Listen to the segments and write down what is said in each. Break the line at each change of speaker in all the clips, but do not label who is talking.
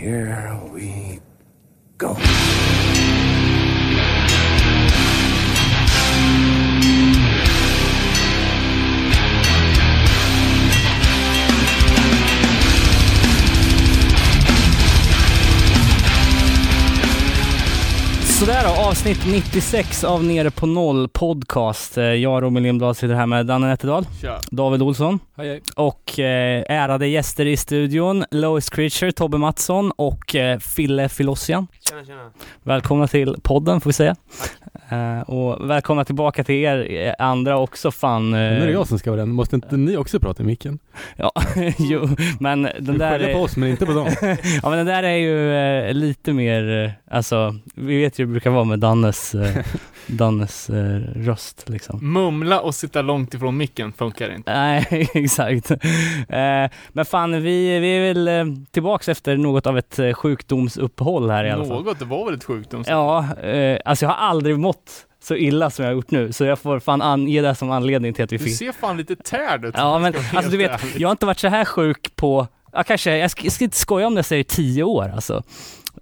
here we go.
Avsnitt 96 av Nere på Noll podcast. Eh, Jag, Robin Lindblad, sitter här med Danne Nätterdal,
Tja.
David Olsson
Hej, hej.
och eh, ärade gäster i studion, Lois Creature, Tobbe Mattsson och eh, Fille Filossian.
Tjena, tjena.
Välkomna till podden får vi säga. Eh, och välkomna tillbaka till er eh, andra också fan.
Nu är det
Eh,
jag som ska vara den. Måste inte ni också prata i micken?
ja, jo, men den
Du
där
på
är,
oss men inte på dem.
ja men den där är ju lite mer, alltså, vi vet ju hur det brukar vara med Dannes, Dannes röst liksom.
Mumla och sitta långt ifrån micken funkar inte.
Nej, exakt. Men fan, vi, vi är väl tillbaks efter något av ett eh, sjukdomsuppehåll här i alla fall.
Något, det var väl ett sjukdom?
Ja, alltså jag har aldrig mått så illa som jag har gjort nu, så jag får fan ange det som anledning till att vi
Du
fick...
ser fan lite tärd ut.
Ja, men alltså du vet, jag har inte varit så här sjuk på, ja kanske, jag ska, jag ska inte skoja om det jag säger tio år alltså.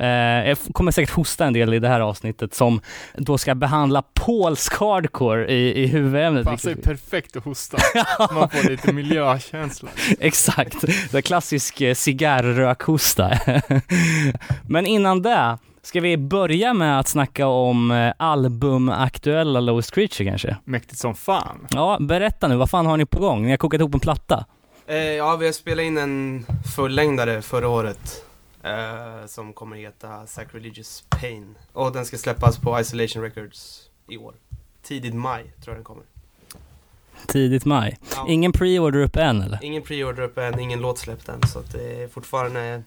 Eh, jag kommer säkert hosta en del i det här avsnittet som då ska behandla polsk hardcore i, i huvudämnet.
Passar ju perfekt att hosta. Man får lite miljökänsla.
Exakt, det är klassisk eh, cigarrökhosta. Men innan det, ska vi börja med att snacka om eh, albumaktuella Lowest Creature kanske?
Mäktigt som fan.
Ja, berätta nu, vad fan har ni på gång? Ni har kokat ihop en platta?
Eh, ja, vi har spelat in en fullängdare förra året. Eh, som kommer heta Sacrilegious Pain. Och den ska släppas på Isolation Records i år. Tidigt maj tror jag den kommer.
Tidigt maj.
Ja.
Ingen pre-order upp än eller?
Ingen pre-order uppe än, ingen låt släppt än. Så att det är fortfarande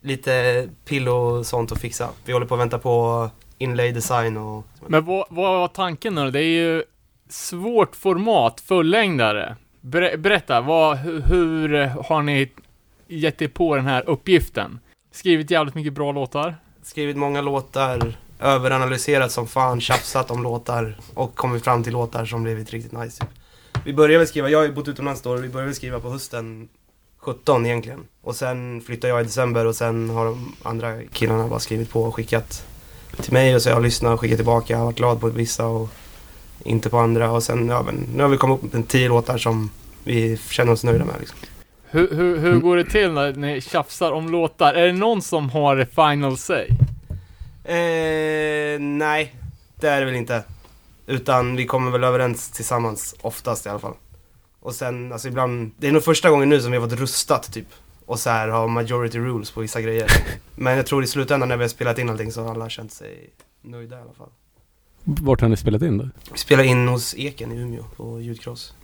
lite pill och sånt att fixa. Vi håller på att vänta på inlay design och...
Men vad, vad var tanken nu? Det är ju svårt format, fullängdare. Ber, berätta, vad, hur, har ni gett er på den här uppgiften? Skrivit jävligt mycket bra låtar.
skrivit många låtar, överanalyserat som fan, tjafsat om låtar och kommit fram till låtar som blivit riktigt nice. Vi började väl skriva, jag har ju bott utomlands då, vi började väl skriva på hösten 17 egentligen. Och sen flyttade jag i december och sen har de andra killarna bara skrivit på och skickat till mig och så jag har lyssnat och skickat tillbaka. Jag har varit glad på vissa och inte på andra och sen, ja men nu har vi kommit upp med tio låtar som vi känner oss nöjda med liksom.
Hur, hur, hur
Mm.
går det till när ni tjafsar om låtar? Är det någon som har final say?
Eh, nej, det är det väl inte. Utan vi kommer väl överens tillsammans, oftast i alla fall. Och sen, alltså ibland, det är nog första gången nu som vi har fått rustat typ. Och så här har majority rules på vissa grejer. Men jag tror i slutändan när vi har spelat in allting så har alla känt sig nöjda i alla fall.
Vart har ni spelat in då?
Vi spelar in hos Eken i Umeå på ljudkross.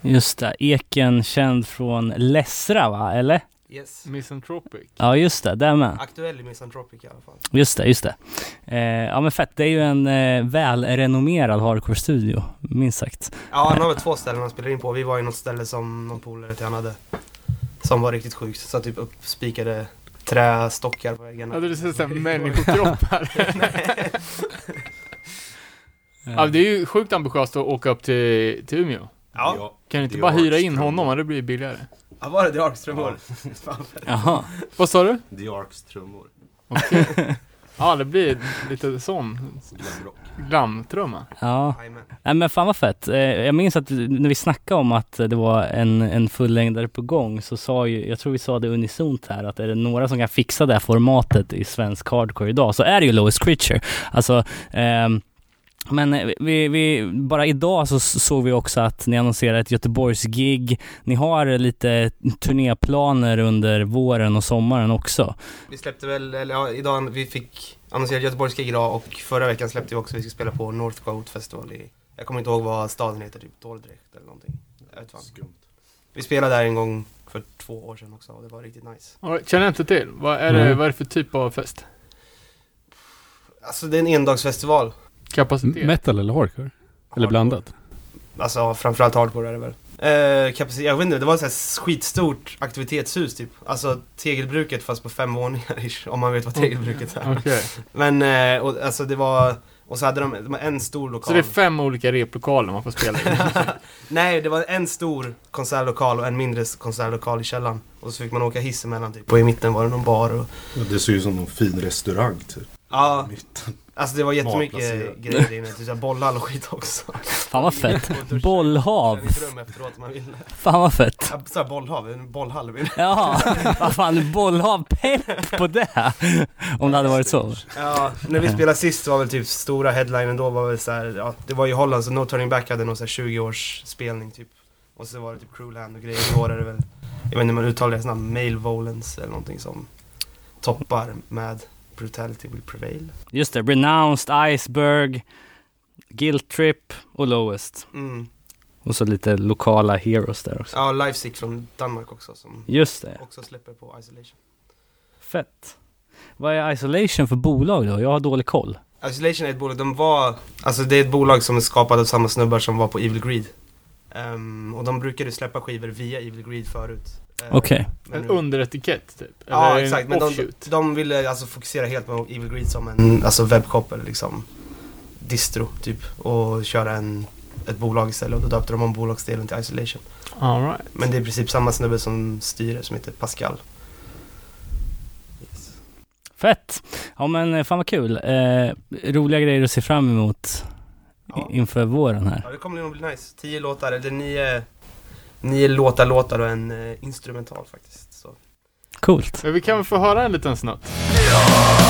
Just det, Eken känd från Lessra va, eller?
Yes.
Misanthropic.
Ja just det, där med.
Aktuell i Misanthropic i alla fall.
Just det, just det. Eh, ja men fett, det är ju en eh, välrenommerad hardcore-studio, minst sagt.
Ja, han har väl två ställen han spelar in på. Vi var i något ställe som någon polare till han hade. Som var riktigt sjukt. Så typ uppspikade trästockar på väggarna.
Ja, det ser såhär människokroppar. ja, det är ju sjukt ambitiöst att åka upp till, till Umeå.
Ja,
Kan du inte bara hyra in honom? Det blir billigare.
Ja var det The Arks trummor?
Jaha.
Vad sa du?
The Arks trummor.
Okej. ja, det blir lite sån
Glamrock.
glamtrumma.
Ja.
Jajamän.
Nej men fan vad fett. Eh, jag minns att när vi snackade om att det var en, en fullängdare på gång så sa ju, jag tror vi sa det unisont här, att är det några som kan fixa det här formatet i svensk hardcore idag så är det ju Lowest Creature. Alltså, ehm, men vi, vi, bara idag så såg vi också att ni annonserar ett Göteborgs-gig. Ni har lite turnéplaner under våren och sommaren också.
Vi släppte väl, eller ja, idag, vi fick annonserat Göteborgsgig idag och förra veckan släppte vi också, vi ska spela på North Goat Festival i, jag kommer inte ihåg vad staden heter, typ Dordrecht eller någonting. Jag vet fan.
Skumt.
Vi spelade där en gång för två år sedan också och det var riktigt nice.
Ja, Känner jag inte till. Vad är, det,
Nej.
vad är det för typ av fest?
Alltså det är en endagsfestival.
Kapacitet?
Metal eller hardcore? Eller blandat?
Alltså framförallt hardcore är det väl. Eh, kapacitet, jag vet inte, det var ett skitstort aktivitetshus typ. Alltså tegelbruket fast på fem våningar ish, om man vet vad tegelbruket är.
Okej.
Men, eh, och, alltså det var, Och så hade de, de hade en stor lokal.
Så det är fem olika replokaler man får spela i?
Nej, det var en stor konsertlokal och en mindre konsertlokal i källaren. Och så fick man åka hiss emellan typ. Och i mitten var det någon bar och...
Det ser ju som någon fin restaurang typ.
Ja,
i mitten.
Alltså det var jättemycket grejer inne. Typ bollhall och skit också.
Fan vad fett. Bollhav.
träningsrum efteråt om man ville.
Fan vad fett.
Ja, såhär bollhav, en bollhall. menar
Jaha, vad fan, bollhav pepp på det. Om det hade varit så.
Ja, när vi spelade sist var väl typ stora headlinen då var väl såhär, ja det var i Holland så No Turning Back hade någon såhär 20 års spelning typ. Och så var det typ Crewland och grejer. I år är det väl, jag vet inte hur man uttalar det, här Male Volens eller någonting som toppar med Brutality Will Prevail.
Just det, Renounced, Iceberg, Guilt Trip och Lowest.
Mm.
Och så lite lokala heroes där också.
Ja, Lifesick från Danmark också som
Just det,
också släpper på Isolation.
fett. Vad är Isolation för bolag då? Jag har dålig koll.
Isolation är ett bolag, de var, alltså det är ett bolag som är skapat av samma snubbar som var på Evil Greed. Ehm, och de brukade släppa skivor via Evil Greed förut. Ehm,
Okej.
men
En underetikett typ?
Ja
Eller
exakt,
en
men de, de ville alltså fokusera helt på Evil Greed som en alltså webbshop eller liksom distro typ. Och köra en, ett bolag istället och då döpte de om bolagsdelen till Isolation.
All right.
Men det är i princip samma snubbe som styr som heter Pascal. Yes.
Fett! Ja men eh, fan vad kul. Eh, roliga grejer att se fram emot
Ja.
inför våren här.
Ja, det kommer nog bli nice. Tio låtar, eller nio, nio låtar, låtar och en eh, instrumental faktiskt. Så.
Coolt.
Men vi kan väl få höra en liten snutt?
Ja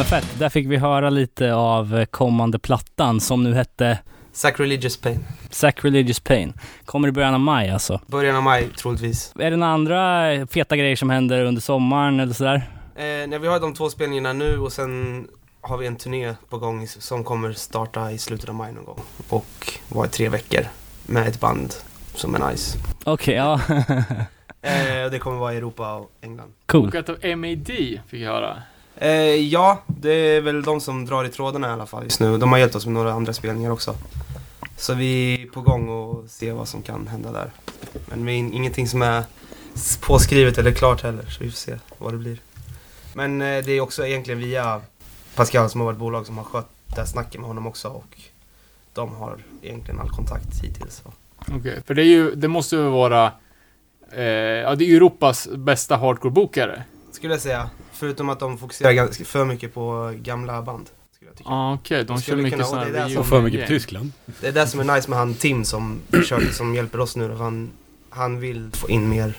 men fett. Där fick vi höra lite av kommande plattan som nu hette
Sacrilegious Pain.
Sacrilegious Pain. Kommer i början av maj alltså.
Början av maj troligtvis.
Är det några andra feta grejer som händer under sommaren eller sådär?
Eh, när vi har de två spelningarna nu och sen har vi en turné på gång som kommer starta i slutet av maj någon gång. Och vara i tre veckor med ett band som är nice.
Okej, ja.
Eh, och det kommer vara i Europa och England.
cool.
Bokat av MAD fick jag höra.
Eh, ja, det är väl de som drar i trådarna i alla fall just nu. De har hjälpt oss med några andra spelningar också. Så vi är på gång och ser vad som kan hända där. Men det är in- ingenting som är påskrivet eller klart heller, så vi får se vad det blir. Men eh, det är också egentligen via Pascal som har varit bolag som har skött det här snacket med honom också och de har egentligen all kontakt hittills.
Okej, för det är ju, det måste ju vara, eh, ja det är Europas bästa hardcore-bokare.
Skulle jag säga. Förutom att de fokuserar ganska för mycket på gamla band.
Ja okej, de
De
kör mycket sådana
och
här
för mycket på. Tyskland.
Det är det som är nice med han Tim som, försöker, som hjälper oss nu. då, Han, han vill få in mer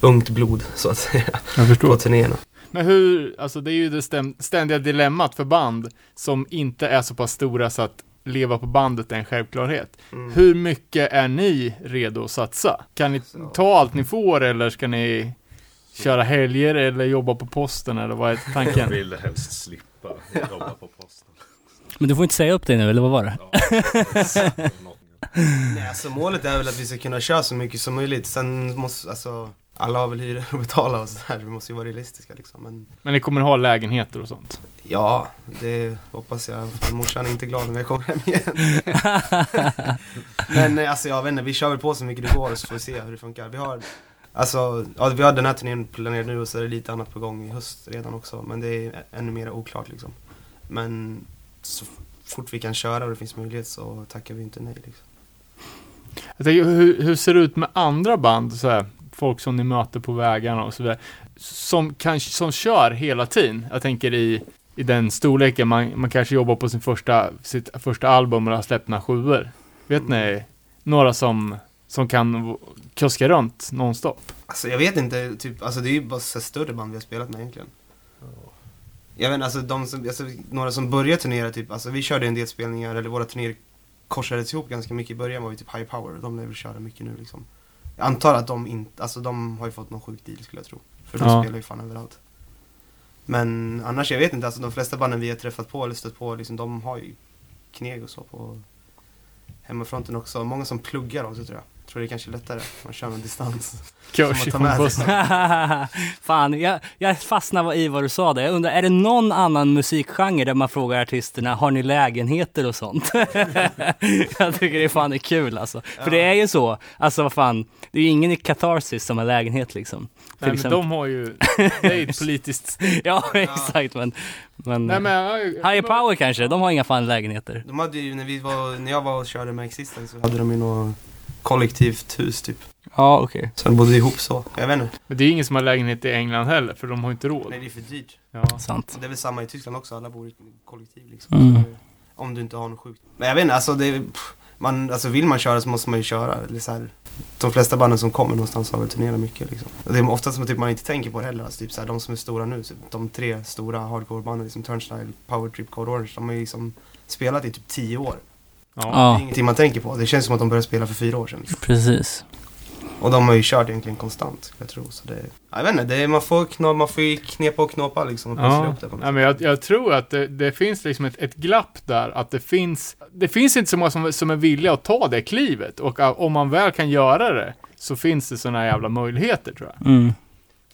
ungt blod så att säga
Jag
på
förstår.
turnéerna.
Men hur, alltså det är ju det ständiga dilemmat för band som inte är så pass stora så att leva på bandet är en självklarhet.
Mm.
Hur mycket är ni redo att satsa? Kan ni
Så.
ta allt ni får eller ska ni köra helger eller jobba på posten eller vad är
Jag
tanken?
vill helst slippa jobba på posten.
Men du får inte säga upp dig nu, eller vad var det?
Ja, något.
Nej, alltså målet är väl att vi ska kunna köra så mycket som möjligt. Sen måste, alltså, alla har väl hyror att betala och sådär. Vi måste ju vara realistiska liksom. Men
Men ni kommer ha lägenheter och sånt?
ja, det hoppas jag. Morsan är inte glad när jag kommer hem igen. Men alltså jag vet inte, vi kör väl på så mycket det går så får vi se hur det funkar. Vi har, alltså, ja, vi har den här turnén planerad nu och så är det lite annat på gång i höst redan också. Men det är ännu mer oklart liksom. Men så fort vi kan köra och det finns möjlighet så tackar vi inte nej liksom.
Jag tänker, hur, hur ser det ut med andra band, så här, folk som ni möter på vägarna och så vidare, som, kan, som kör hela tiden? Jag tänker i, i den storleken, man, man kanske jobbar på sin första, sitt första album och har släppt några sjuor. Vet ni, några som, som kan kuska runt nonstop?
Alltså jag vet inte, typ, alltså det är ju bara så större band vi har spelat med egentligen. Jag vet inte, alltså de som, alltså några som börjar turnera typ, alltså vi körde en del spelningar, eller våra turnéer korsades ihop ganska mycket i början var ju typ High Power. De lär väl köra mycket nu liksom. Jag antar att de inte, alltså de har ju fått någon sjuk deal skulle jag tro. För de
Ja.
spelar ju fan överallt. Men annars, jag vet inte, alltså de flesta banden vi har träffat på eller stött på, liksom, de har ju kneg och så på hemmafronten också. Många som pluggar också tror jag. Tror det är kanske lättare. Man kör med distans. Sig.
Fan, jag, jag fastnade i vad du sa där. Jag undrar, är det någon annan musikgenre där man frågar artisterna, har ni lägenheter och sånt? jag tycker det fan är kul alltså. För det är ju så, alltså vad fan, det är ju ingen i Catharsis som har lägenhet liksom.
Nej, men de har ju, det är ju ett politiskt...
Ja, exakt men, men
Nej men... ja,
High Power kanske, de har inga fan lägenheter.
De hade ju, när, vi var, när jag var och körde med Existence så hade de ju något kollektivt hus typ.
Ja, okej.
Så de bodde ihop så. Jag vet inte.
Men det är ingen som har lägenhet i England heller, för de har inte råd.
Nej, det är för dyrt.
Ja.
Sant.
Det är väl samma i Tyskland också, alla bor i kollektiv liksom.
Mm.
Om du inte har något sjukt. Men jag vet inte, alltså det är, man, alltså vill man köra så måste man ju köra. Eller så här, de flesta banden som kommer någonstans har väl turnerat mycket liksom. Och det är ofta som typ, man inte tänker på det heller. Alltså, typ så här, de som är stora nu, så de tre stora hardcore-banden, liksom Turnstyle, Power Trip, Code Orange, de har ju liksom spelat i typ tio år.
Ja.
Det
Ja,
är ingenting man tänker på. Det känns som att de började spela för fyra år sedan. Liksom.
precis.
Och de har ju kört egentligen konstant, jag tro. Så det, jag vet inte, det är, man, får kna, man får ju knepa och knåpa liksom och
Ja,
ihop det på något
Nej, men jag, jag tror att det, det finns liksom ett, ett glapp där, att det finns, det finns inte så många som, som är villiga att ta det klivet. Och uh, om man väl kan göra det, så finns det sådana jävla möjligheter tror jag.
Mm.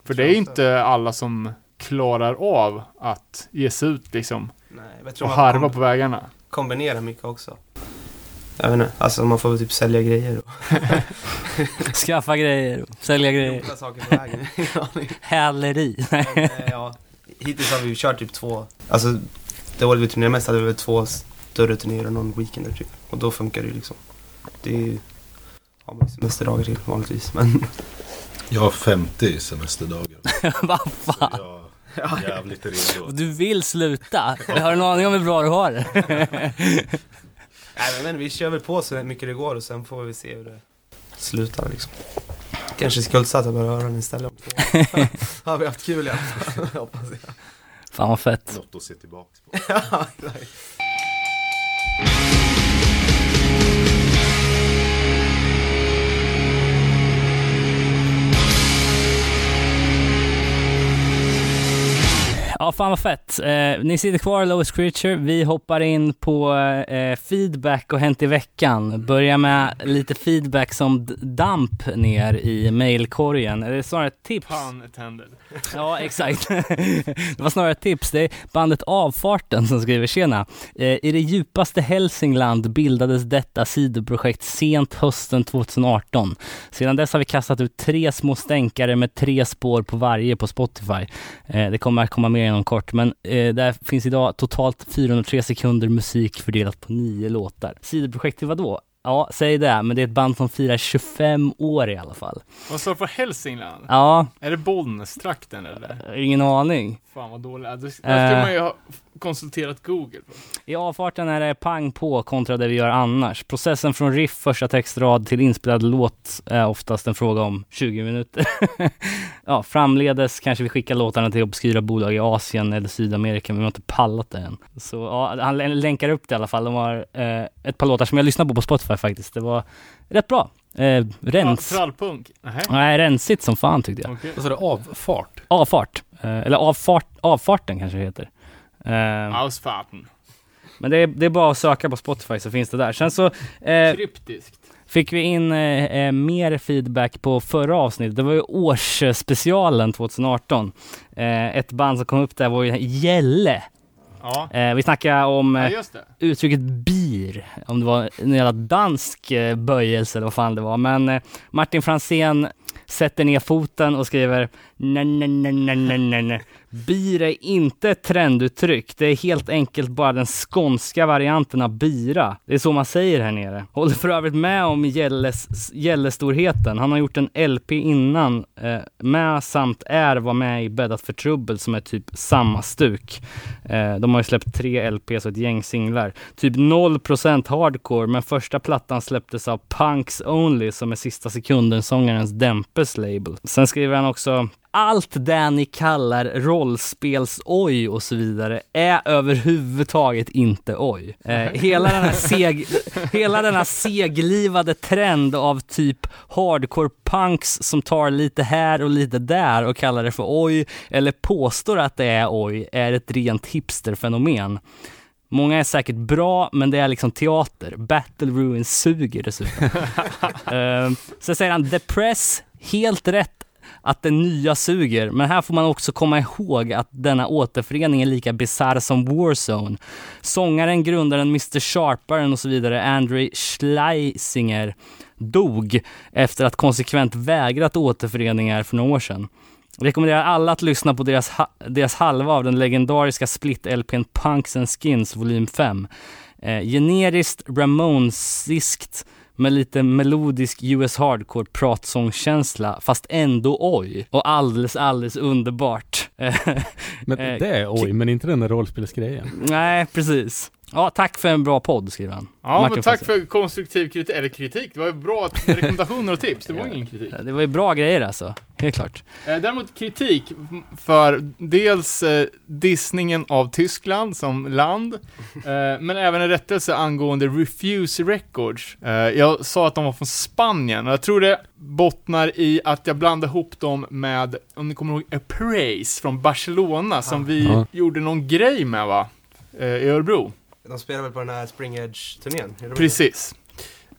För det är inte alla som klarar av att ge sig ut liksom,
Nej, jag tror
och harva
kom-
på vägarna.
kombinera mycket också. Jag vet inte, alltså man får väl typ sälja grejer och
Skaffa grejer, sälja grejer.
dunkla saker på vägen.
Häleri.
Men, eh, ja, hittills har vi kört typ två, alltså det året vi turnerade mest hade vi väl två större turnéer och någon weekender typ. Och då funkar det ju liksom. Det är ju, har man semesterdagar till vanligtvis. Men
Jag har 50 semesterdagar.
Vad fan.
jag är jävligt redo.
Du vill sluta? Har en aning om hur bra du har det.
Nej men vi kör väl på så mycket det går och sen får vi se hur det slutar liksom. Kanske skuldsatta börjar höra den istället om två år. Har vi haft kul i alla fall, hoppas jag.
Fan vad fett.
Något att se tillbaks på.
Ja,
Ja, fan vad fett. Eh, ni sitter kvar, Lowest Creature. Vi hoppar in på eh, feedback och Hänt i veckan. Börjar med lite feedback som damp ner i mailkorgen. Eller snarare tips.
Pun attended.
Ja, exakt. det var snarare tips. Det är bandet Avfarten som skriver Tjena. Eh, I det djupaste Hälsingland bildades detta sidoprojekt sent hösten 2018. Sedan dess har vi kastat ut tre små stänkare med tre spår på varje på Spotify. Eh, det kommer att komma mer inom kort, men eh, där finns idag totalt 403 sekunder musik fördelat på nio låtar. Sidoprojekt till vad då? Ja, säg det, men det är ett band som firar 25 år i alla fall.
Vad står det för Hälsingland?
Ja,
Är det Bollnästrakten eller?
ingen aning.
Fan vad dåligt. Det det skulle man ju ha konsulterat Google på.
I avfarten är det pang på kontra det vi gör annars. Processen från riff, första textrad till inspelad låt är oftast en fråga om 20 minuter. ja, framledes kanske vi skickar låtarna till obskyra bolag i Asien eller Sydamerika, men vi har inte pallat det än. Så ja, han lä- länkar upp det i alla fall. De har eh, ett par låtar som jag lyssnade på på Spotify faktiskt. Det var rätt bra. Eh, rens...
Trallpunk? Nej.
Rensigt som fan tyckte jag.
Och så är det avfart.
Avfart. Eh, eller avfart, avfarten kanske det heter. Eh,
Ausfahrten.
Men det är, det är bara att söka på Spotify så finns det där. Sen så eh,
Kryptiskt.
fick vi in eh, eh, mer feedback på förra avsnittet. Det var ju årsspecialen 2018. Eh, ett band som kom upp där var ju Gälle.
Ja.
Vi snackade om
ja,
uttrycket bir, om det var en jävla dansk eh, böjelse eller vad fan det var. Men Martin Fransén sätter ner foten och skriver nej, nej, nej, nej, nej, nej. Bir är inte ett trenduttryck. Det är helt enkelt bara den skånska varianten av bira. Det är så man säger här nere. Håller för övrigt med om Gälles, Gällestorheten. Han har gjort en LP innan eh, med samt är var med i Bäddat för trubbel som är typ samma stuk. Eh, de har ju släppt tre LPs och ett gäng singlar. Typ 0% hardcore, men första plattan släpptes av Punks Only som är sista sekunden-sångarens Dempes label. Sen skriver han också allt det ni kallar rollspels-oj och så vidare är överhuvudtaget inte oj. Eh, hela, den här seg, hela den här seglivade trend av typ hardcore punks som tar lite här och lite där och kallar det för oj eller påstår att det är oj är ett rent hipsterfenomen. Många är säkert bra, men det är liksom teater. Battle Ruins suger dessutom. uh, sen säger han The Press, helt rätt att det nya suger, men här får man också komma ihåg att denna återförening är lika bisarr som Warzone. Sångaren, grundaren, Mr Sharparen och så vidare, Andrew Schleisinger, dog efter att konsekvent vägrat återföreningar för några år sedan. Rekommenderar alla att lyssna på deras, ha deras halva av den legendariska split-LPn Punks and Skins volym 5. Eh, generiskt Ramonesiskt med lite melodisk US hardcore pratsångskänsla fast ändå oj. Och alldeles, alldeles underbart.
Men
Eh,
det är oj, men inte den där rollspelsgrejen.
Nej, precis. Ja, tack för en bra podd, skriver han.
Ja,
Martin
men tack
Fosse.
för konstruktiv kritik, eller kritik, det var ju bra rekommendationer och tips, det var ingen kritik.
Det var ju bra grejer alltså, helt klart.
Eh, Däremot kritik för dels eh, dissningen av Tyskland som land, eh, men även en rättelse angående Refuse Records. Jag sa att de var från Spanien, och jag tror det bottnar i att jag blandade ihop dem med, om ni kommer ihåg, Appraise från Barcelona, som vi
Ja.
gjorde någon grej med va? I Örebro.
De spelar väl på den här Spring Edge-turnén?
Precis.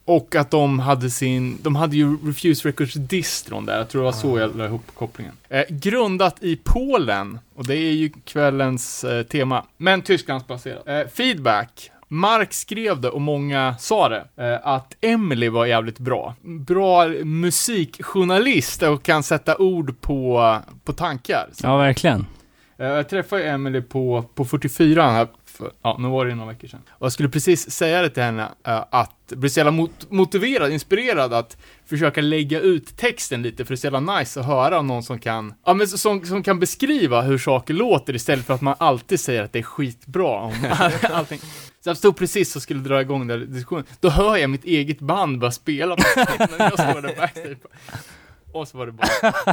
Och att de hade sin, de hade ju Refuse Records distron där, jag tror det var så jag la ihop kopplingen. Eh, grundat i Polen, och det är ju kvällens eh, tema, men Tysklandsbaserat. Eh, feedback. Mark skrev det och många sa det, eh, att Emily var jävligt bra. Bra musikjournalist och kan sätta ord på, på tankar. Så,
Ja, verkligen.
eh, jag träffade Emily på, på 44 här, för, ja, nu var det ju några veckor sedan. Och jag skulle precis säga det till henne, eh, att bli så jävla mot, motiverad, inspirerad att försöka lägga ut texten lite, för det är så jävla nice att höra någon som kan, ja men som, som kan beskriva hur saker låter istället för att man alltid säger att det är skitbra om allting. Så jag stod precis och skulle dra igång den diskussionen, då hör jag mitt eget band bara spela på när jag står där backstage. Och så var det bara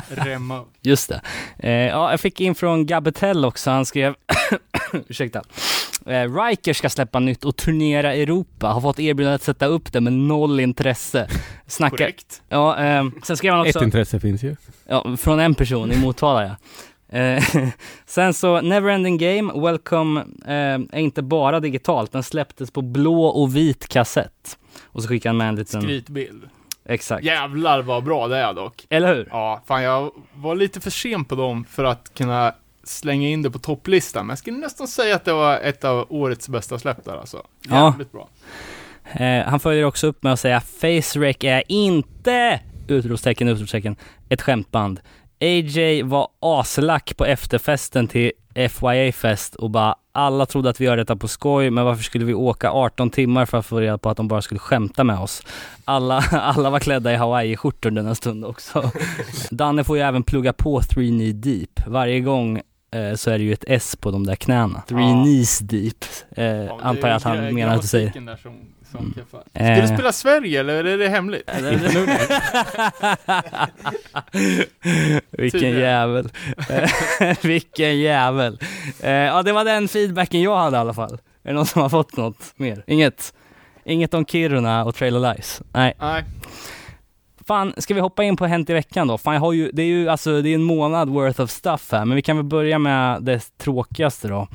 remma upp.
Just det. Eh, ja, jag fick in från Gabetel också, han skrev Ursäkta. Eh, Riker ska släppa nytt och turnera i Europa. Har fått erbjudande att sätta upp det med noll intresse. Snacka...
Korrekt.
Ja, eh, sen skrev han också...
Ett intresse finns ju.
Ja, från en person i Motala ja. Eh, sen så, Neverending Game, Welcome, eh, är inte bara digitalt, den släpptes på blå och vit kassett. Och så skickade han med en liten...
Skrytbild.
Exakt.
Jävlar vad bra det är dock.
Eller hur?
Ja, fan jag var lite för sen på dem för att kunna slänga in det på topplistan, men jag skulle nästan säga att det var ett av årets bästa släpp där alltså.
Ja.
Jävligt bra.
Eh, han följer också upp med att säga FaceRec är inte, utropstecken, utropstecken, ett skämtband. AJ var aslack på efterfesten till FYA-fest och bara alla trodde att vi gör detta på skoj, men varför skulle vi åka 18 timmar för att få reda på att de bara skulle skämta med oss? Alla, alla var klädda i Hawaii-skjortor den en stund också. Danne får ju även plugga på 3 Knee Deep. Varje gång eh, så är det ju ett S på de där knäna. 3
Ja.
Knees Deep, eh,
Ja,
antar jag att han menar att du säger.
Där som, som
Mm.
keffar.
Eh.
Ska du spela Sverige eller är det hemligt?
Vilken jävel. Vilken jävel. Eh, ja, det var den feedbacken jag hade i alla fall. Är det någon som har fått något mer? Inget? Inget om Kiruna och Trailer Lies? Nej.
Nej.
Fan, ska vi hoppa in på Hänt i veckan då? Fan, jag har ju, det är ju alltså, det är en månad worth of stuff här, men vi kan väl börja med det tråkigaste då.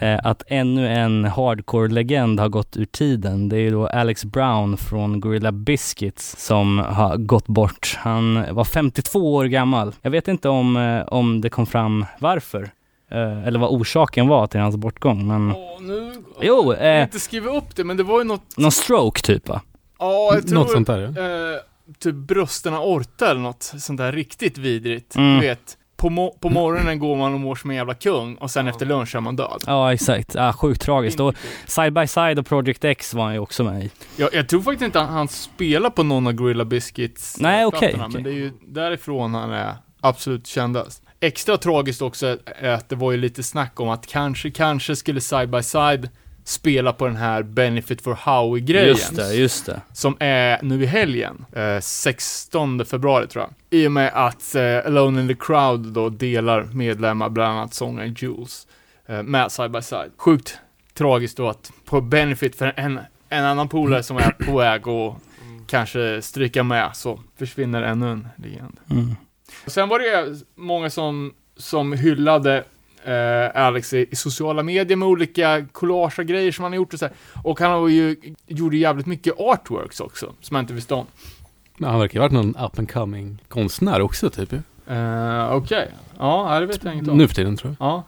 Eh, att ännu en hardcore-legend har gått ur tiden. Det är ju då Alex Brown från Gorilla Biscuits som har gått bort. Han var 52 år gammal. Jag vet inte om, eh, om det kom fram varför, eh, eller vad orsaken var till hans bortgång, men
Åh, nu...
Jo,
Jag vill
eh,
inte skriva upp det, men det var ju något...
någon stroke typ va?
Ja, jag tror...
Något sånt där ja.
Eh, typ brösterna orta eller något sånt där riktigt vidrigt.
Mm.
Du vet, på, mo- på morgonen går man och mår som en jävla kung och sen efter lunch är man död.
Ja, exakt. Ah, sjukt tragiskt. Och Side by Side och Project X var han ju också med i.
Jag, jag tror faktiskt inte att han spelar på någon av Gorilla Biscuits eh,
Nej, okej,
plattorna,
okej.
men det är ju därifrån han är absolut kändast. Extra tragiskt också är att det var ju lite snack om att kanske, kanske skulle Side by Side spela på den här Benefit for Howie-grejen.
Just det, just det.
Som är nu i helgen, eh, 16 februari tror jag. I och med att eh, Alone in the Crowd då delar medlemmar, bland annat sångaren Jules, eh, med Side by Side. Sjukt tragiskt då att på Benefit för en, en annan polare som är på väg och kanske stryka med så försvinner ännu en legend.
Mm.
Sen var det många som, som hyllade eh, Alex i, i sociala medier med olika collage grejer som han har gjort och så här. Och han har ju, gjorde jävligt mycket artworks också, som jag inte visste om.
Men han verkar ju ha varit någon up and coming konstnär också typ ju.
Uh, Okej, ja, det vet jag inget om.
Nu för tiden tror jag.
Ja.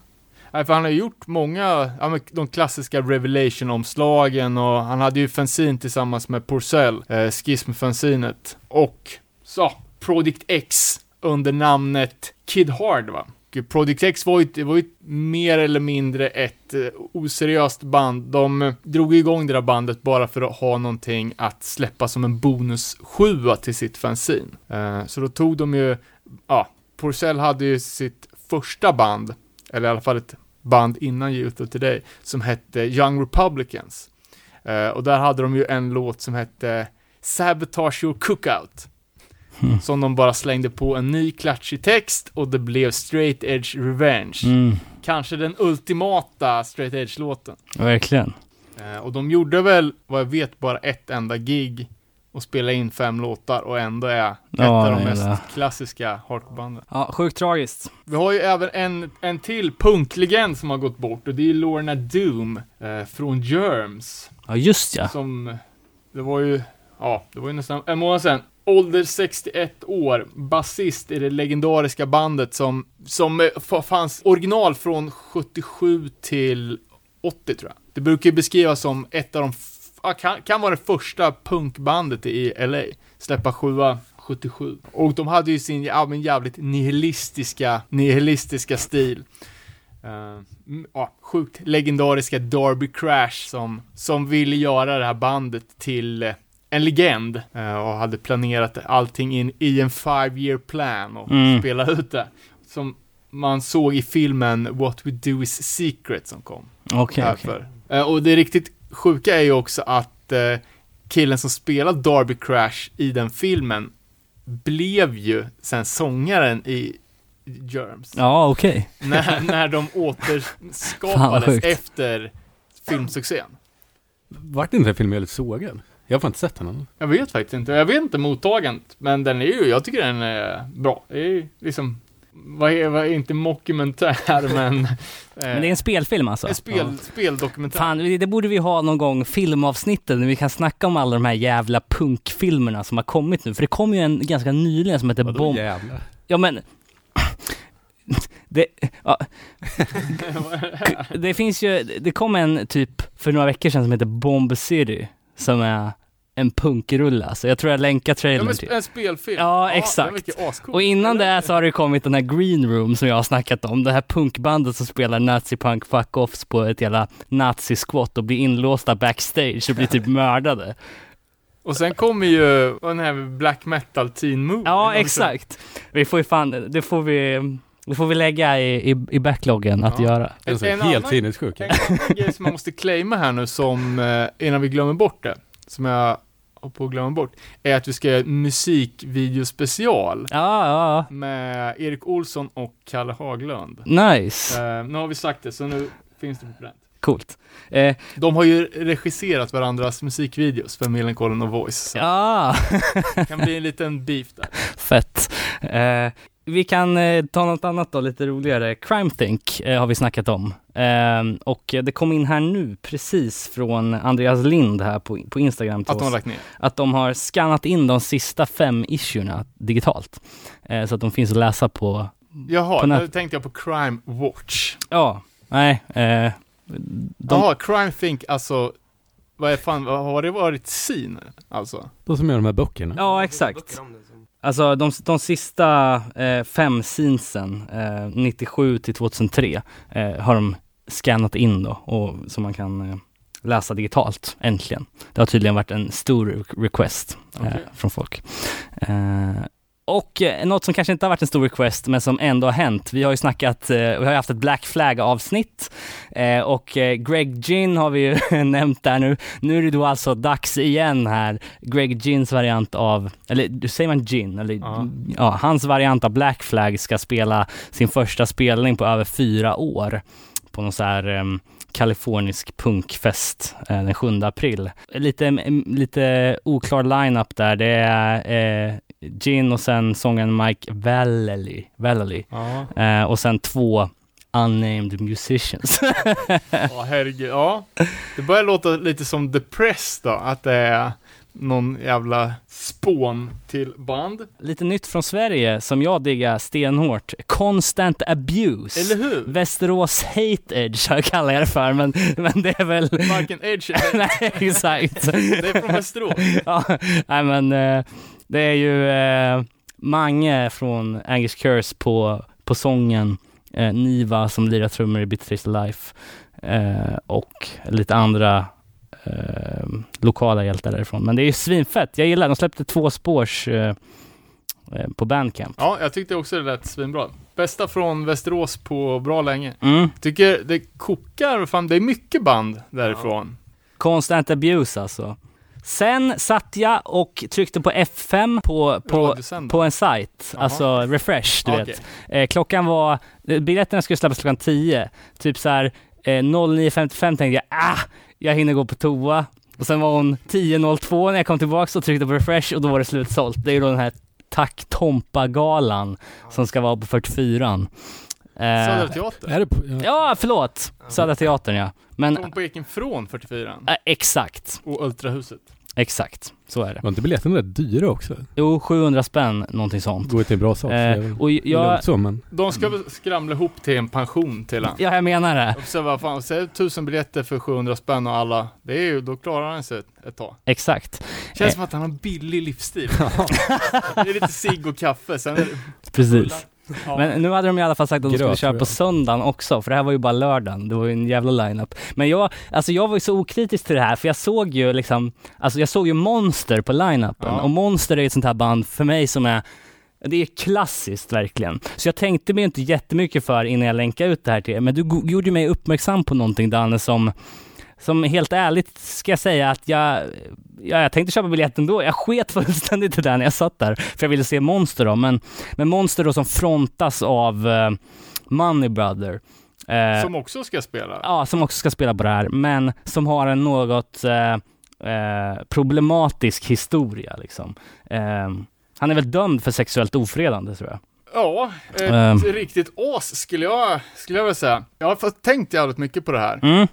Nej, för han har gjort många, ja, de klassiska Revelation-omslagen och han hade ju fanzine tillsammans med Porcell, eh, Schism-fanzinet. Och så, Project X under namnet Kid Hard va? Project X var ju, det var ju mer eller mindre ett eh, oseriöst band. De eh, drog igång det där bandet bara för att ha någonting att släppa som en bonus sjua till sitt fanzine. Eh, så då tog de ju, ja, Porcell hade ju sitt första band, eller i alla fall ett band innan Youth of Today, som hette Young Republicans. Och där hade de ju en låt som hette Sabotage Your Cookout.
Mm.
Som de bara slängde på en ny klatschig text och det blev Straight Edge Revenge.
Mm.
Kanske den ultimata Straight Edge-låten.
Verkligen.
Eh, och de gjorde väl, vad jag vet, bara ett enda gig och spelade in fem låtar och ändå är ett
Ja,
av de mest
det.
klassiska hardcore-banden.
Ja, sjukt tragiskt.
Vi har ju även en, en till punklegend som har gått bort och det är Lorna Doom eh, från Germs.
Ja, just ja.
Som, det var ju, ja, det var ju nästan en månad sedan. Ålder 61 år, basist i det legendariska bandet som, som eh, fanns original från 77 till 80 tror jag. Det brukar ju beskrivas som ett av de, ja, kan, kan vara det första punkbandet i LA. Släppa sjua 77. Och de hade ju sin ja, men jävligt nihilistiska, nihilistiska stil. Uh, ja, sjukt legendariska Darby Crash som, som ville göra det här bandet till eh, en legend eh, och hade planerat allting in, i en five year plan och
Mm.
spela ut det. Som man såg i filmen What We Do Is Secret som kom.
Okej, okej.
för. Eh, och det riktigt sjuka är ju också att eh, killen som spelar Darby Crash i den filmen blev ju sen sångaren i Germs.
Ja, okej.
När, när de återskapades efter filmsuccén.
Vart inte den filmen väldigt sågad? Jag har fan inte sett den än.
Jag vet faktiskt inte, jag vet inte mottagandet, men den är ju, jag tycker den är bra. Det är ju liksom, vad är, vad är inte mockumentär, men... eh,
Men det är en spelfilm alltså?
en spel, speldokumentär.
Fan, det borde vi ha någon gång, filmavsnittet, när vi kan snacka om alla de här jävla punkfilmerna som har kommit nu. För det kom ju en ganska nyligen som heter
Vadå
Bomb...
jävlar?
Ja men... Det, ja, det finns ju, det kom en typ för några veckor sedan som heter Bomb City, som är en punkrulle alltså. Jag tror jag länkar
Ja,
trailern
men
till.
en spelfilm.
Ja, exakt. Och innan det så har det kommit den här Green Room som jag har snackat om. Det här punkbandet som spelar nazi-punk fuck-offs på ett jävla nazi-squat och blir inlåsta backstage och blir typ mördade.
Och sen kommer ju den här black metal teen movie.
Ja, exakt. Vi får ju fan, det får vi, det får vi lägga i, i, i backloggen att
Ja.
göra.
Så
En
helt sinnessjuk.
En grej som man måste claima här nu som, eh, innan vi glömmer bort det, som jag håller på att glömma bort, är att vi ska göra musikvideospecial
Ja, ja,
med Erik Olsson och Kalle Haglund.
ja. Nice.
Eh, nu har vi sagt det, så nu finns det på pränt.
Coolt. Eh,
De har ju regisserat varandras musikvideos för Millencolin och Voice,
ja,
det kan bli en liten beef där.
fett. Eh, vi kan eh, ta något annat då, lite roligare. Crime Think eh, har vi snackat om. Eh, och det kom in här nu precis från Andreas Lind här på, på Instagram till
Att de har
oss.
lagt ner.
att de har skannat in de sista fem issuerna digitalt. Eh, så att de finns att läsa på,
Jaha,
På
nu tänkte jag på Crime Watch.
ja, nej, eh, de,
Jaha, Crime Think, alltså, vad är fan, vad har det varit scene? Alltså?
De som gör de här böckerna.
ja exakt. Alltså de, de sista eh, fem scenesen, eh, 97 till 2003, eh, har de skannat in då, och, så man kan eh, läsa digitalt, äntligen. Det har tydligen varit en stor re- request eh,
Okej.
från folk. Och eh, något som kanske inte har varit en stor request, men som ändå har hänt. Vi har ju snackat, eh, vi har ju haft ett Black Flag-avsnitt eh, och Greg Gin har vi ju nämnt där nu. Nu är det då alltså dags igen här. Greg Gins variant av, eller du säger man Gin? Eller,
Ja.
ja, hans variant av Black Flag ska spela sin första spelning på över fyra år på någon så här em, kalifornisk punkfest eh, den 7 april. Lite, em, lite oklar line-up där. Det är eh, Gin och sen sången Mike Vallely, Vallely. Eh, och sen två unnamed musicians.
Ja, herregud. Ja. Det börjar låta lite som Depressed då, att det är någon jävla spån till band.
Lite nytt från Sverige som jag diggar stenhårt. Constant Abuse.
Eller hur?
Västerås Hate Edge har jag kallat det för, men, men det är väl...
Varken Edge eller...
Nej, exakt.
Det är från Västerås.
ja, nej men eh, det är ju eh, Mange från Angus Curse på, på sången, eh, Niva som lirar trummor i Bitface Life eh, och lite andra eh, lokala hjältar därifrån. Men det är ju svinfett, jag gillar. De släppte två spårs eh, eh, på Bandcamp.
Ja, jag tyckte också det lät svinbra. Bästa från Västerås på bra länge.
Mm.
Tycker det kokar, fan det är mycket band därifrån.
Constant Abuse alltså. Sen satt jag och tryckte på F5 på, på, på en sajt, alltså refresh, du
Ja,
vet. Eh, klockan var, eh, biljetterna skulle släppas klockan 10. Typ så här eh, 09.55 tänkte jag, ah, jag hinner gå på toa. Och sen var hon 10.02 när jag kom tillbaka och tryckte på refresh och då var det slutsålt. Det är ju då den här Tack Tompa-galan som ska vara på 44 eh,
Södra Teatern.
Är det på, ja.
Ja, förlåt! Södra Teatern ja. Men,
Kom på Eken från 44
eh, exakt,
och Ultrahuset.
exakt. Så är det.
Var inte biljetterna rätt dyra också?
Jo, 700 spänn, någonting sånt.
Går till en bra sak.
Eh, och jag,
så, men
De ska väl skramla ihop till en pension till han.
ja, jag menar det.
Och så vad fan, säg tusen biljetter för 700 spänn och alla, det är ju, då klarar han sig ett, ett tag.
Exakt.
Känns
Eh.
som att han har en billig livsstil. det är lite cigg och kaffe, sen är det
Precis.
Ja.
Men nu hade de i alla fall sagt att de skulle
Gröt,
köra
tror
på söndagen också, för det här var ju bara lördagen. Det var ju en jävla line-up. Men jag, alltså jag var ju så okritisk till det här, för jag såg ju liksom, alltså jag såg ju Monster på line-upen.
Ja.
Och Monster är ju ett sånt här band för mig som är det är klassiskt verkligen. Så jag tänkte mig inte jättemycket för innan jag länkade ut det här till er. Men du gjorde mig uppmärksam på någonting Danne som, som helt ärligt ska jag säga att jag, ja, jag tänkte köpa biljetten då. Jag sket fullständigt i det när jag satt där. För jag ville se Monster då. Men, men Monster då som frontas av eh, Money Brother. Eh,
Som också ska spela.
Ja, som också ska spela på det här, men som har en något eh, problematisk historia liksom. Eh, han är väl dömd för sexuellt ofredande tror jag.
Ja, ett
Ehm.
riktigt as skulle jag, skulle jag vilja säga. Jag har tänkt jävligt mycket på det här.
Mm.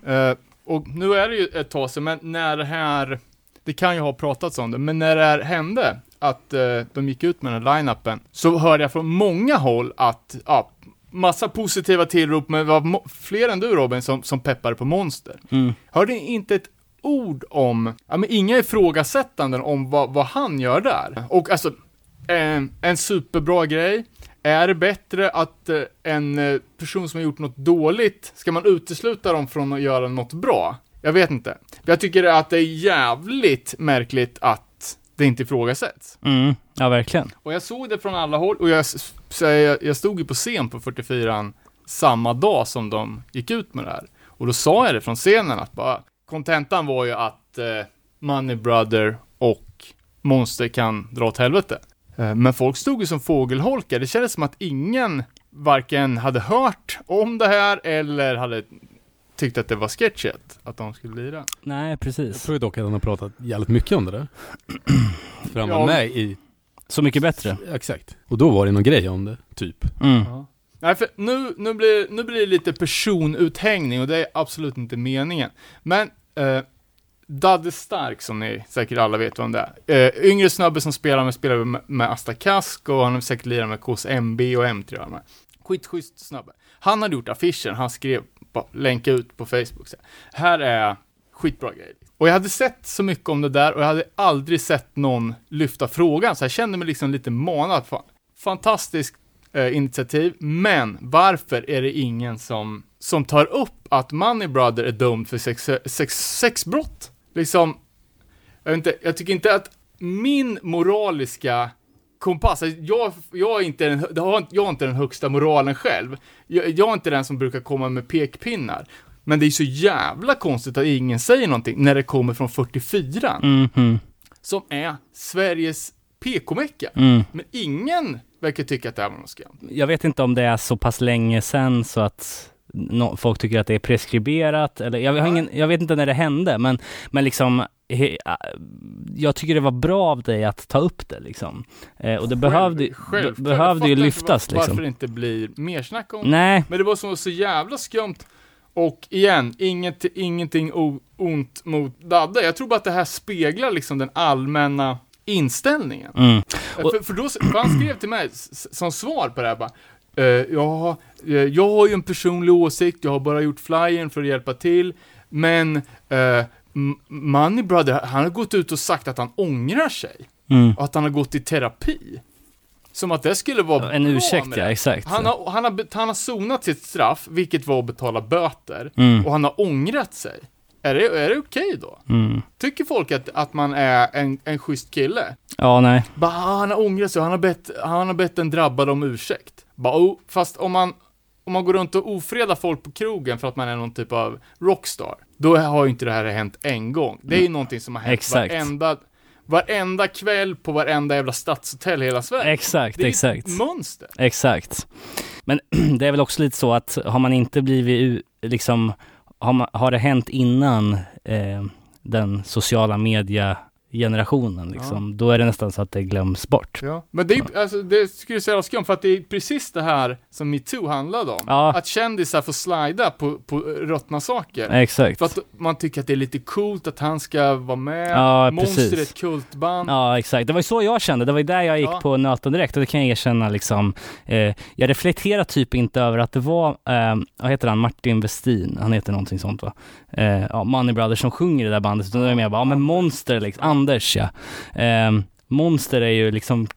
Och nu är det ju ett tag sedan, men när det här, det kan ju ha pratats om det, men när det här hände, att eh, de gick ut med den här line-upen, så hörde jag från många håll att, ja, massa positiva tillrop, men det var fler än du Robin som, som peppade på Monster.
Mm.
Hörde inte ett ord om, ja men inga ifrågasättanden om vad, vad han gör där. Och alltså, en, en superbra grej. Är det bättre att eh, en eh, person som har gjort något dåligt, ska man utesluta dem från att göra något bra? Jag vet inte. Jag tycker att det är jävligt märkligt att det inte ifrågasätts.
Mm. Ja, verkligen.
Och jag såg det från alla håll och jag, jag, stod ju på scen på 44 samma dag som de gick ut med det här. Och då sa jag det från scenen att bara, kontentan var ju att eh, Money Brother och Monster kan dra åt helvete. Eh, men folk stod ju som fågelholkar. Det kändes som att ingen varken hade hört om det här eller hade tyckt att det var sketchet att de skulle lira.
Nej,
jag
precis.
tror ju dock att han har pratat jävligt mycket om det där. För han var
Ja.
med i,
Så mycket bättre.
exakt. Och då var det någon grej om det, typ.
Mm.
Nej, för nu, nu, blir, nu blir det lite personuthängning och det är absolut inte meningen. Men, eh, Dadde Stark, som ni säkert alla vet vem det är. Eh, yngre snubbe som spelar med, spelar med, med Asta Kask och han har säkert lirat med KSMB och M3 och med. Skitschysst snubbe. Han hade gjort affischen, han skrev, bara länka ut på Facebook. Så här, här är skitbra grejer. Och jag hade sett så mycket om det där och jag hade aldrig sett någon lyfta frågan, så jag kände mig liksom lite manad. Fan, fantastiskt eh, initiativ, men varför är det ingen som, som tar upp att Money Brother är dömd för sex, sex, sexbrott? Liksom, jag, vet inte, jag tycker inte att min moraliska kompass. Alltså, Jag, jag, är inte den, jag har inte- den högsta moralen själv. Jag, jag är inte den som brukar komma med pekpinnar. Men det är så jävla konstigt att ingen säger någonting när det kommer från 44
Mhm.
som är Sveriges PK-mecka.
Mm.
Men ingen verkar tycka att det här var någon skam.
Jag vet inte om det är så pass länge sedan så att nå- folk tycker att det är preskriberat eller jag, har ingen, jag vet inte när det hände men, men liksom he, äh, jag tycker det var bra av dig att ta upp det liksom. Eh, och det behövde, be,
Självklart,
behövde ju lyftas
var- Varför
liksom.
det inte blir mer snack om.
Nej,
Men det var så, så jävla skumt. Och igen, inget, ingenting ont mot Dadde. Jag tror bara att det här speglar liksom den allmänna inställningen.
mm. Och-
För, för, då, för han skrev till mig som svar på det här bara, eh, ja, eh, jag har ju en personlig åsikt, jag har bara gjort flyern för att hjälpa till, men eh, Money Brother, han har gått ut och sagt att han ångrar sig,
Mm.
och att han har gått i terapi. Som att det skulle vara
En
bra
ursäkt
med
ja, exakt.
Han har, han, har, han har sonat sitt straff, vilket var att betala böter,
Mm.
och han har ångrat sig. Är det, är det okej då?
Mm.
Tycker folk att, att man är en, en schysst kille?
Ja, nej.
Bara, ah, han har ångrat sig, han har bett, han har bett en drabbad om ursäkt. Bara, oh, fast om man, om man går runt och ofredar folk på krogen för att man är någon typ av rockstar, då har ju inte det här hänt en gång. Det är ju någonting som har hänt
Exakt.
varenda, varenda kväll på varenda jävla stadshotell i hela Sverige.
Exakt,
det
exakt.
ett mönster.
Exakt. Men det är väl också lite så att har man inte blivit liksom, har, man, har det hänt innan eh, den sociala media generationen liksom, då är det nästan så att det glöms bort.
Ja. Men det är alltså, det skulle jag säga skumt, för att det är precis det här som metoo handlade om.
Ja.
Att kändisar får slida på, på ruttna saker.
Exakt.
För att man tycker att det är lite coolt att han ska vara med.
Ja,
Monster är ett kultband.
Ja, exakt. Det var ju så jag kände. Det var ju där jag gick
Ja.
på nöten direkt och det kan jag erkänna liksom. Eh, jag reflekterar typ inte över att det var, eh, vad heter han, Martin Westin, han heter någonting sånt va? Eh, ja, Money Brothers som sjunger i det där bandet. Utan det är mer bara, ja men Monster liksom, Anders ja. Eh, Monster är ju liksom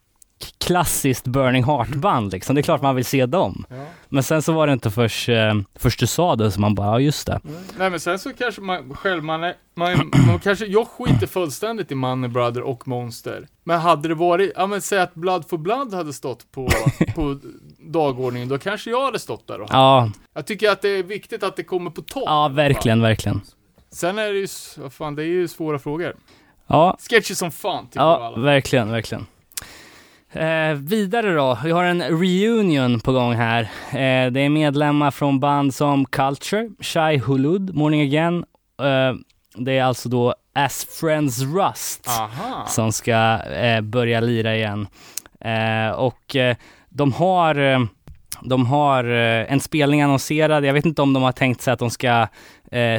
klassiskt Burning Heart-band liksom. Det är klart man vill se dem.
Ja.
Men sen så var det inte först, eh, först du sa det som man bara, ja just det.
Nej men sen så kanske man själv, man är, man, man kanske, jag skiter fullständigt i Money Brother och Monster. Men hade det varit, ja men säg att Blood for Blood hade stått på, på dagordningen, då kanske jag hade stått där och
Ja,
Jag tycker att det är viktigt att det kommer på topp.
ja verkligen, verkligen.
Sen är det ju, vad fan, det är ju svåra frågor.
Ja,
Sketcher som fan, tycker
Ja,
alla.
verkligen, verkligen. Eh, vidare då, vi har en reunion på gång här. Eh, det är medlemmar från band som Culture, Shy Hulud, Morning Again. Eh, det är alltså då As Friends Rust
Aha.
som ska eh, börja lira igen. Eh, och eh, de har, de har en spelning annonserad. Jag vet inte om de har tänkt sig att de ska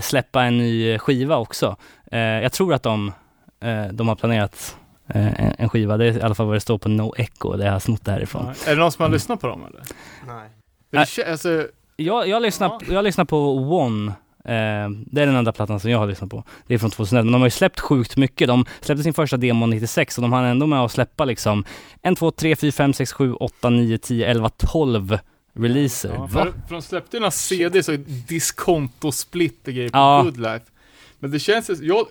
släppa en ny skiva också. Jag tror att de, de har planerat eh, en, skiva. Det är i alla fall vad det står på No Echo, det jag har snott därifrån.
Ja. Är det någon som har lyssnat på dem eller?
Nej.
Det kä- alltså,
Jag, jag, lyssnar, jag lyssnar på One. Eh, det är den enda plattan som jag har lyssnat på. Det är från 2001, men de har ju släppt sjukt mycket. De släppte sin första demo 96 och de hann ändå med att släppa liksom 1, 2, 3, 4, 5, 6, 7, 8, 9, 10, 11, 12 releaser.
ja, för, för de släppte ju några CD, så diskonto-split och grejer på
Ja.
Good Life. Men det känns jag,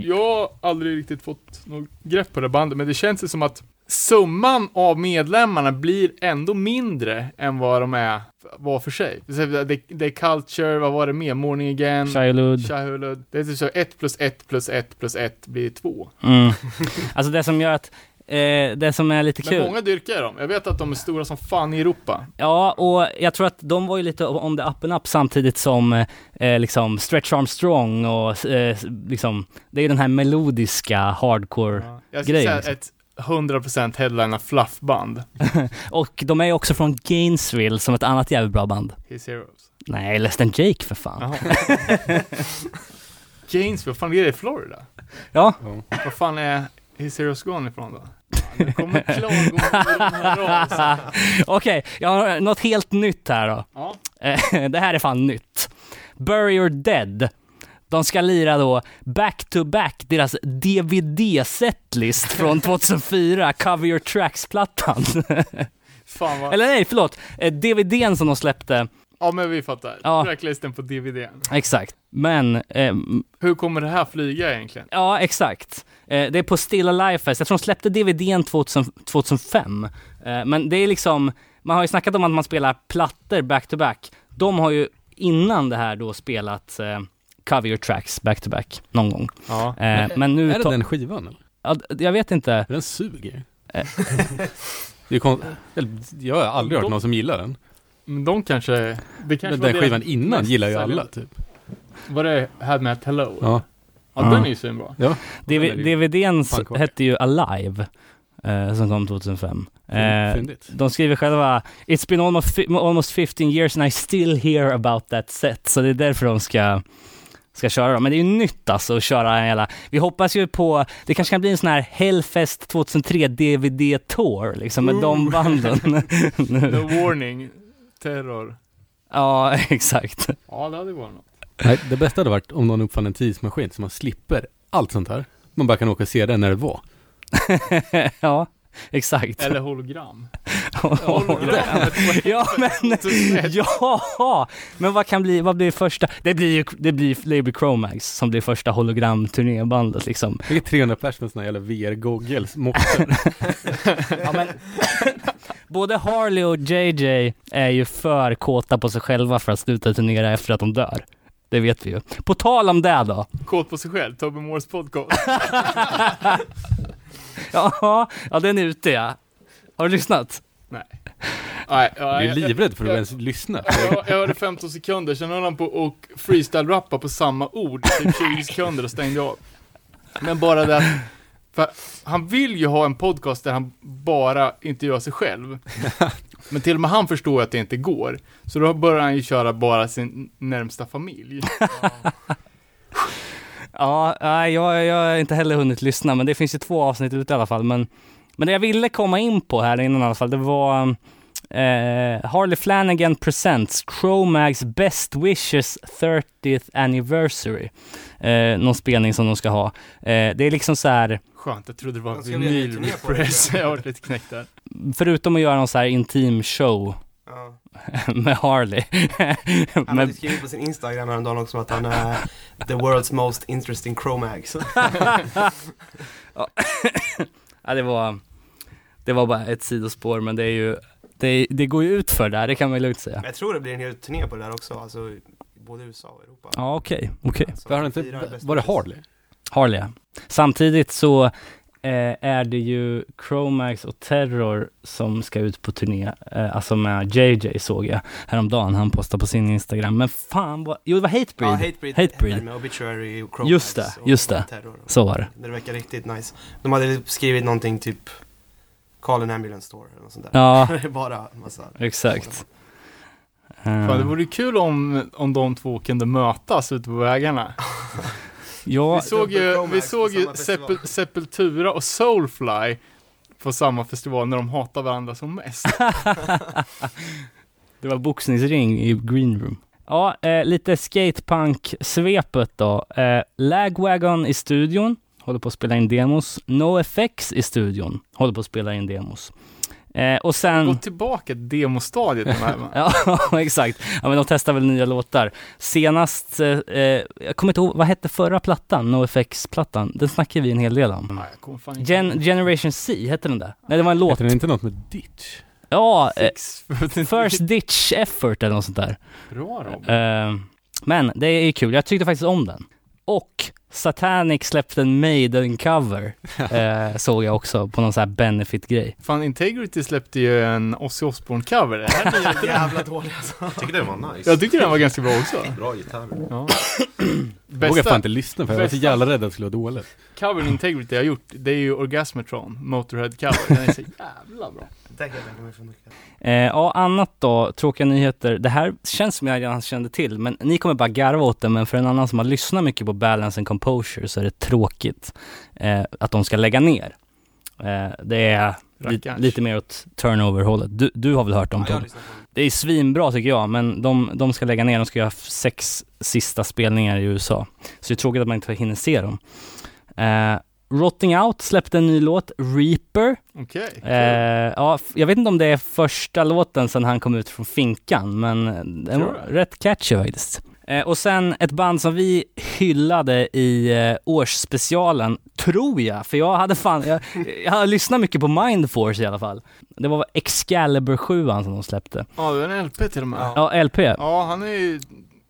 jag har aldrig riktigt fått något grepp på det bandet, men det känns ju som att summan av medlemmarna blir ändå mindre än vad de är var för sig. Det, är Culture, vad var det mer? Morning Again,
Childhood.
Childhood. Det är typ så 1 plus 1 plus 1 plus 1 blir 2.
Mm. Alltså det som gör att, eh, det som är lite
Men
kul.
många dyrkar dem. Jag vet att de är stora som fan i Europa.
Ja, och jag tror att de var ju lite om det up and up samtidigt som eh, liksom Stretch Armstrong och eh, liksom, det är ju den här melodiska hardcore
Ja. Jag skulle säga
liksom.
ett 100% headliner fluffband.
Och de är ju också från Gainesville som ett annat jävligt bra band.
His Heroes.
Nej, Less than Jake för fan.
Gainesville, vad fan är det i Florida?
Ja,
Vad fan är His Heroes Gone ifrån då? Nu kommer klagomål.
okej, jag har något helt nytt här då.
Ja.
Det här är fan nytt. Bury Your Dead. De ska lira då back to back deras DVD-setlist från 2004, Cover Your Tracks-plattan.
Fan vad...
Eller nej, förlåt. Eh, DVDn som de släppte
Ja, men vi fattar.
Ja.
Tracklisten på DVD.
Exakt. Men, eh,
Hur kommer det här flyga egentligen?
ja exakt. Eh, det är på Still Alive. Jag tror de släppte DVDn 2000, 2005. Eh, men det är liksom, man har ju snackat om att man spelar plattor back to back. De har ju innan det här då spelat eh, cover your tracks back to back någon gång.
Ja.
Eh, men nu...
Är det den skivan eller?
Ja, jag vet inte.
Den suger.
Eh.
Det är eller, jag har aldrig hört någon som gillar den.
Men de kanske... Det kanske
Men den skivan innan gillar ju alla typ.
Var det Had Met Hello?
Ja.
Ja,
Ja.
den är ju svinbra.
Ja.
DV, DVDn hette ju Alive, eh, som kom 2005. Eh,
Fyndigt.
de skriver själva It's been almost, almost 15 years and I still hear about that set. Så det är därför de ska, ska köra dem. Men det är ju nytt alltså att köra en jävla... Vi hoppas ju på... Det kanske kan bli en sån här Hellfest 2003 DVD Tour liksom med de banden.
The Warning. Terror.
ja, exakt.
Ja, det hade varit något.
Nej, det bästa hade varit om någon uppfann en tidsmaskin så man slipper allt sånt här. Man bara kan åka och se den när det var.
ja, exakt.
Eller hologram. Hologrammet på
Ja men,
2001.
ja! Men vad kan bli, vad blir första? Det blir ju, det blir Label Chromax som blir första hologramturnébandet liksom.
Det är 300 pers med såna jävla VR-goggles.
Ja, men, både Harley och JJ är ju för kåta på sig själva för att sluta turnera efter att de dör. Det vet vi ju. På tal om det då.
Kåt på sig själv. Tobbe Moores podcast.
Ja, ja den är ute ja. Har du lyssnat?
Nej. Nej, ja,
Jag är livrädd för att ens lyssna.
Jag, jag hörde 15 sekunder, sen höll han på och freestyle-rappa på samma ord i typ 20 sekunder och stängde av. Men bara det att, för han vill ju ha en podcast där han bara intervjuar sig själv. Men till och med han förstår att det inte går. Så då börjar han ju köra bara sin närmsta familj.
Ja, nej, jag, jag har inte heller hunnit lyssna, men det finns ju två avsnitt ute i alla fall. Men, men det jag ville komma in på här innan i alla fall, det var eh, Harley Flanagan Presents Chromags Best Wishes 30th Anniversary. Eh, någon spelning som de ska ha. Eh, det är liksom så här,
Skönt, jag trodde det var vinyl-press.
tror
Jag varit lite knäckt där.
förutom att göra någon så här intim show
Ja.
med Harley.
Han hade skrivit på sin Instagram häromdagen också att han är the world's most interesting Chromags.
ja, det var, det var bara ett sidospår, men det är ju, det, det går ju ut för där, det kan man ju lugnt säga.
Jag tror det blir en hel turné på det där också, alltså både USA och Europa.
Ja, okej, okej.
Var, inte, var det. Harley?
Harley. Samtidigt så eh, är det ju Chromax och Terror som ska ut på turné. Eh, alltså med JJ såg jag häromdagen. Han postade på sin Instagram. Men fan vad... Jo, det var Hatebreed.
Ja, Hatebreed,
Hatebreed.
med Obituary och Chromags
Just det,
och
just det.
Terror.
Så var det.
Det verkar riktigt nice. De hade skrivit någonting typ Call an ambulance store eller något sånt där.
Ja,
Det är bara massa...
exakt.
Fan, det
Eh,
vore kul om, om de två kunde mötas ute på vägarna.
ja,
Vi såg ju, vi såg ju. Sepul- Sepultura och Soulfly på samma festival när de hatar varandra som mest.
det var boxningsring i green room. Ja, eh, lite skatepunk-svepet då. Eh, Lagwagon i studion, håller på att spela in demos. NoFX i studion, håller på att spela in demos. Eh, och sen...
Gå tillbaka till demostadiet de här.
Ja, exakt. Ja, men de testar väl nya låtar. Senast, eh, eh, jag kommer inte ihåg, vad hette förra plattan? NoFX-plattan. Den snackade vi en hel del om. Gen Generation C, hette den där? Nej, det var en låt.
Heter den inte något med Ditch?
Ja, eh. First Ditch Effort eller något sånt där.
Bra Rob.
Eh, men det är kul, jag tyckte faktiskt om den. Och Satanic släppte en Maiden-cover, eh, såg jag också på någon sån här benefit-grej.
Fan, Integrity släppte ju en Ozzy Osbourne-cover. Det här är
Så jävla dålig alltså.
Jag tycker den var nice.
Jag tyckte den var ganska bra också.
Bra gitarr.
Ja.
Jag vågar fan
Bästa
inte lyssna för jag var så
bästa-
jävla rädd att det skulle vara dåligt.
covern Integrity jag har gjort, det är ju Orgasmatron, Motorhead-cover. Den är så jävla bra.
Det jag tänka mig för mycket.
Eh, ja, annat då, tråkiga nyheter. Det här känns som jag redan kände till, men ni kommer bara garva åt det, men för en annan som har lyssnat mycket på Balance and Composure så är det tråkigt eh, att de ska lägga ner. Eh, det är li- lite mer åt turnover-hållet. Du, du har väl hört om
Ja, den.
Det är svinbra tycker jag, men de, de ska lägga ner, de ska göra sex sista spelningar i USA. Så det är tråkigt att man inte hinner se dem. Eh, Rotting Out släppte en ny låt, Reaper.
Okej.
Eh, ja, jag vet inte om det är första låten sedan han kom ut från finkan, men den var
jag.
rätt catchy faktiskt. Eh, och sen ett band som vi hyllade i eh, årsspecialen, tror jag, för jag hade fan, jag, jag har lyssnat mycket på Mindforce i alla fall. Det var Excalibur 7 som de släppte.
Ja, det är en LP till och med.
Ja,
LP.
Ja, han är ju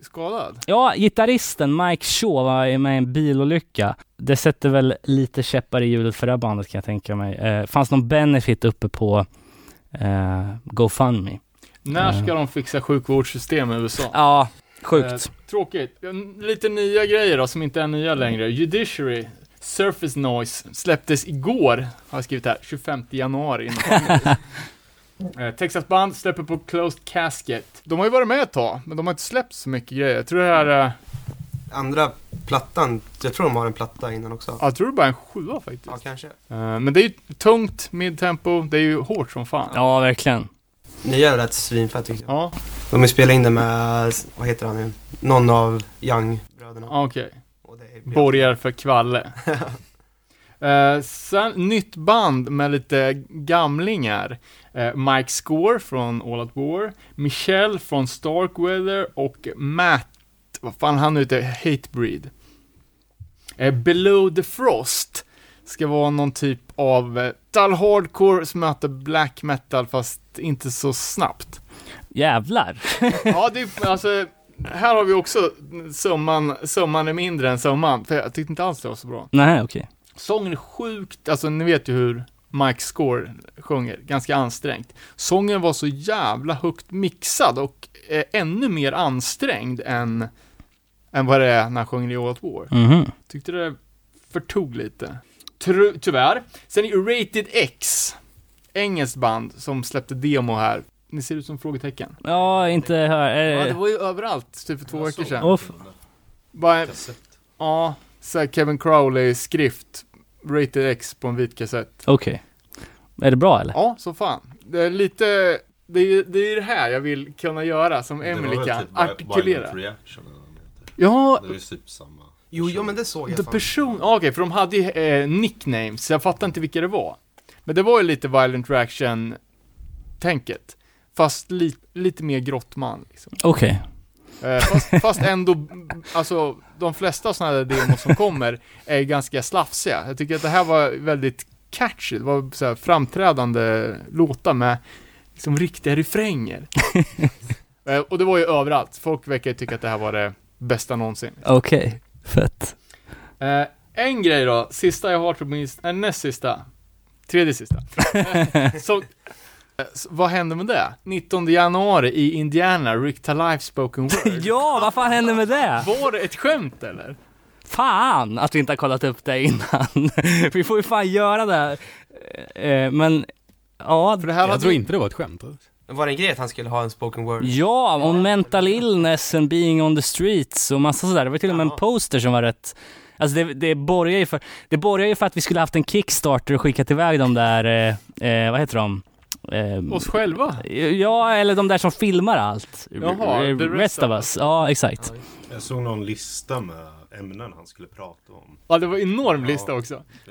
skadad.
Ja, gitarristen Mike Shaw var med i en bilolycka. Det sätter väl lite käppar i hjulet för det här bandet kan jag tänka mig. Eh, fanns någon benefit uppe på eh, GoFundMe?
När ska
Mm.
de fixa sjukvårdssystem i USA?
Ja, sjukt.
Eh, tråkigt. Lite nya grejer då, som inte är nya längre. Judiciary, Surface Noise, släpptes igår, har jag skrivit här, 25 januari. Eh, Texas band släpper på Closed Casket. De har ju varit med ett tag, men de har inte släppt så mycket grejer. Jag tror det här är,
Andra plattan, jag tror de har en platta innan också.
ja, jag tror det är bara en sjua faktiskt.
Ja, kanske.
Eh, men det är ju tungt, midtempo, det är ju hårt som fan.
Ja, verkligen.
Nya lät svinfett tycker jag.
Ja,
De har spelat in det med, vad heter han nu? Någon av Young-bröderna.
okej.
Är-
Borgar för Kvalle. Eh, sen nytt band med lite gamlingar. Eh, Mike Score från All Out War, Michelle från Starkweather och Matt, vad fan han nu heter, Hatebreed. Eh, Below the Frost ska vara någon typ av eh, hardcore som möter black metal fast inte så snabbt.
Jävlar.
Ja, det är, alltså, här har vi också summan, summan är mindre än summan, för jag tyckte inte alls det var så bra.
Nej, okej.
Sången är sjukt, alltså ni vet ju hur Mike Score sjunger, ganska ansträngt. Sången var så jävla högt mixad och eh, ännu mer ansträngd än, än vad det är när han sjunger i All War.
Mhm.
Tyckte det förtog lite. Tru- tyvärr. Sen är Rated X, engelskt band som släppte demo här. Ni ser ut som frågetecken.
Ja, inte här.
Ja, det
Eh,
var ju överallt, typ för två veckor sedan.
Åh, f-
Bara, ja, så här Kevin Crowley-skrift, Rated X på en vit kassett.
Okej. Är det bra eller?
Ja, så fan. Det är lite, det är det, är det här jag vill kunna göra som
Det var
Emily kan,
typ
artikulera.
Reaction eller vad det heter.
Ja,
Det är ju typ samma.
Jo, jo, men det såg jag
the
fan.
person, ja, okej, för de hade ju eh, nicknames, jag fattar inte vilka det var. Men det var ju lite Violent Reaction-tänket. Fast li, lite mer grottman, liksom.
Okej.
Eh, fast, fast ändå, alltså de flesta sådana här demos som kommer är ganska slafsiga. Jag tycker att det här var väldigt catchy, det var så framträdande låtar med liksom riktiga refränger. eh, och det var ju överallt, folk verkar tycka att det här var det bästa någonsin.
Okej. Fett.
Eh, en grej då, sista jag har på min, äh, näst sista, tredje sista. Så, vad hände med det? 19 januari i Indiana, Rick Live Spoken Word.
ja, vad fan hände med det?
Var det ett skämt eller?
Fan att vi inte har kollat upp det innan. vi får ju fan göra det. här. Eh, Men, ja.
För det här
Jag
hade
tror inte det var ett skämt.
Var det en grej att han skulle ha en spoken word?
Ja, om mental illness and being on the streets och massa sådär. Det var till och med en poster som var rätt Alltså det, det borgar ju för, det borgar ju för att vi skulle haft en Kickstarter och skickat iväg de där, eh, eh, vad heter de? Eh,
Oss själva?
Ja, eller de där som filmar allt.
Jaha,
R-
the rest of us.
Ja, exakt.
Jag såg någon lista med ämnen han skulle prata om.
Ja, det var enorm
Ja.
lista också.
Det,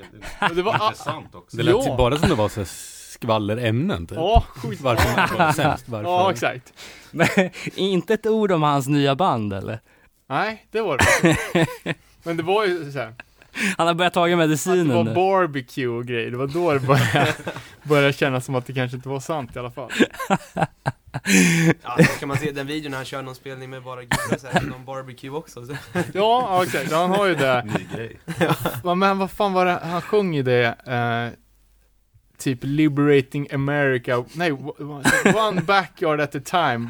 det,
det var,
intressant också.
Det lät
Ja.
bara som det var så skvallerämnen typ.
ja, sjukt.
Varför var det sämst? Varför?
Ja, exakt.
Men inte ett ord om hans nya band eller?
Nej, det var det Men det var ju såhär,
Han har börjat ta
att det
medicinen
var barbecue och grejer, det var då det började, började kännas som att det kanske inte var sant i alla fall.
Ja, så kan man se den videon när han kör någon spelning med bara gubbar så här, någon barbecue också. Så.
Ja, ja exakt, han har ju det.
Ny grej.
Ja, Men vad fan var det, han sjöng ju det, eh, typ Liberating America, nej, One Backyard at a time.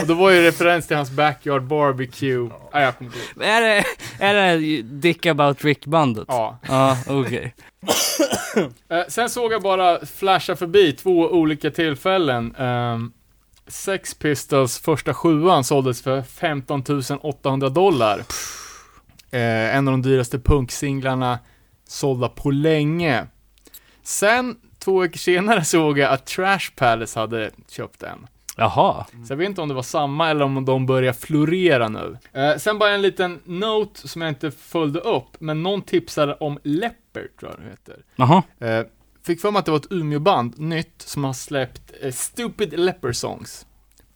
Och då var ju referens till hans Backyard Barbecue. Ja, jag kommer inte ihåg.
Är det, är det Dick About Rick-bandet?
Ja.
Ja, okej.
Eh, sen såg jag bara flasha förbi två olika tillfällen. Um, Sex Pistols första sjuan såldes för 15 800 dollar. Eh, en av de dyraste punksinglarna sålda på länge. Sen, två veckor senare såg jag att Trash Palace hade köpt en.
Jaha.
Så jag vet inte om det var samma eller om de börjar florera nu. Eh, sen bara en liten note som jag inte följde upp, men någon tipsade om Leopard tror jag det heter.
Jaha.
Eh, fick för mig att det var ett Umeå-band, nytt, som har släppt eh, Stupid Leper Songs.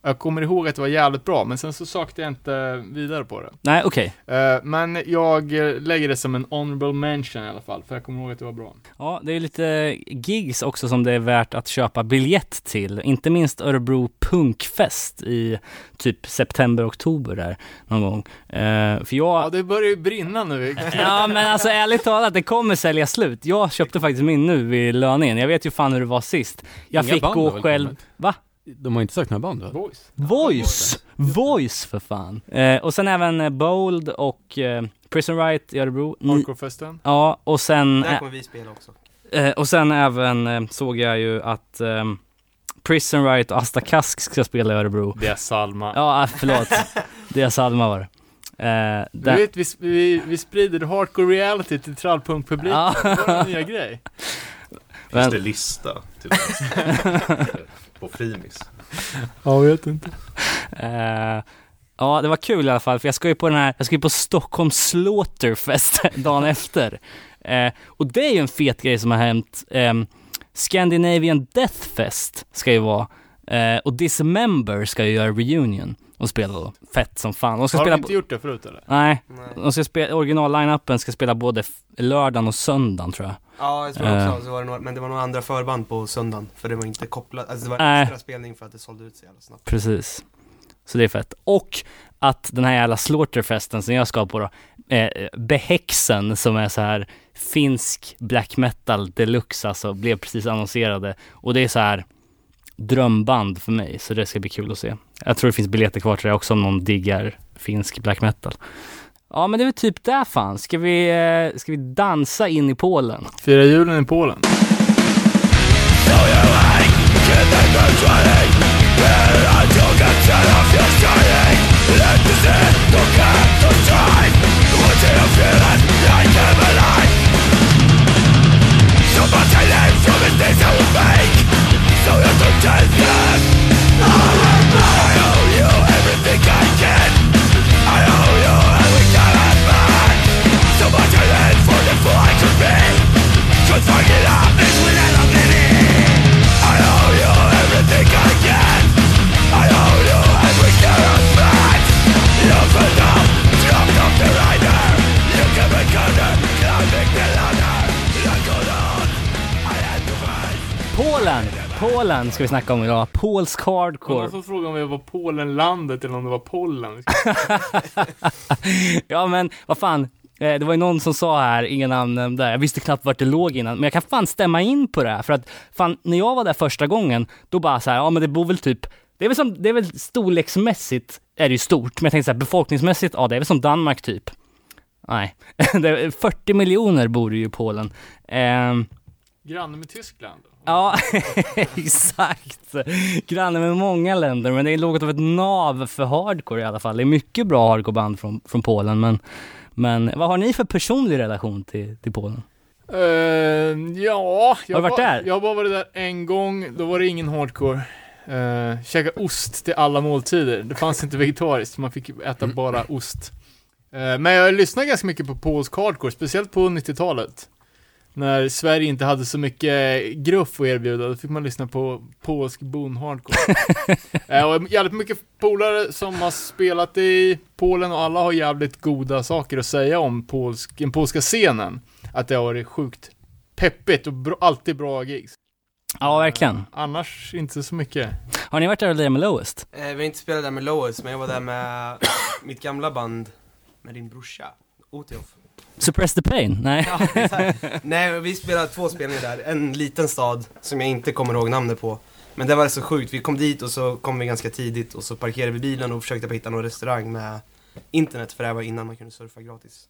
Jag kommer ihåg att det var jävligt bra, men sen så sökte jag inte vidare på det.
Nej, okej.
Eh, men jag eh, lägger det som en honorable mention i alla fall, för jag kommer ihåg att det var bra.
Ja, det är lite gigs också som det är värt att köpa biljett till. Inte minst Örebro Punkfest i typ september, oktober där någon gång. Eh, för jag...
Ja, det börjar ju brinna nu.
Ja men alltså ärligt talat, det kommer sälja slut. Jag köpte faktiskt min nu vid löningen. Jag vet ju fan hur det var sist. Jag
Inga
fick gå själv.
kommit?
Va?
De har inte sagt några band va?
Boys.
Voice! Voice för fan. Eh, och sen även eh, Bold och eh, Prison Right i Örebro.
Hardcore-festen.
Ja, och sen,
Där
ä-
kommer vi spela också.
eh, och sen även eh, såg jag ju att eh, Prison Right och Asta Kask ska spela i Örebro.
Det är Salma.
Ja, ah, förlåt. Det är Salma var det. Eh,
Du vet, vi, vi, vi sprider hardcore reality till trallpunkpubliken.
Ja.
Det var en nya grej.
Finns det lista? Typ, på Frimis?
Jag vet inte.
Eh, ja, det var kul i alla fall, för jag ska ju på den här, jag ska ju på Stockholm Slaughterfest dagen efter. Eh, och det är ju en fet grej som har hänt. Ehm, Scandinavian Death Fest ska ju vara, eh, och Dismember ska ju göra reunion och spela då. Fett som fan. De ska
Har de
spela...
inte gjort det förut eller?
Nej,
Nej.
de ska spela, original-line-upen ska spela både lördagen och söndagen tror jag.
Ja, jag tror
Eh.
också så var det några, men det var några andra förband på söndagen. För det var inte kopplat, alltså det var
Nej.
extra spelning för att det sålde ut så jävla snabbt.
Precis. Så det är fett. Och att den här jävla slaughterfesten som jag ska på då, eh, Behäxen som är så här finsk black metal deluxe alltså, blev precis annonserade. Och det är så här drömband för mig, så det ska bli kul att se. Jag tror det finns biljetter kvar till det också om någon diggar finsk black metal. Ja men det är väl typ där fan. Ska vi, eh, ska vi dansa in i Polen?
Fira julen i Polen.
Polen! Polen ska vi snacka om idag. Polsk hardcore.
någon som frågade om vi var Polenlandet eller om det var Pollen.
ja men vad fan, det var ju någon som sa här, inga namn nämnda, jag visste knappt vart det låg innan, men jag kan fan stämma in på det här, för att fan, när jag var där första gången, då bara så här, ja men det bor väl typ, det är väl som, det är väl storleksmässigt är det ju stort, men jag tänkte så här, befolkningsmässigt, ja det är väl som Danmark typ. Nej, det är 40 miljoner bor ju i Polen. Ehm,
Granne med Tyskland.
Ja, exakt. Granne med många länder, men det är något av ett nav för hardcore i alla fall. Det är mycket bra hardcoreband från, från Polen, men, men vad har ni för personlig relation till, till Polen?
Eh, ja, jag
Har du varit
var-
där?
Jag har bara varit där en gång, då var det ingen hardcore. Uh, käka ost till alla måltider. Det fanns inte vegetariskt, man fick äta
Mm.
bara ost. Eh, men jag lyssnade ganska mycket på polsk hardcore, speciellt på 90-talet. När Sverige inte hade så mycket gruff att erbjuda, då fick man lyssna på polsk boom hardcore. uh, och jävligt mycket polare som har spelat i Polen och alla har jävligt goda saker att säga om polsk, den polska scenen. Att det har varit sjukt peppigt och bra, alltid bra gigs.
Ja, verkligen.
Annars inte så mycket.
Har ni varit där och lirat med Lowest?
Eh, vi har inte spelat där med Lois, men jag var där med mitt gamla band, med din brorsa, Otiof.
Suppress the Pain? Nej.
Ja, exakt. Nej, vi spelade två spelningar där. En liten stad som jag inte kommer ihåg namnet på. Men det var så sjukt. Vi kom dit och så kom vi ganska tidigt och så parkerade vi bilen och försökte hitta någon restaurang med internet för det här var innan man kunde surfa gratis.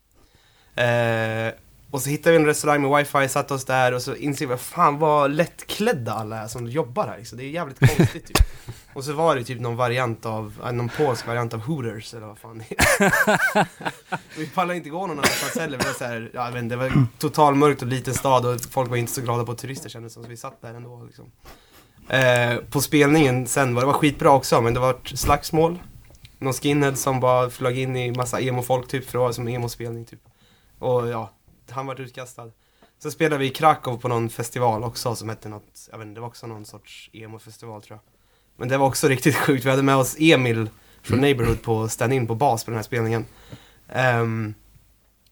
Eh, och så hittade vi en restaurang med wifi, satte oss där och så insåg vi, fan vad lättklädda alla är som jobbar här liksom. Det är jävligt konstigt typ. Och så var det typ någon variant av, äh, någon polsk variant av Hooters eller vad fan det är. Vi pallade inte gå någon annanstans heller. Det var, så här, ja, inte, det var totalmörkt och liten stad och folk var inte så glada på turister kändes det som. Så vi satt där ändå liksom. Eh, på spelningen sen var det var skitbra också men det var ett slagsmål. Någon skinhead som bara flög in i massa emo-folk typ för det var som emo-spelning typ. Och ja, han vart utkastad. Så spelade vi i Krakow på någon festival också som hette något, jag vet inte, det var också någon sorts emo-festival tror jag. Men det var också riktigt sjukt, vi hade med oss Emil från Neighborhood på stand-in på bas på den här spelningen. Ehm,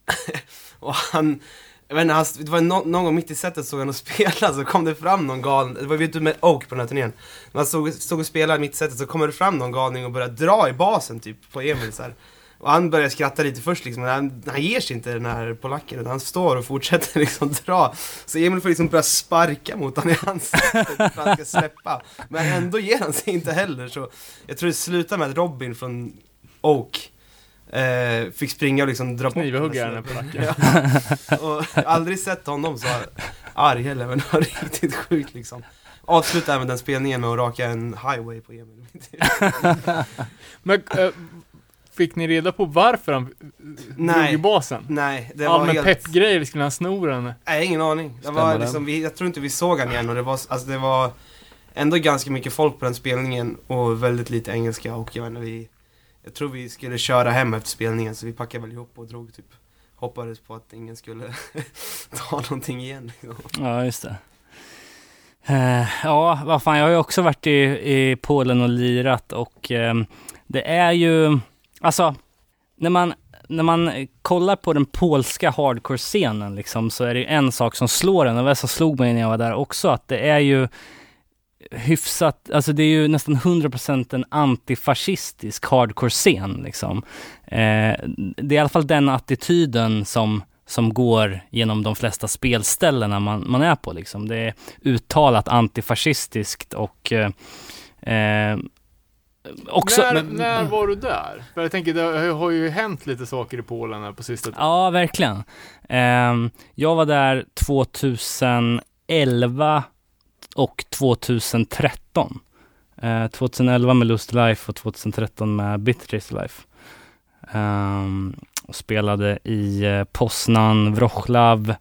och han, jag vet inte, han, det var nå- någon gång mitt i setet såg han och spela så kom det fram någon galen, det var vi ute med Oak på den här turnén. När han stod, stod och spelade mitt i setet så kommer det fram någon galning och börjar dra i basen typ på Emil så här. Och han börjar skratta lite först liksom, men han, han ger sig inte den här polacken utan han står och fortsätter liksom dra. Så Emil får liksom börja sparka mot honom i ansiktet för att han ska släppa. Men ändå ger han sig inte heller så jag tror det slutar med att Robin från Oak eh, fick springa och liksom dra bort
Knivhugga den här
Ja. Och aldrig sett honom så arg heller, men det var riktigt sjukt liksom. Avsluta även den spelningen med att raka en highway på Emil.
Men äh, fick ni reda på varför han
Nej.
drog i basen?
Nej, det var
Allmän
helt...
peppgrejer, skulle han sno den?
Nej, ingen aning. Det
Stämmer
var liksom, vi, jag tror inte vi såg han igen och det var, alltså det var ändå ganska mycket folk på den spelningen och väldigt lite engelska och jag vet inte, vi Jag tror vi skulle köra hem efter spelningen så vi packade väl ihop och drog typ Hoppades på att ingen skulle ta någonting igen.
Ja, just det. Eh, ja, vad fan, jag har ju också varit i, i Polen och lirat och ehm, det är ju, alltså, när man, när man kollar på den polska hardcore-scenen liksom, så är det ju en sak som slår en, och det som slog mig när jag var där också, att det är ju hyfsat, alltså det är ju nästan 100% en antifascistisk hardcore-scen liksom. Eh, det är i alla fall den attityden som som går genom de flesta spelställena man, man är på. Liksom. Det är uttalat antifascistiskt och eh, eh, också...
när,
men-
när var du där? För jag tänker, det har ju hänt lite saker i Polen här på sista tiden.
Ja, verkligen. Ehm, jag var där 2011 och 2013. Eh, 2011 med Lust Life och 2013 med Bitter Life. Ehm, och spelade i eh, Poznan, Wroclaw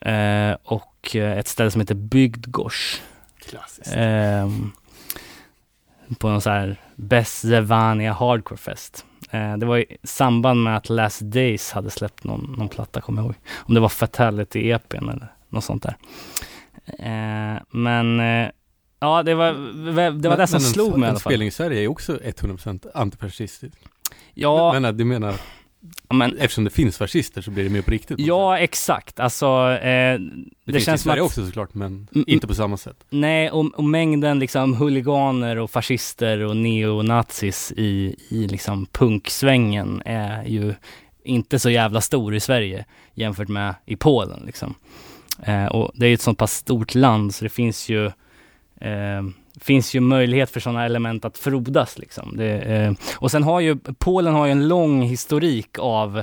eh, och eh, ett ställe som heter Bygdgårds.
Klassiskt.
Ehm, på någon så här Bezevania Hardcore Fest. Eh, det var i samband med att Last Days hade släppt någon, någon platta, kommer jag ihåg. Om det var Fatality EPn eller något sånt där. Eh, men eh, ja, det var det, var det som
men en-
slog mig i
En
alla fall.
spelning i Sverige är också 100% antifascistisk.
Ja,
Men, men du menar,
men,
eftersom det finns fascister så blir det mer på riktigt?
ja exakt. Alltså, eh, det,
det, finns
känns
i Sverige
att...
också såklart, men
Mm,
inte på samma sätt.
Nej, och, och mängden liksom huliganer och fascister och neonazis i, i liksom punksvängen är ju inte så jävla stor i Sverige jämfört med i Polen liksom. Eh, och det är ju ett sånt pass stort land så det finns ju eh, finns ju möjlighet för sådana element att frodas liksom. Det, eh, och sen har ju Polen har ju en lång historik av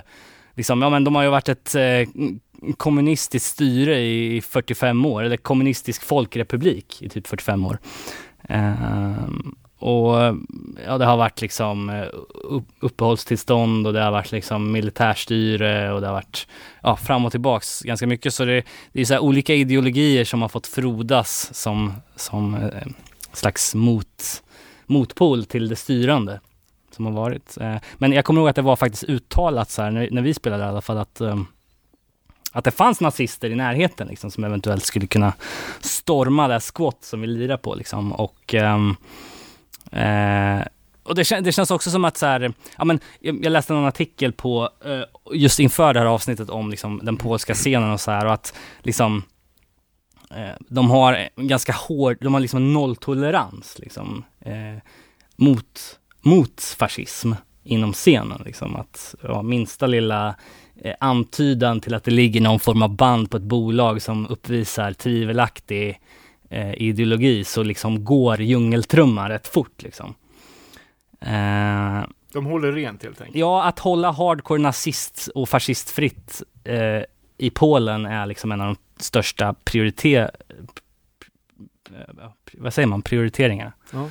liksom, ja men de har ju varit ett eh, kommunistiskt styre i 45 år, eller kommunistisk folkrepublik i typ 45 år. Eh, och ja, det har varit liksom eh, uppehållstillstånd och det har varit liksom militärstyre och det har varit ja, fram och tillbaks ganska mycket. Så det, det är så här olika ideologier som har fått frodas som, som eh, slags mot, motpol till det styrande som har varit. Eh, men jag kommer ihåg att det var faktiskt uttalat så här, när, när vi spelade i alla fall, att eh, att det fanns nazister i närheten liksom, som eventuellt skulle kunna storma det här squat som vi lirar på liksom. Och, ehm, eh, och det, kän, det känns också som att så här, ja men jag, jag läste en artikel på, eh, just inför det här avsnittet om liksom den polska scenen och så här och att liksom de har ganska hård, de har liksom nolltolerans liksom eh, mot, mot fascism inom scenen liksom att ja, minsta lilla eh, antydan till att det ligger någon form av band på ett bolag som uppvisar tvivelaktig eh, ideologi så liksom går djungeltrumman rätt fort liksom. Eh,
De håller rent helt enkelt.
ja, att hålla hardcore nazist och fascistfritt eh, i Polen är liksom en av de största prioriter... Vad säger man? Prioriteringarna.
Ja.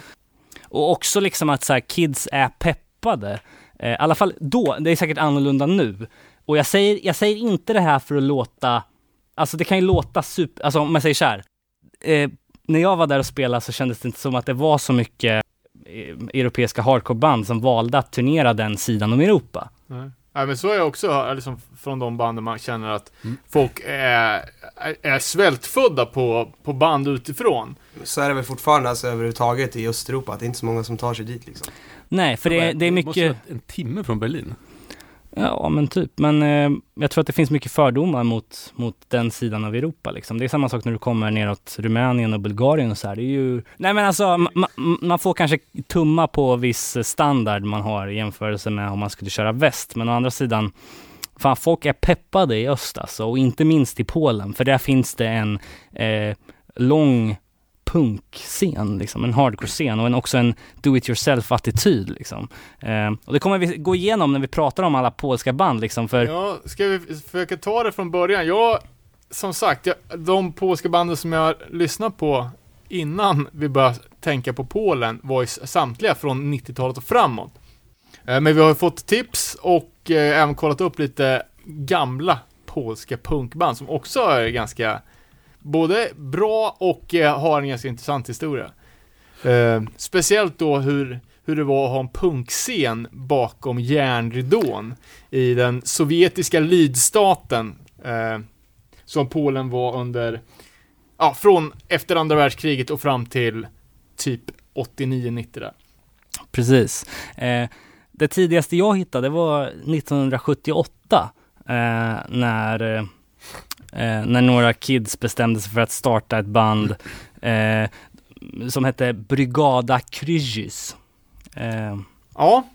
Och också liksom att så här, kids är peppade. Eh, I alla fall då, det är säkert annorlunda nu. Och jag säger, jag säger inte det här för att låta, alltså det kan ju låta super, alltså om jag säger så här. Eh, när jag var där och spelade så kändes det inte som att det var så mycket eh, europeiska hardcoreband som valde att turnera den sidan om Europa.
Nej. Ja, men så är jag också, liksom, från de banden man känner att
Mm.
folk är, är, svältfödda på, på band utifrån.
Så är det väl fortfarande alltså överhuvudtaget i Östeuropa, att det är inte så många som tar sig dit liksom.
Nej, för det, det är
måste
mycket...
vara en timme från Berlin.
Ja, men typ. Men eh, jag tror att det finns mycket fördomar mot, mot den sidan av Europa. Liksom. Det är samma sak när du kommer neråt Rumänien och Bulgarien och så här. Det är ju... Nej men alltså, ma- ma- man får kanske tumma på viss standard man har i jämförelse med om man skulle köra väst. Men å andra sidan, fan folk är peppade i öst alltså. Och inte minst i Polen. För där finns det en eh, lång punkscen, liksom, en hardcore-scen och en, också en do-it-yourself-attityd. Liksom. Eh, och det kommer vi gå igenom när vi pratar om alla polska band. Liksom, för
Ja, ska vi försöka ta det från början? Jag, som sagt, jag, de polska banden som jag lyssnat på innan vi började tänka på Polen var ju samtliga från 90-talet och framåt. Eh, Men vi har fått tips och eh, även kollat upp lite gamla polska punkband som också är ganska både bra och eh, har en ganska intressant historia. Eh, speciellt då hur, hur det var att ha en punkscen bakom järnridån i den sovjetiska lydstaten eh, som Polen var under, ja, från efter andra världskriget och fram till typ 89-90 där.
Precis. Eh, det tidigaste jag hittade var 1978 eh, när, eh, eh, när några kids bestämde sig för att starta ett band eh, som hette Brygada Kryzys. Eh,
Ja,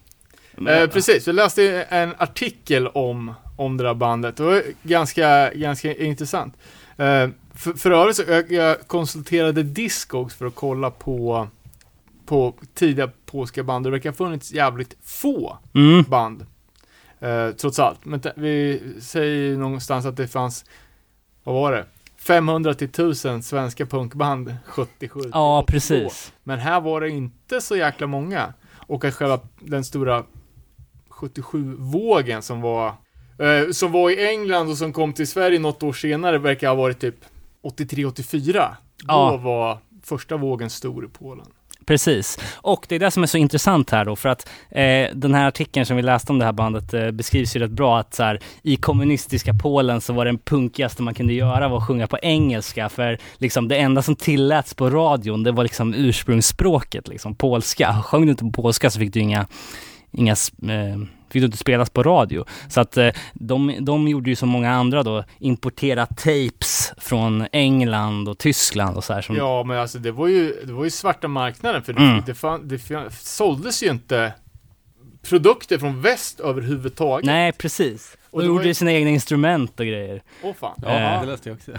men-
eh, precis. Jag läste en artikel om, om det där bandet. Det var ganska, ganska intressant. Eh, för, för övrigt så jag, jag konsulterade Discogs för att kolla på, på tidiga polska band. Det verkar ha funnits jävligt få
Mm,
band. Eh, trots allt. Men vi säger någonstans att det fanns, vad var det? 500 till 1000 svenska punkband 77. till
ja,
82.
precis.
Men här var det inte så jäkla många. Och att själva den stora 77-vågen som var, eh, som var i England och som kom till Sverige något år senare verkar ha varit typ 83-84. Då
Ja.
var första vågen stor i Polen.
Precis. Och det är det som är så intressant här då, för att eh, den här artikeln som vi läste om det här bandet eh, beskrivs ju rätt bra att så här, i kommunistiska Polen så var det punkigaste man kunde göra var att sjunga på engelska, för liksom det enda som tilläts på radion, det var liksom ursprungsspråket, liksom polska. Sjöng du inte på polska så fick du inga, inga eh, fick du inte spelas på radio. Så att eh, de, de gjorde ju som många andra då, importera tapes från England och Tyskland och så här. Som,
Ja, men alltså det var ju, det var ju svarta marknaden för det,
Mm.
det, fan, det fan, såldes ju inte produkter från väst överhuvudtaget.
Nej, precis.
Och det var
gjorde
ju-
sina egna instrument och grejer.
Åh fan.
Ja,
Eh.
det läste jag också.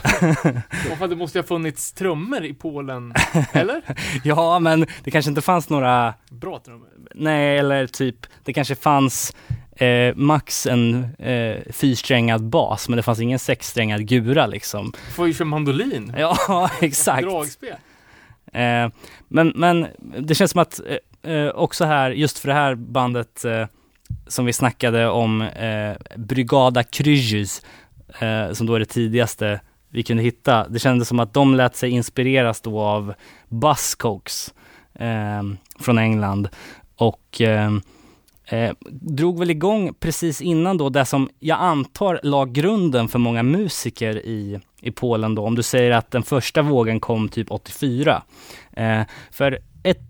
Åh fan, det måste ju ha funnits trummor i Polen. Eller?
Ja, men det kanske inte fanns några,
Bra trummor.
nej, eller typ, det kanske fanns eh, max en eh, fyrsträngad bas, men det fanns ingen sexsträngad gura liksom.
Får ju köra mandolin.
Ja, exakt.
Dragspel.
Eh, men, men det känns som att eh, eh, också här, just för det här bandet eh, som vi snackade om, eh, Brygada Kryzys, eh, som då är det tidigaste vi kunde hitta. Det kändes som att de lät sig inspireras då av Buzzcocks från England och eh, drog väl igång precis innan då det som jag antar la grunden för många musiker i, i Polen då, om du säger att den första vågen kom typ 84. Eh, för ett,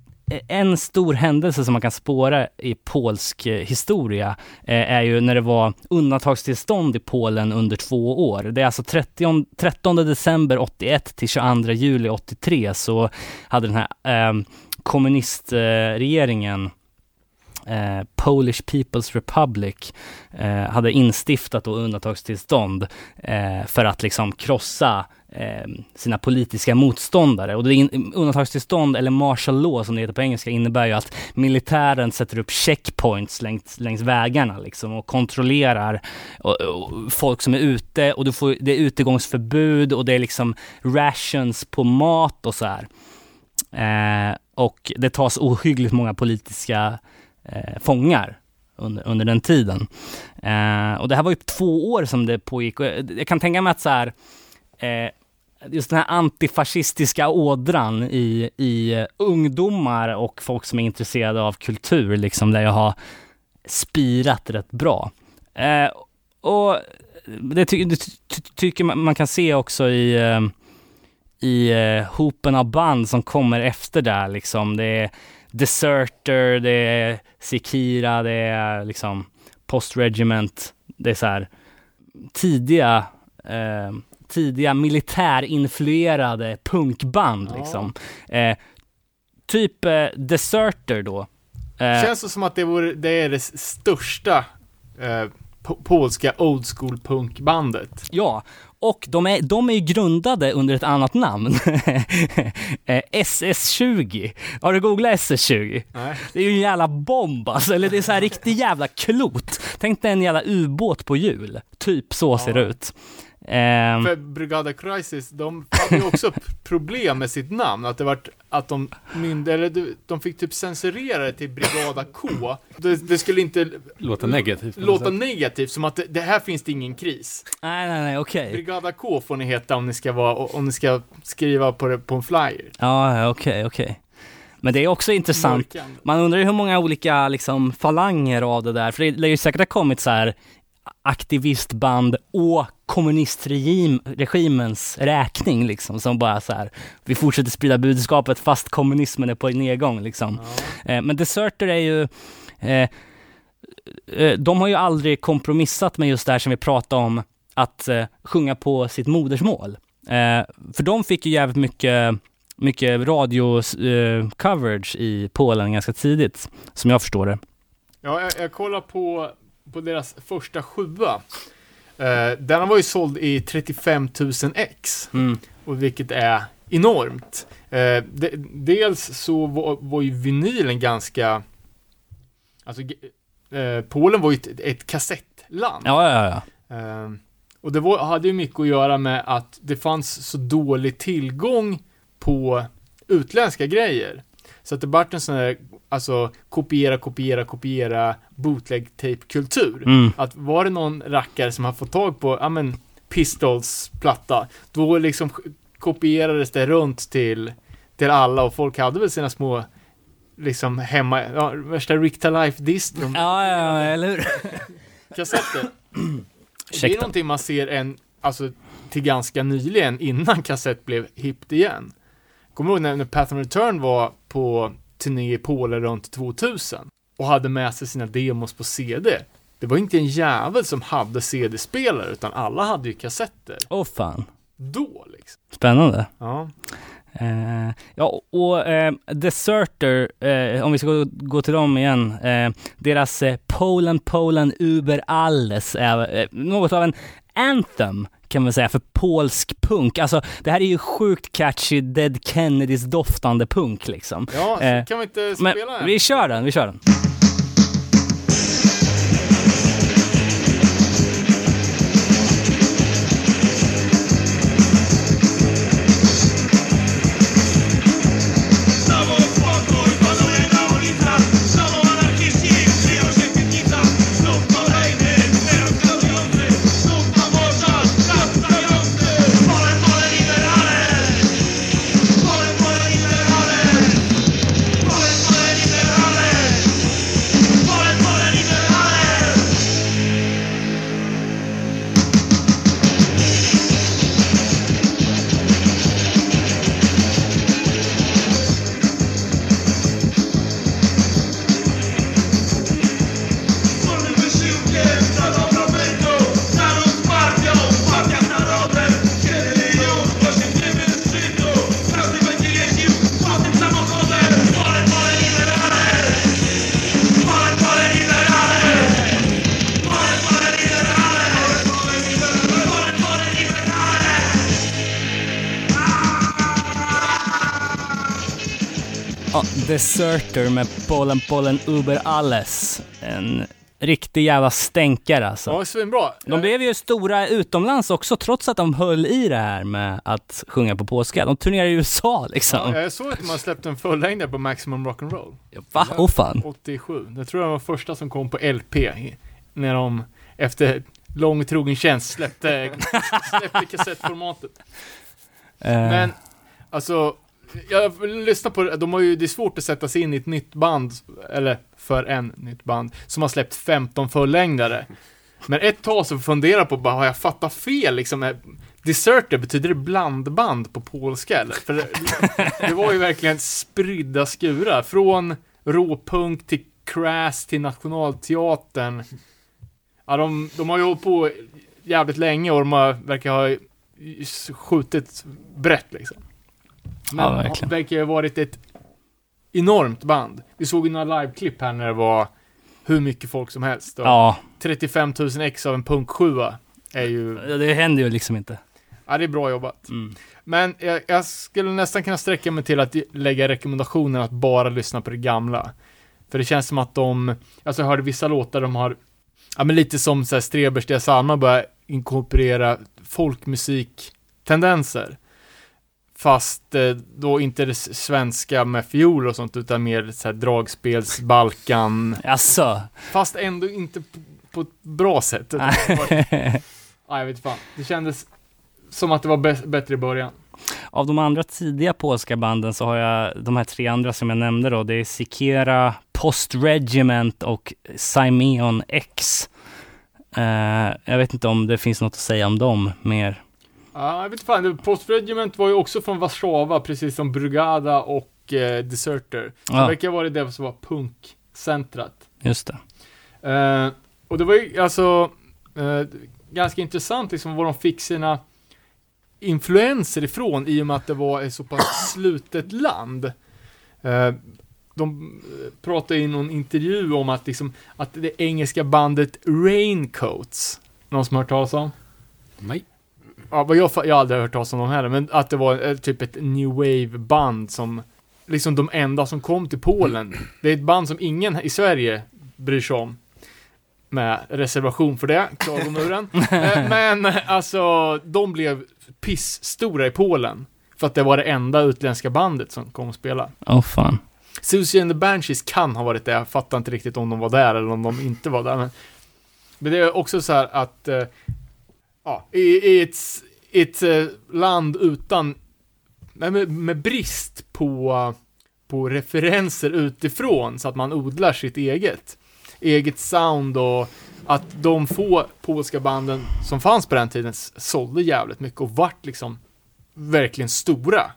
en stor händelse som man kan spåra i polsk eh, historia eh, är ju när det var undantagstillstånd i Polen under två år. Det är alltså 30, 13 december 81 till 22 juli 83 så hade den här eh, kommunistregeringen eh, Polish People's Republic eh, hade instiftat då undantagstillstånd eh, för att liksom krossa eh, sina politiska motståndare. Och det in, undantagstillstånd, eller martial law som det heter på engelska, innebär ju att militären sätter upp checkpoints längs, längs vägarna liksom och kontrollerar och, och folk som är ute och du får, det är utegångsförbud och det är liksom rations på mat och så här. Eh, och det tas ohyggligt många politiska eh, fångar under, under den tiden. Eh, och det här var ju två år som det pågick och jag, jag kan tänka mig att så här, eh, just den här antifascistiska ådran i, i ungdomar och folk som är intresserade av kultur, liksom där jag har spirat rätt bra. Eh, och det, ty det ty tycker man, man kan se också i, eh, i eh, hopen av band som kommer efter där liksom. Det är Deserter, det är Sekira, det är liksom Post Regiment. Det är så här tidiga, eh, tidiga militärinfluerade punkband
Ja.
liksom. Eh, typ eh, Deserter då. Eh,
Känns det som att det, vore, det är det största eh, po- polska old school punkbandet.
Ja, och de är, de är ju grundade under ett annat namn. Eh, SS20. Har du googlat SS20?
Nej.
Det är ju en jävla bomb alltså, eller det är så här riktig jävla klot. Tänk dig en jävla ubåt på hjul. Typ så ser det
Ja.
ut. Ehm,
För Brigada Crisis, de hade ju också problem med sitt namn, att det vart, att de mynde, eller de- de fick typ censurera det till Brigada K. Det, det skulle inte
Låter negativt.
låta negativt, som att det, det här finns det ingen kris.
nej, nej, nej, okej.
Brigada K får ni heta om ni ska vara, om ni ska skriva på, det, på en flyer.
Ja, okej, okej. Men det är också intressant.
Mörkande.
Man undrar ju hur många olika liksom, falanger av det där, för det lär ju säkert ha kommit så här aktivistband och kommunistregimens räkning liksom, som bara så här, vi fortsätter sprida budskapet fast kommunismen är på nedgång liksom.
Ja.
Eh, men Deserter är ju, eh, eh, de har ju aldrig kompromissat med just det här som vi pratade om, att eh, sjunga på sitt modersmål. Eh, för de fick ju jävligt mycket, mycket radio-coverage i Polen ganska tidigt, som jag förstår det.
Ja, jag, jag kollar på, på deras första sjua. Eh, den var ju såld i 35 000 ex.
Mm.
och vilket är enormt. Eh, de, dels så var, var ju vinylen ganska, alltså eh, Polen var ju ett, ett kassettland.
Ja, ja, ja.
Eh, och det var, hade ju mycket att göra med att det fanns så dålig tillgång på utländska grejer. Så att det vart en sån här, alltså kopiera, kopiera, kopiera bootleg tape-kultur.
Mm.
Att var det någon rackare som har fått tag på, ja men, Pistols platta, då liksom kopierades det runt till, till alla och folk hade väl sina små, liksom hemma, ja, värsta Ricta Life-distron,
Ja, ja, ja, eller hur?
kassetter. Det är någonting man ser en, alltså till ganska nyligen, innan kassett blev hippt igen. Kommer du ihåg när, när Path and Return var på turné i Polen runt 2000 och hade med sig sina demos på CD. Det var inte en jävel som hade CD-spelare, utan alla hade ju kassetter.
Åh fan.
Då liksom.
Spännande.
Ja.
Eh, ja, och eh, Deserter, eh, om vi ska gå, gå till dem igen, eh, deras eh, Polen Polen Uber Alles är eh, något av en anthem kan man säga för polsk punk. Alltså det här är ju sjukt catchy Dead Kennedys doftande punk liksom.
Ja, så
Eh,
kan vi inte
Men
spela den?
vi kör den, vi kör den. Deserter med Polen Polen Uber Alles. En riktig jävla stänkare alltså.
Ja, svinbra.
De blev ju stora utomlands också trots att de höll i det här med att sjunga på polska. De turnerade i USA liksom.
Ja, jag såg att man släppte en fullängdare på Maximum Rock'n'Roll.
Va? Åh fan.
87. Jag tror det var första som kom på LP. När de efter lång trogen tjänst släppte, släppte kassettformatet.
Eh,
Men, alltså, jag lyssnar på det, de har ju, det är svårt att sätta sig in i ett nytt band, eller för en nytt band, som har släppt 15 fullängdare. Men ett tag så funderar jag på, bara, har jag fattat fel liksom? Deserter, betyder det blandband på polska eller? För det, det var ju verkligen spridda skurar. Från råpunk till crass till Nationalteatern. Ja, de, de har ju hållit på jävligt länge och de har, verkar ha skjutit brett liksom. Men
Ja,
verkar ju ha varit ett enormt band. Vi såg ju några liveklipp här när det var hur mycket folk som helst.
Ja,
35 000 ex av en punk 7 är ju,
det händer ju liksom inte.
ja det är bra jobbat.
Mm.
Men jag, jag skulle nästan kunna sträcka mig till att lägga rekommendationen att bara lyssna på det gamla. För det känns som att de, alltså jag hörde vissa låtar de har, ja men lite som såhär Strebers Deras Alma börjar inkorporera folkmusiktendenser. Fast eh, då inte det svenska med fiol och sånt utan mer såhär dragspels, Balkan,
Jaså?
fast ändå inte på, på ett bra sätt. Var- Ja, jag vet fan. Det kändes som att det var bä- bättre i början.
Av de andra tidiga polska banden så har jag de här tre andra som jag nämnde då. Det är Sikera, Post Regiment och Simeon X. Eh, jag vet inte om det finns något att säga om dem mer.
Ja, jag vet fan. Post Regiment var ju också från Warszawa, precis som Brugada och eh, Deserter. Så
Ja.
Det verkar vara det som var punkcentrat.
Just det.
Eh, och det var ju alltså eh, ganska intressant liksom var de fick sina influenser ifrån i och med att det var ett så pass slutet land. Eh, de eh, pratade i någon intervju om att liksom, att det engelska bandet Raincoats, någon som har hört talas om?
Nej.
Ja, vad jag, jag har aldrig hört talas om dem heller, men att det var eh, typ ett new wave-band som, liksom de enda som kom till Polen. Det är ett band som ingen i Sverige bryr sig om. Med reservation för det, klagomuren. Eh, men alltså, de blev pissstora i Polen. För att det var det enda utländska bandet som kom och spela.
Åh fan.
Susie and the Banshees kan ha varit det, jag fattar inte riktigt om de var där eller om de inte var där. Men, men det är också så här att, eh, ja, i, i ett, ett eh, land utan, med, med, brist på, på referenser utifrån så att man odlar sitt eget, eget sound och att de få polska banden som fanns på den tiden sålde jävligt mycket och vart liksom verkligen stora.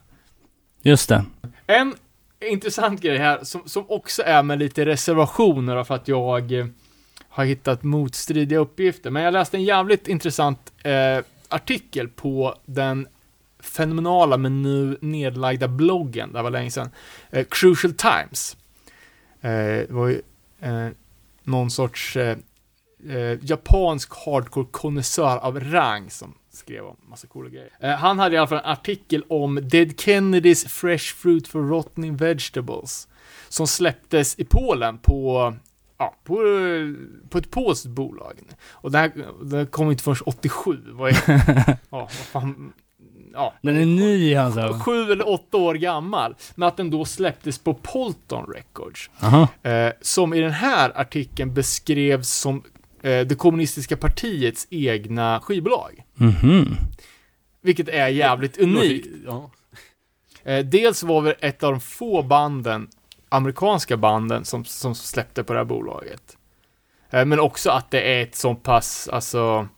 Just det.
En intressant grej här, som, som också är med lite reservationer för att jag eh, har hittat motstridiga uppgifter. Men jag läste en jävligt intressant eh, artikel på den fenomenala men nu nedlagda bloggen, det här var länge sedan, eh, Crucial Times. Eh, det var ju eh, någon sorts eh, eh, japansk hardcore konnässör av rang som skrev om massa coola grejer. Eh, han hade i alla fall en artikel om Dead Kennedys Fresh Fruit for Rotting Vegetables. Som släpptes i Polen på, ja, på, på ett polskt bolag. Och det här, det här kom inte förrän 87. Vad är, ja, vad fan, ja.
Den är ny alltså.
Sju eller åtta år gammal. Men att den då släpptes på Polton Records.
Aha.
Eh, som i den här artikeln beskrevs som eh, det kommunistiska partiets egna skivbolag.
Mhm.
Vilket är jävligt unikt.
Ja.
Eh, dels var vi ett av de få banden, amerikanska banden, som, som släppte på det här bolaget. Eh, men också att det är ett så pass, alltså,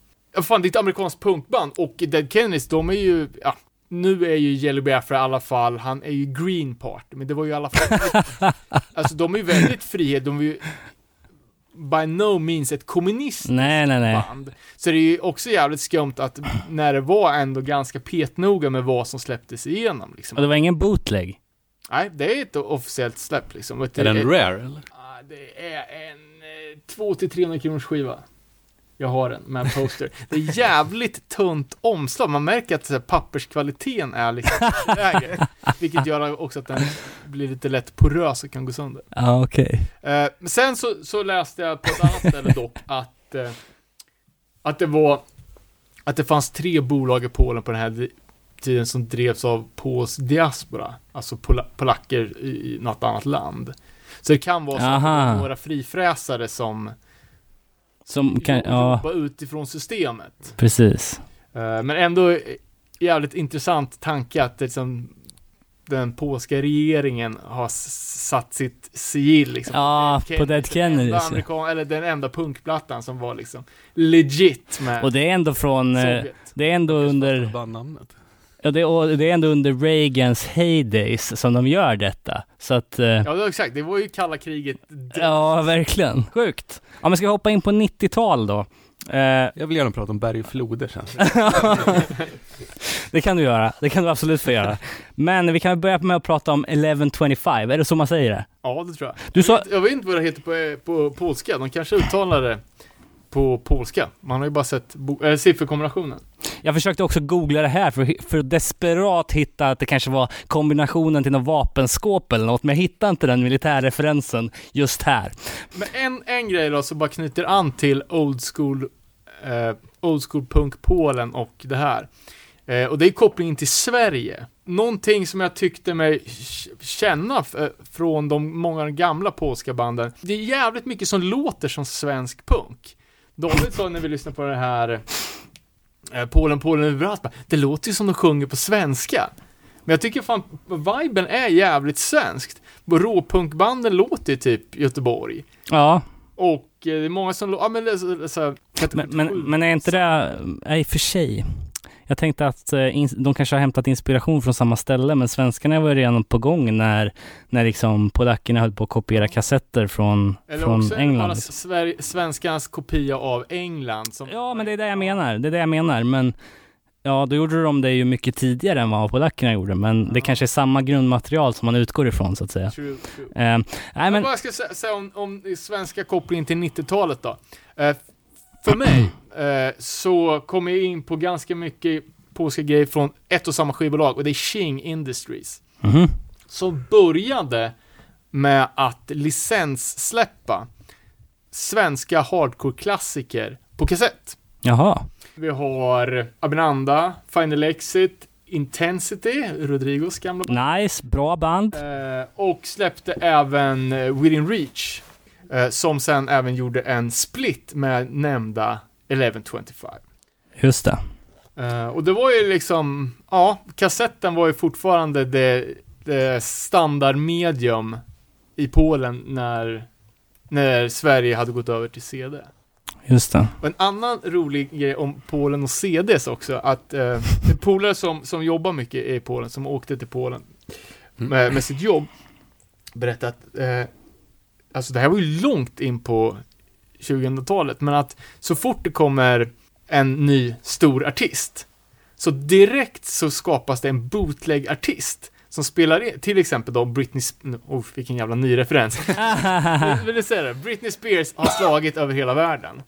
fan det är ett amerikanskt punkband och Dead Kennedys, de är ju, ja, nu är ju Jelly Biafra i alla fall, han är ju Green Party, men det var ju i alla fall, alltså de är ju väldigt frihet, de är ju by no means ett kommunistiskt
Nej, nej, nej.
band. Så det är ju också jävligt skumt att när det var ändå ganska petnoga med vad som släpptes igenom liksom.
Och det var ingen bootleg?
Nej, det är ett officiellt släpp liksom.
Är den rare eller?
Det är en eh, 200-300 kronors skiva. Jag har den med en poster. Det är jävligt tunt omslag. Man märker att här, papperskvaliteten är liksom lägre. Vilket gör också att den blir lite lätt porös och kan gå sönder.
Ja, okej.
Eh, men sen så, så läste jag på ett annat ställe dock att, eh, att det var, att det fanns tre bolag i Polen på den här tiden som drevs av polsk diaspora, alltså pola, polacker i, något annat land. Så det kan vara så att några frifräsare som
Som kan, ja,
utifrån systemet.
precis.
Eh, men ändå jävligt intressant tanke att liksom den polska regeringen har satt sitt sigill liksom.
Ja,
Dead
på Dead
den
Kennedys,
amerikan, eller den enda punkplattan som var liksom legit med
Och det är ändå från, eh,
Sovjet.
det är ändå under,
Bandnamnet.
Ja, det, och det är ändå under Reagans heydays som de gör detta. Så att, eh,
Ja, det var exakt. Det var ju kalla kriget.
ja verkligen. Sjukt. Ja men ska vi hoppa in på 90-tal då? Eh,
Jag vill gärna prata om berg och floder sen.
det kan du göra, det kan du absolut få göra. Men vi kan börja med att prata om 1125, är det så man säger det?
Ja, det tror jag.
Du sa,
Jag vet- Jag vet inte vad det heter på, på polska. De kanske uttalar det på polska. Man har ju bara sett äh, sifferkombinationen.
jag försökte också googla det här för, för att desperat hitta att det kanske var kombinationen till något vapenskåp eller något, men jag hittade inte den militärreferensen just här.
Men en, en grej då som bara knyter an till old school, eh, old school punk Polen och det här. Eh, och det är kopplingen till Sverige. Någonting som jag tyckte mig känna eh, från de många gamla polska banden. Det är jävligt mycket som låter som svensk punk. David sa när vi lyssnade på det här eh, Polen, Polen överallt, det låter ju som de sjunger på svenska. Men jag tycker fan, viben är jävligt svenskt. Råpunkbanden låter ju typ Göteborg.
Ja,
Och eh, det är många som, lå- ja men det är så, så här,
men, men, men är inte det, nej i och för sig. Jag tänkte att eh, de kanske har hämtat inspiration från samma ställe, men svenskarna var ju redan på gång när, när liksom polackerna höll på att kopiera kassetter från,
Eller
från
också
England.
England.
Liksom.
Svenskans kopia av England som
Ja, men det är det jag menar. Det är det jag menar. Men ja, då gjorde de det ju mycket tidigare än vad polackerna gjorde. Men det
Ja.
kanske är samma grundmaterial som man utgår ifrån så att säga.
True, true.
Eh, nej,
Men...
men
Vad ska jag sä- säga om, om svenska kopplingen till 90-talet då? Eh, för mig eh, så kommer jag in på ganska mycket polska grejer från ett och samma skivbolag och det är Shing Industries.
mhm.
Som började med att licenssläppa svenska hardcore-klassiker på kassett.
Jaha.
Vi har Abinanda, Final Exit, Intensity, Rodrigos gamla band.
Nice, bra band.
Eh, och släppte även eh, Within Reach. Eh, som sen även gjorde en split med nämnda 1125.
Just det.
Eh, och det var ju liksom, ja, kassetten var ju fortfarande det, det standardmedium i Polen när, när Sverige hade gått över till CD.
Just det.
Och en annan rolig grej om Polen och CDs också, att eh, polare som, som jobbar mycket i Polen, som åkte till Polen
Mm.
med, med sitt jobb, berättade att, eh, alltså det här var ju långt in på 2000-talet, men att så fort det kommer en ny stor artist, så direkt så skapas det en bootleg-artist som spelar in, till exempel då Britney, oh, vilken jävla ny referens. Vill- du säga det? Britney Spears har slagit över hela världen.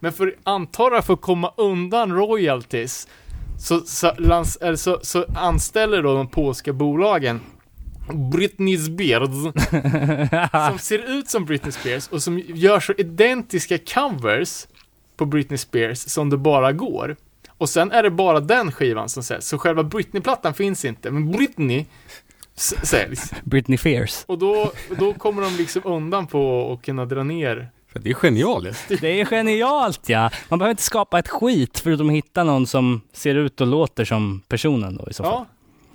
Men för antar för att komma undan royalties så, så, lans, så, så anställer då de polska bolagen Britney Spears som ser ut som Britney Spears och som gör så identiska covers på Britney Spears som det bara går. Och sen är det bara den skivan som säljs, så själva Britney-plattan finns inte, men Britney säljs.
Britney Fears.
Och då, då kommer de liksom undan på att kunna dra ner.
För det är genialiskt.
Det är genialt ja! Man behöver inte skapa ett skit förutom att hitta någon som ser ut och låter som personen då i så fall.
Ja.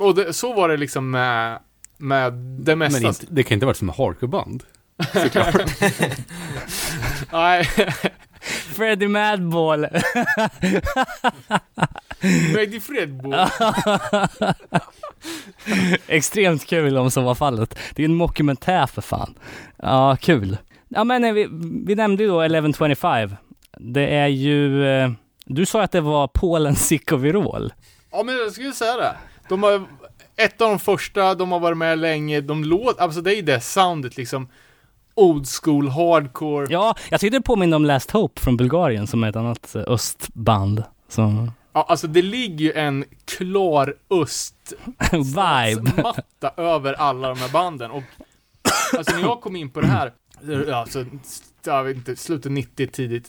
Och det, så var det liksom med, med det mesta.
Men inte, det kan inte ha varit som hardcoreband.
Nej,
Freddie Madball.
Freddie Fredbo.
Extremt kul om så var fallet. Det är en mockumentär för fan. Ja, kul. Ja men eh, vi, vi nämnde ju då 1125. Det är ju, eh, du sa att det var Polens Sikovirol.
Ja men jag skulle säga det. De har, ett av de första, de har varit med länge, de låter, alltså det är ju det soundet liksom. Old school, hardcore.
Ja, jag tyckte det påminner om Last Hope från Bulgarien som är ett annat eh, östband. Som
Ja, alltså det ligger ju en klar öst
vibe.
matta över alla de här banden och alltså när jag kom in på det här, alltså jag vet inte, slutet 90, tidigt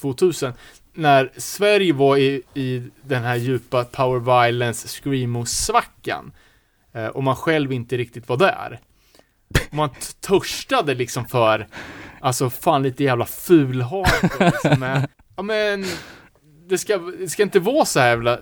2000 när Sverige var i, i den här djupa power violence screamo-svackan och man själv inte riktigt var där. Man törstade liksom för, alltså fan lite jävla fulhardcore liksom med, ja men det ska, det ska inte vara så här jävla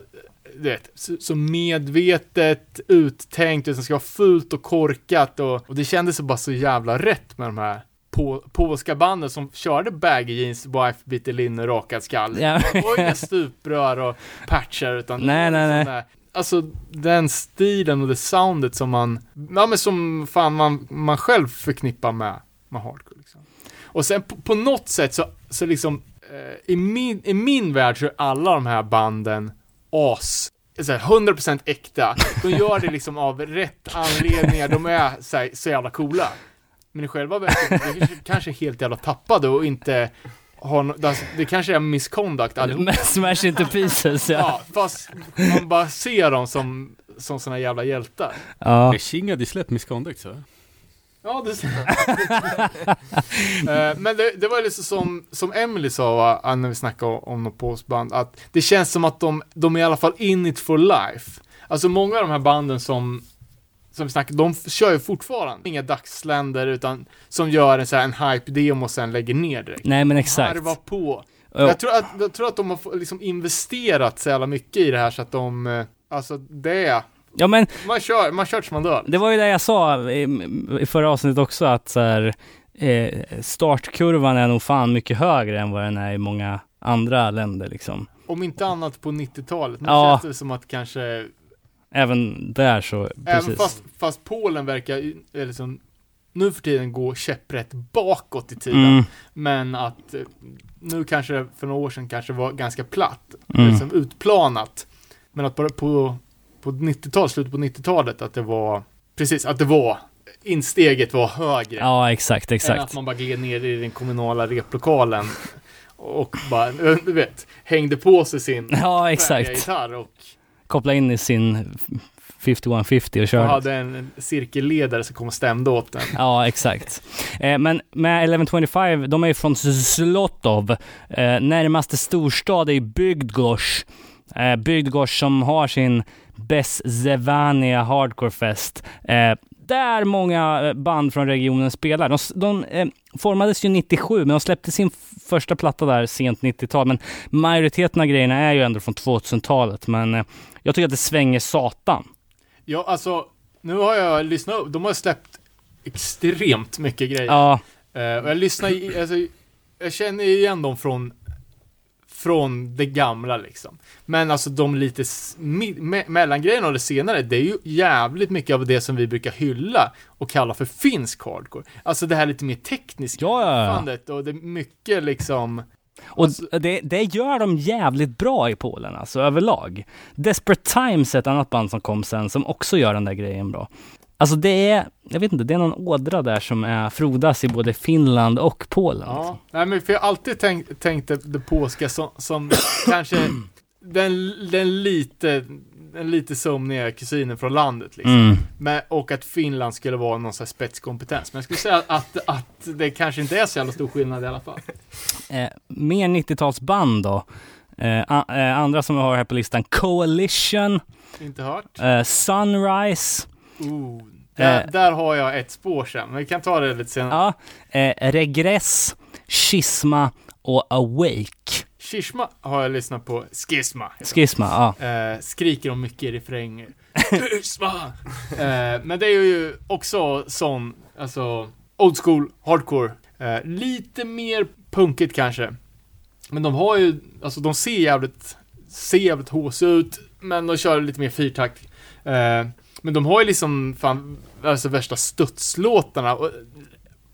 du vet, så, så medvetet uttänkt, det ska vara fult och korkat och, och det kändes bara så jävla rätt med de här på, polska banden som körde baggy jeans, wife beater linne, rakad skalle.
Ja.
Det var inga stuprör och patcher utan
Nej, nej,
sån
nej.
Alltså den stilen och det soundet som man, ja men som fan man, man själv förknippar med, med hardcore liksom. Och sen på, på något sätt så, så liksom, eh, i, min, i min värld så är alla de här banden as, så här, 100% äkta. De gör det liksom av rätt anledningar, de är så, här, så jävla coola. Men i själva verket, de kanske, kanske är helt jävla tappade och inte har alltså, det kanske är misconduct allihop.
Smash into pieces, ja.
Ja, fast man bara ser dem som, som såna jävla hjältar.
Ja,
King hade släppt Misconduct så?
Ja, det Eh, Men det, det var liksom som, som Emily sa va, när vi snackade om, om något postband, att det känns som att de, de är i alla fall in it for life. Alltså många av de här banden som, som vi snackade, de kör ju fortfarande inga dagsländer utan som gör en, så här, en hype-demo och sen lägger ner direkt.
nej men exakt.
Harva på.
Ja.
Jag, tror att, jag tror att de har liksom investerat så jävla mycket i det här så att de, eh, alltså det
Ja men
man kör, man kör tills man dör.
det var ju det jag sa i, i förra avsnittet också att så här, eh, startkurvan är nog fan mycket högre än vad den är i många andra länder liksom.
Om inte annat på 90-talet. Nu
Ja.
känns det som att kanske,
Även där så,
även
precis.
fast, fast Polen verkar eller liksom, nu för tiden gå käpprätt bakåt i tiden.
Mm,
Men att eh, nu kanske, för några år sedan kanske var ganska platt.
Mm.
Liksom utplanat. Men att bara på, på 90-talet, slutet på 90-talet, att det var, precis, att det var, insteget var högre.
ja exakt,
Än att
exakt.
man bara gled ner i den kommunala replokalen och bara, du vet, hängde på sig sin
Ja exakt.
gitarr och,
Koppla in i sin 5150 och
och
köra.
hade en cirkelledare som kom och stämde åt den.
Ja, exakt. Eh, men med 1125, de är ju från Zlotov. Eh, närmaste storstad är ju Bygdgosz. Eh, Bygdgosz som har sin Bezevania Hardcore Fest. Där många eh, band från regionen spelar. De, de eh, formades ju 97, men de släppte sin första platta där sent 90-tal. Men majoriteten av grejerna är ju ändå från 2000-talet. Men eh, jag tycker att det svänger satan.
Ja, alltså, nu har jag lyssnat upp, de har släppt extremt mycket grejer.
Ja,
Eh, och jag lyssnar, i, alltså, jag känner igen dem från, från det gamla liksom. Men alltså de lite me, mellangrejerna och det senare, det är ju jävligt mycket av det som vi brukar hylla och kalla för finsk hardcore. Alltså det här lite mer tekniska
Ja, ja, ja.
och det är mycket liksom,
Och
Alltså-
det, det gör de jävligt bra i Polen, alltså överlag. Desperate Times är ett annat band som kom sen, som också gör den där grejen bra. Alltså det är, jag vet inte, det är någon ådra där som är frodas i både Finland och Polen.
ja. Nej men för jag har alltid tänkt, tänkt det, det polska som, som kanske den, den lite, den lite sömniga kusinen från landet liksom.
Mm.
Men, och att Finland skulle vara någon sån här spetskompetens. Men jag skulle säga att, att det kanske inte är så jävla stor skillnad i alla fall.
Eh, mer 90-talsband då. Eh, a, eh, andra som vi har här på listan, Coalition,
Inte hört?
eh, Sunrise,
Ooh. Där,
Eh.
där har jag ett spår sen, men vi kan ta det lite senare.
ja, eh, Regress, Schisma och Awake.
Shishma har jag lyssnat på. Skisma.
Skisma, ja.
Eh, skriker de mycket i refränger. Skisma! eh, men det är ju också sån, alltså, old school, hardcore. Eh, lite mer punkigt kanske. Men de har ju, alltså de ser jävligt, ser jävligt hås ut, men de kör lite mer fyrtakt. Eh, men de har ju liksom, fan, alltså värsta studslåtarna. Och,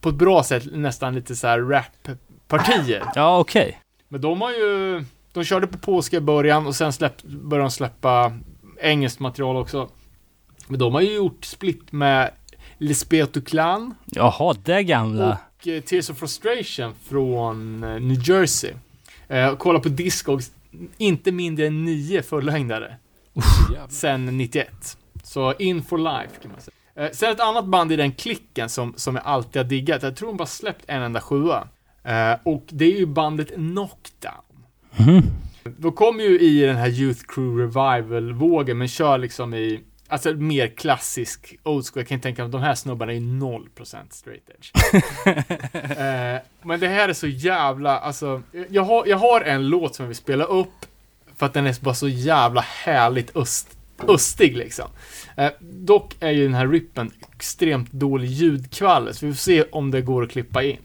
på ett bra sätt nästan lite så här rap-partier.
Ja, okej.
Men de har ju, de körde på polska i början och sen släpp, började de släppa engelskt material också. Men de har ju gjort split med Lisbeth Clan
Jaha, det gamla.
och eh, Tears of Frustration från eh, New Jersey. Eh, kolla på Discogs, inte mindre än nio fullängdare. sen 91. Så in for life kan man säga. Eh, sen ett annat band i den klicken som, som jag alltid har diggat. Jag tror de bara släppt en enda sjua. Eh, och det är ju bandet Knockdown.
Mhm.
De kom ju i den här Youth Crew Revival-vågen, men kör liksom i, alltså mer klassisk old school. Jag kan tänka mig att de här snubbarna är 0% straight edge. eh, men det här är så jävla, alltså, jag har, jag har en låt som jag vill spela upp för att den är bara så jävla härligt öst, östig liksom. Eh, dock är ju den här rippen extremt dålig ljudkvalitet, så vi får se om det går att klippa in.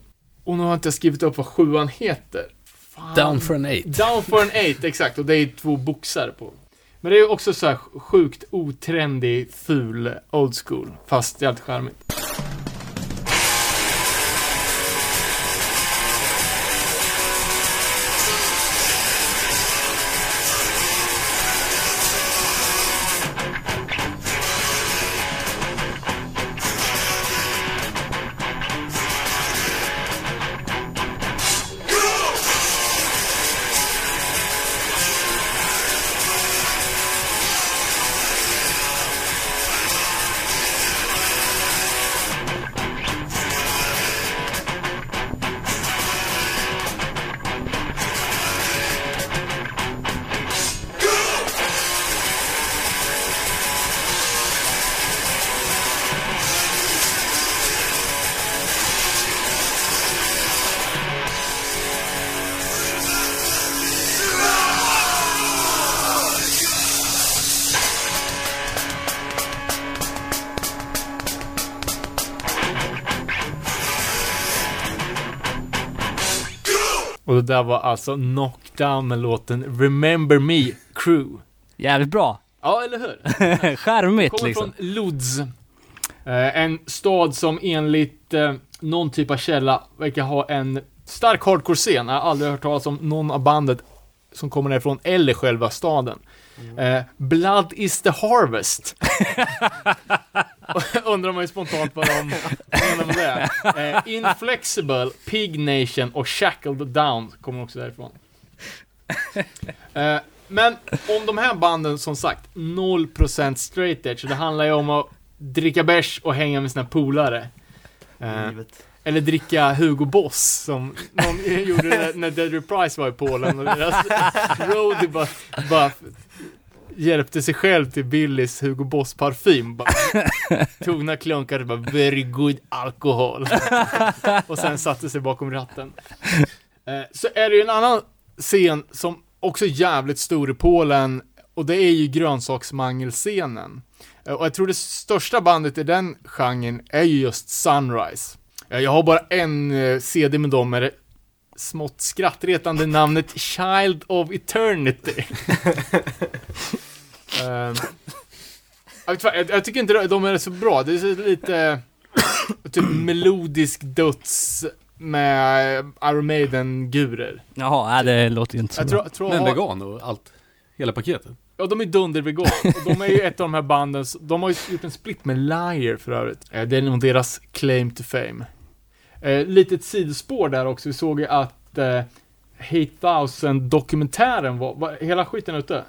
Och nu har jag inte skrivit upp vad sjuan heter. Fan.
Down for an eight.
Down for an eight, exakt. Och det är två boxar på. Men det är också så här sjukt otrendig, ful, old school. Fast jävligt charmigt. Det där var alltså Knockdown med låten Remember Me Crew.
Jävligt bra.
Ja, eller hur?
Charmigt
Kommer
liksom.
från Lodz. Eh, en stad som enligt eh, någon typ av källa verkar ha en stark hardcore-scen. Jag har aldrig hört talas om någon av bandet som kommer därifrån, eller själva staden. Eh, Blood is the harvest. Undrar man ju spontant vad de menar med det. Eh, Inflexible, Pig Nation och Shackled Down kommer också därifrån. Eh, men om de här banden, som sagt, 0% straight edge. Det handlar ju om att dricka bärs och hänga med sina polare. Eh, eller dricka Hugo Boss, som någon gjorde när Dead Reprise var i Polen. Och deras roadie bara, bara hjälpte sig själv till Billys Hugo Boss parfym. Bara, tog några klunkar och bara 'Very good alcohol' Och sen satte sig bakom ratten. Eh, så är det ju en annan scen som också är jävligt stor i Polen och det är ju grönsaksmangelscenen. Eh, Och jag tror det största bandet i den genren är ju just Sunrise. Eh, Jag har bara en CD med dem med det smått skrattretande namnet Child of Eternity. Ehm, jag, jag, jag tycker inte de- är så bra, det är så lite typ melodisk döds med Iron Maiden-gurer.
Jaha, nej, det låter ju inte så
Jag
bra.
tror, tror
Men vegan och allt. Hela paketet.
Ja, de är dundervegan. De är ju ett av de här banden, de har ju gjort en split med Liar för övrigt. Eh, Det är nog deras claim to fame. Eh, litet sidospår där också, vi såg ju att eh, 8000 dokumentären var, var hela skiten ute?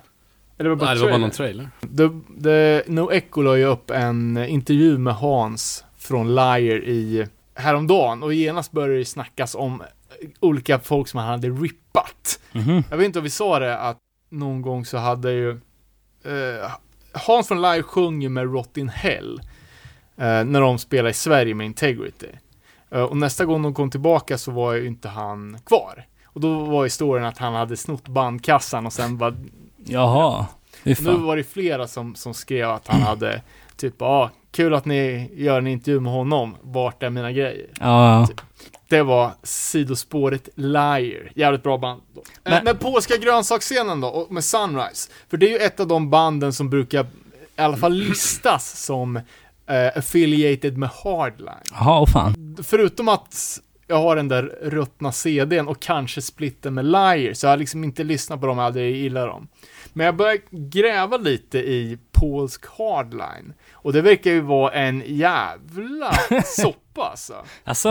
Eller var det bara
Nej, det var bara någon trailer.
The, the, No Echo la ju upp en intervju med Hans från Liar i häromdagen och genast började det snackas om olika folk som han hade rippat.
Mhm.
Jag vet inte om vi sa det att någon gång så hade ju eh, Hans från Live sjunger med Rot in Hell eh, när de spelade i Sverige med Integrity. Eh, och nästa gång de kom tillbaka så var ju inte han kvar. Och då var historien att han hade snott bandkassan och sen bara
Jaha.
Nu var det flera som, som skrev att han hade typ, ja, ah, kul att ni gör en intervju med honom, vart är mina grejer?
Ja, ja.
Det var sidospåret Liar, jävligt bra band. Då. Men,
Men-
men polska grönsaksscenen då, och med Sunrise, för det är ju ett av de banden som brukar i alla fall listas som eh, affiliated med Hardline.
Jaha, åh fan.
Förutom att jag har den där ruttna CDn och kanske splitten med Liar, så jag har liksom inte lyssnat på dem, jag aldrig gillar dem. Men jag börjar gräva lite i polsk hardline. Och det verkar ju vara en jävla soppa alltså.
Alltså?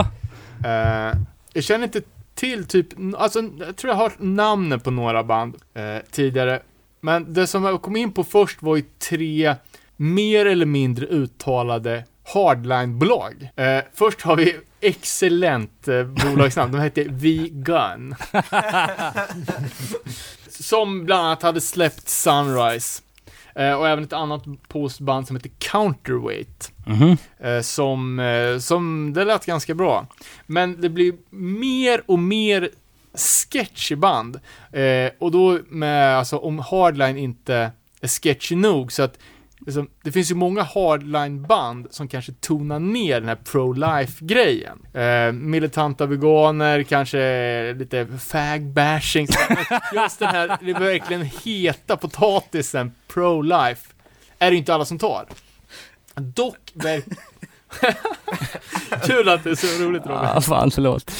Eh, jag känner inte till typ, alltså jag tror jag har hört namnen på några band eh, tidigare. Men det som jag kom in på först var ju tre mer eller mindre uttalade hardline-bolag. Eh, först har vi excellent eh, bolagsnamn, de hette V-Gun. som bland annat hade släppt Sunrise. Eh, och även ett annat postband som heter Counterweight.
Mhm.
Eh, som, eh, som, det lät ganska bra. Men det blir mer och mer sketchy band. Eh, och då med, alltså om hardline inte är sketchy nog, så att liksom, det finns ju många hardline-band som kanske tonar ner den här pro-life-grejen. Eh, militanta veganer, kanske lite fag-bashing. Just den här, det är verkligen heta potatisen pro-life, är det ju inte alla som tar. Dock, Kul att det är så roligt Robin.
Ah, fan förlåt.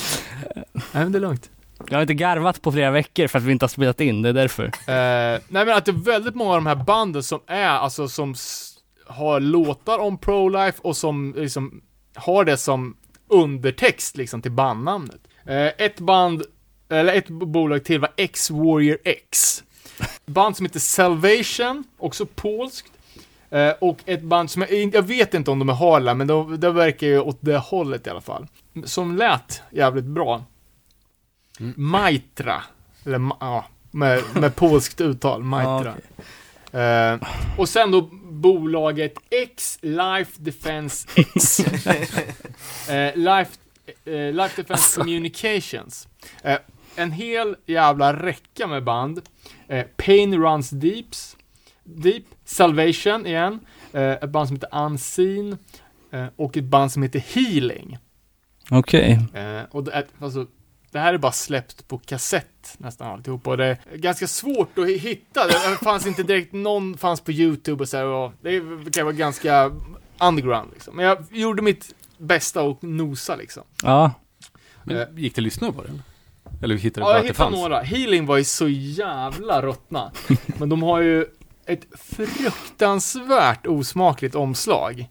Nej men det är lugnt.
Jag har inte garvat på flera veckor för att vi inte har spelat in, det är därför.
Uh, nej men att det är väldigt många av de här banden som är, alltså som s- har låtar om pro-life och som liksom har det som undertext liksom till bandnamnet. Uh, ett band, eller ett bolag till var X-Warrior X. Band som heter Salvation, också polskt. Uh, och ett band som, jag, jag vet inte om de är Harla, men de, det verkar ju åt det hållet i alla fall. Som lät jävligt bra. Maitra. Eller, ja, med, med polskt uttal, Maitra. Eh, och sen då bolaget X Life Defense X. eh, Life, eh, Life Defense Communications. Eh, en hel jävla räcka med band. Pain Runs Deeps, Deep, Salvation igen, ett band som heter Unseen och ett band som heter Healing.
Okej.
Eh, och det, alltså, det här är bara släppt på kassett nästan alltihop och det är ganska svårt att hitta. Det fanns inte direkt, någon fanns på YouTube och så här, och det kan vara ganska underground liksom. Men jag gjorde mitt bästa och nosa liksom.
Ja.
Men
Eh.
gick det att lyssna på den? Eller hittade du
Ja,
bara
jag
att det
hittade
fanns?
några. Healing var ju så jävla ruttna. Men de har ju ett fruktansvärt osmakligt omslag.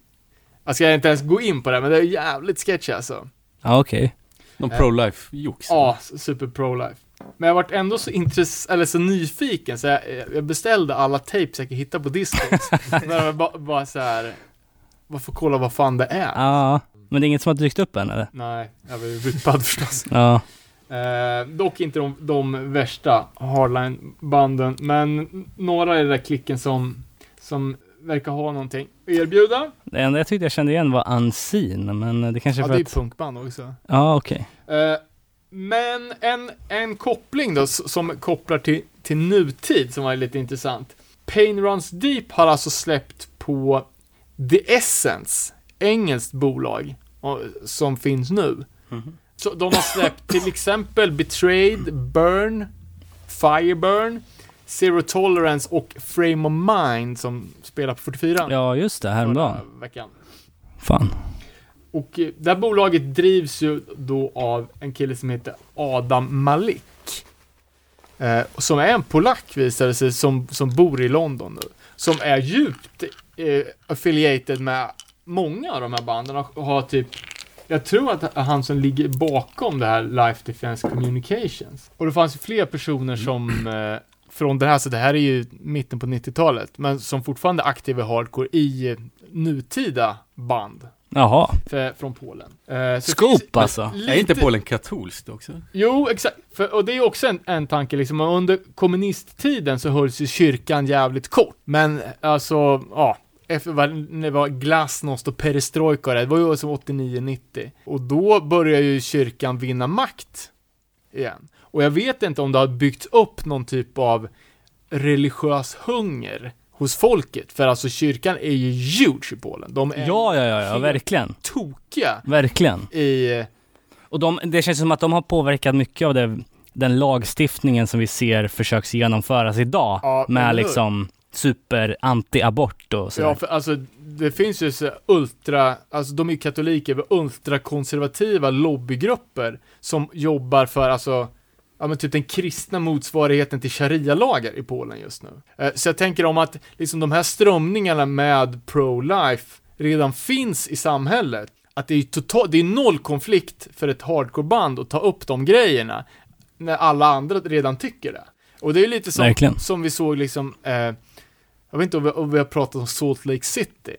Jag ska inte ens gå in på det, men det är jävligt sketchy alltså.
Ja, okej.
Någon
Eh.
pro-life-jox?
Ja, super pro-life. Men jag varit ändå så intress eller så nyfiken så jag, jag beställde alla tapes jag kan hitta på Discord. När jag bara, bara så här. Varför kolla vad fan det är?
Ja. Men det är inget som har dykt upp än eller?
Nej, jag ju rippad förstås.
Ja.
Eh, dock inte de, de värsta hardline-banden, men några i den där klicken som, som verkar ha någonting att erbjuda.
Det enda jag tyckte jag kände igen var Unseen, men det kanske är
Ja,
för
det är
att...
punkband också.
Ja, okej.
Eh, men en, en koppling då som kopplar till, till nutid som var lite intressant. Pain Runs Deep har alltså släppt på The Essence, engelskt bolag, och- som finns nu. Så de har släppt till exempel Betrayed, Burn, Fireburn, Zero Tolerance och Frame of Mind som spelar på 44.
Ja, just det. Häromdagen.
veckan.
Fan.
Och eh, det här bolaget drivs ju då av en kille som heter Adam Malik. Eh, som är en polack visar det sig, som, som bor i London nu. Som är djupt eh, affiliated med många av de här banden och har typ jag tror att han som ligger bakom det här Life Defense Communications. Och det fanns ju fler personer som eh, från det här, så det här är ju mitten på 90-talet, men som fortfarande är aktiva i hardcore i nutida band
Jaha.
för, från Polen. Eh, så
Scoop,
finns-
alltså.
Lite,
Är inte Polen katolskt också?
Jo, exakt. För, och det är också en, en tanke liksom, under kommunisttiden så hölls ju kyrkan jävligt kort. Men alltså, ja. Efter vad när det var glasnost och perestrojka och det, det var ju som 89-90. Och då började ju kyrkan vinna makt igen. Och jag vet inte om det har byggt upp någon typ av religiös hunger hos folket. För alltså kyrkan är ju huge i Polen. De är
Ja, ja, ja, ja, verkligen.
tokiga
Verkligen.
i
Och de, det känns som att de har påverkat mycket av det, den lagstiftningen som vi ser försöks genomföras idag.
Ja,
med liksom super anti-abort och sådär.
Ja, för alltså det finns ju så ultra, alltså de är ju katoliker, ultrakonservativa lobbygrupper som jobbar för alltså, ja men typ den kristna motsvarigheten till sharia-lagar i Polen just nu. Eh, Så jag tänker om att liksom de här strömningarna med pro-life redan finns i samhället. Att det är total, det är noll konflikt för ett hardcore-band att ta upp de grejerna. När alla andra redan tycker det. Och det är lite som,
Verkligen.
som vi såg liksom, eh, jag vet inte om vi, om vi har pratat om Salt Lake City.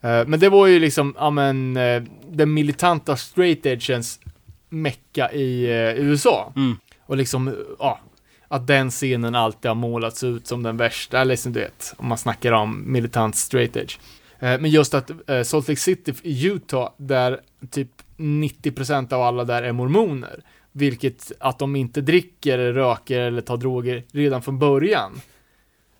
Eh, men det var ju liksom, ja men, eh, den militanta straight edgens mecka i eh, USA.
Mm.
Och liksom, ja, att den scenen alltid har målats ut som den värsta, eller liksom du vet, om man snackar om militant straight edge. Eh, men just att eh, Salt Lake City i Utah, där typ 90% av alla där är mormoner, vilket att de inte dricker, röker eller tar droger redan från början.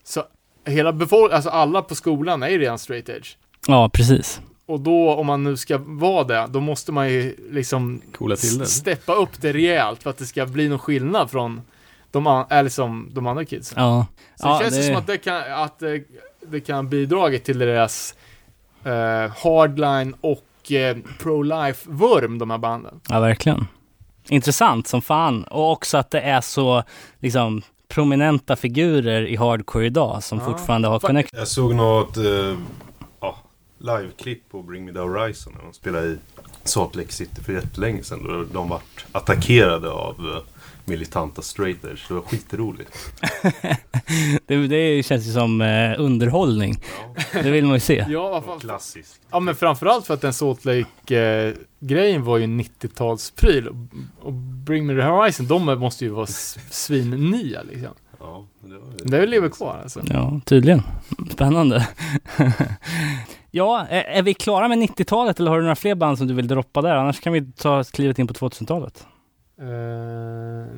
Så hela befolkningen, alltså alla på skolan är ju redan straight edge.
Ja, precis.
Och då, om man nu ska vara det, då måste man ju liksom
Coola till det.
steppa upp det rejält för att det ska bli någon skillnad från de, an- eller som de andra kidsen.
Ja.
Så
Ja,
det känns
det-
som att det kan, att det, det kan bidragit till deras eh, hardline och eh, pro-life-vurm, de här banden.
Ja, verkligen. Intressant som fan. Och också att det är så, liksom, prominenta figurer i hardcore idag som
Ja.
fortfarande har connect.
Jag såg något eh, live-klipp på Bring Me The Horizon när de spelade i Salt Lake City för jättelänge sedan. Då de vart attackerade av eh, militanta straight edge. Det var skitroligt.
det, det känns ju som eh, underhållning.
Ja,
Det vill man ju se.
Ja, vad fan.
klassiskt.
Ja, men framförallt för att den Salt Lake-grejen var ju en 90-talspryl. Och, Bring Me The Horizon, de måste ju vara svinnya liksom.
Ja, det, var,
Det lever kvar alltså.
Ja, tydligen. Spännande. ja, är, är vi klara med 90-talet eller har du några fler band som du vill droppa där? Annars kan vi ta klivet in på 2000-talet.
Uh,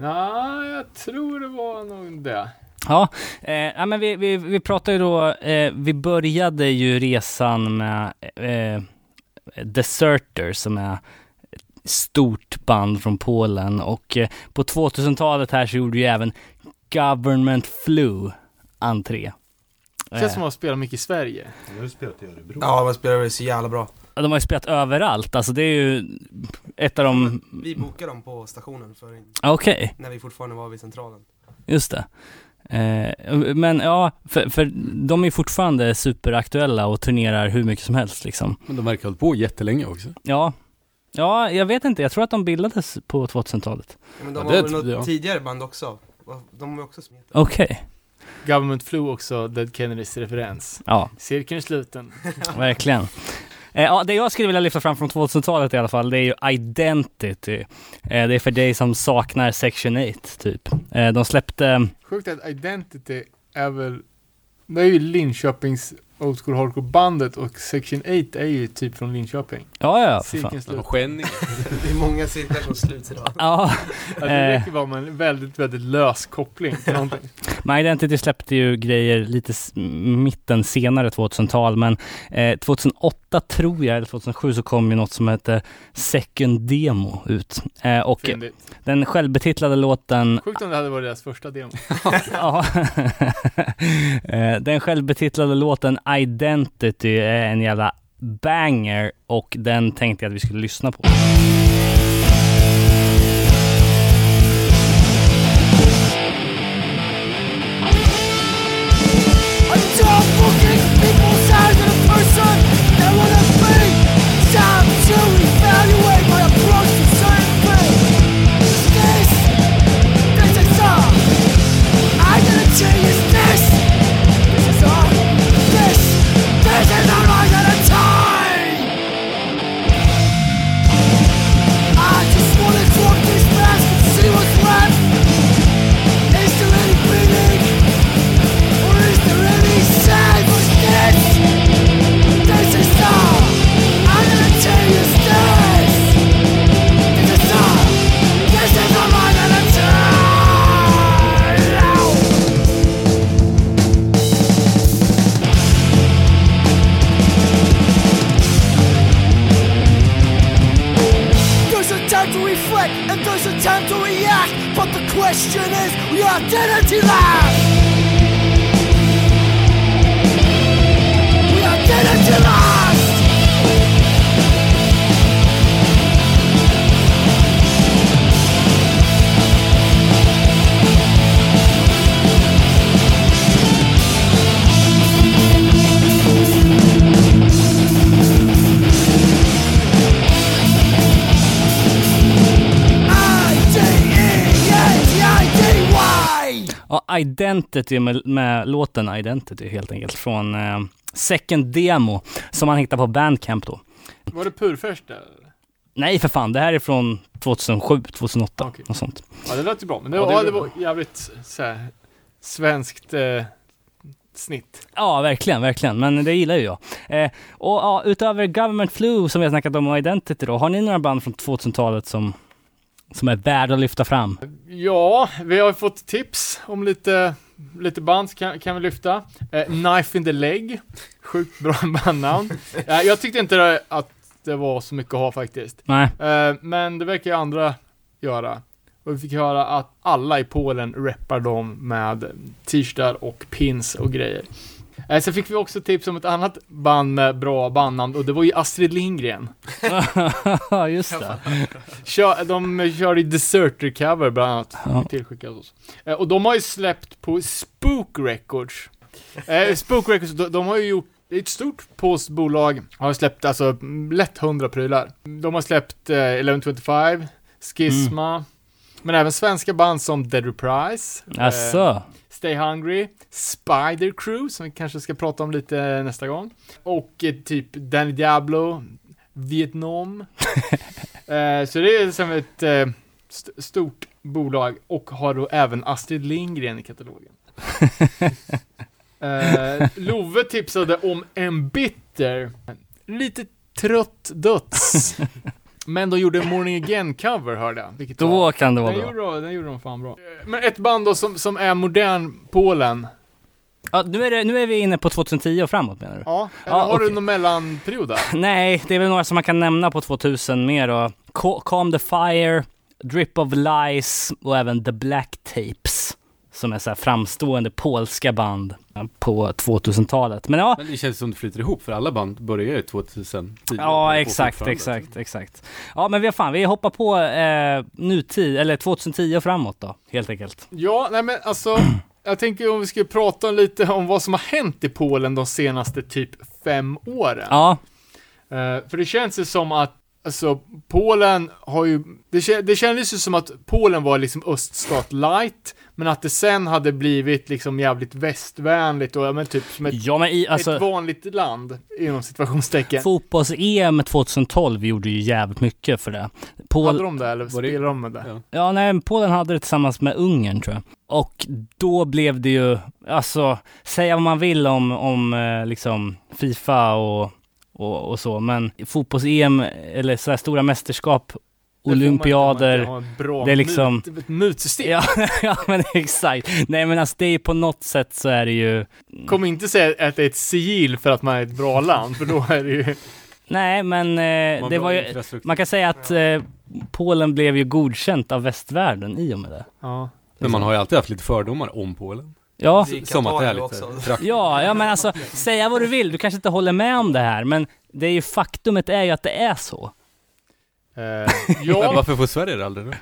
Nej, jag tror det var nog det.
Ja, eh, ja men vi, vi, vi pratade ju då, eh, vi började ju resan med eh, Deserter som är ett stort band från Polen och eh, på 2000-talet här så gjorde ju även Government Flu entré.
Känns
Eh,
som att man spelar mycket i Sverige.
Jag har spelat i Örebro.
Ja, man spelar väl så jävla bra.
Ja, De har ju spelat överallt, alltså det är ju ett av de...
Vi bokade dem på stationen för
Okej,
när vi fortfarande var vid centralen.
just det. Eh, men ja, för, för de är fortfarande superaktuella och turnerar hur mycket som helst liksom.
Men de verkar ha hållit på jättelänge också.
Ja. Ja, jag vet inte. Jag tror att de bildades på 2000-talet.
Ja, Men de
Ja,
var
det
väl något
jag.
tidigare band också. De var också smetade.
Okej.
Government Flu också, Dead Kennedys referens.
Ja,
Cirkeln är sluten.
verkligen. Eh, ja, det jag skulle vilja lyfta fram från 2000-talet i alla fall, det är ju Identity. Eh, det är för dig som saknar Section 8, typ. Eh, de släppte...
Sjukt att Identity är väl, det är ju Linköpings Old School Hardcore bandet och Section 8 är ju typ från Linköping.
Ja, ja, för fan.
Cirkeln slut.
Det är många cirklar som sluts idag.
Ja,
Ja, det
Eh.
räcker bara med en väldigt, väldigt lös koppling till någonting.
My Identity släppte ju grejer lite s- mitten senare 2000-tal, men eh, 2008 tror jag, eller 2007 så kom ju något som heter Second Demo ut. Eh, och
Fyndigt.
den självbetitlade låten
Sjukt om det hade varit deras första demo.
Ja. Eh, Den självbetitlade låten Identity är en jävla banger och den tänkte jag att vi skulle lyssna på.
I'm this? Time to react. But the question is, we identity last. We identity last.
Ja, Identity med, med låten Identity helt enkelt från eh, Second Demo som man hittar på Bandcamp då.
Var det purfärs där? eller?
Nej för fan, det här är från 2007, 2008,
Okej.
något sånt.
Ja, det lät ju bra. Men det,
Ja,
var,
det
ja, det
var
var jävligt så här, svenskt eh, snitt.
Ja, verkligen, verkligen. Men det gillar ju jag. Eh, och ja, utöver Government Flu som vi har snackat om och Identity då, har ni några band från 2000-talet som som är värda att lyfta fram?
Ja, vi har fått tips om lite, lite band kan, kan vi lyfta. Eh, Knife in the leg, sjukt bra bandnamn. Eh, jag tyckte inte att det var så mycket att ha faktiskt.
Nej.
Eh, men det verkar ju andra göra. Och vi fick höra att alla i Polen reppar dem med t-shirtar och pins och grejer. Eh, sen fick vi också tips om ett annat band med bra bandnamn och det var ju Astrid Lindgren.
Ja, just det.
Kör, de kör i Deserter cover bland annat.
Ja.
Tillskickat oss. Eh, och de har ju släppt på Spook Records. Eh, Spook Records, de, de har ju gjort det är ett stort polskt bolag, har släppt alltså mm, lätt 100 prylar. De har släppt eh, 1125, Schisma, men även svenska band som Dead Reprise, eh? Stay Hungry, Spider Crew, som vi kanske ska prata om lite nästa gång, och eh, typ Danny Diablo, Vietnam. eh, så det är som ett eh, st- stort bolag och har då även Astrid Lindgren i katalogen. eh, Love tipsade om en bitter, lite trött döds. Men de gjorde en Morning Again-cover hörde jag. Vilket var-
Då kan det vara
den
bra.
gjorde, de, den gjorde de fan bra. Men ett band då som, som är modern Polen.
Ja, nu, är det, nu är vi inne på 2010 och framåt menar du?
Ja, eller
Ja,
har
okej.
du någon mellanperiod där?
Nej, det är väl några som man kan nämna på 2000 mer då. Ca- Calm the Fire, Drip of Lies och även The Black Tapes. Som är så här framstående polska band på 2000-talet. Men ja,
Men det känns som det flyter ihop för alla band börjar ju 2010.
Ja, exakt, exakt, exakt. Ja, men vi, fan, vi hoppar på eh, nutid, eller 2010 och framåt då, helt enkelt.
Ja, nej men alltså, jag tänker om vi ska prata lite om vad som har hänt i Polen de senaste typ fem åren.
Ja,
Eh, för det känns ju som att, alltså, Polen har ju, det, det kändes ju som att Polen var liksom öststat light, men att det sen hade blivit liksom jävligt västvänligt och ja, men typ som ett,
ja men i,
ett
alltså,
vanligt land, inom situationstecken.
fotbolls-EM 2012 gjorde ju jävligt mycket för det.
Hade
Pol-
de det eller spelade de med det?
Ja.
ja, nej, Polen hade det tillsammans med Ungern tror jag. Och då blev det ju, alltså, säga vad man vill om, om eh, liksom Fifa och, och, och så, men fotbolls-EM, eller så här stora mästerskap,
man
olympiader,
ett bra
det är liksom-
mut, ett mutsystem.
Ja, ja men exakt. Nej men alltså det är på något sätt så är det ju...
Kom inte säga att det är ett sigill för att man är ett bra land, för då är det ju...
Nej men eh,
Man
det var ju... Man kan säga att eh, Polen blev ju godkänt av västvärlden i och med det.
Ja.
Men man har ju alltid haft lite fördomar om Polen.
Ja,
Som att det är lite
ja, ja men alltså säga vad du vill, du kanske inte håller med om det här men det är ju faktumet är ju att det är så.
Eh,
Men
ja,
varför får Sverige det aldrig då?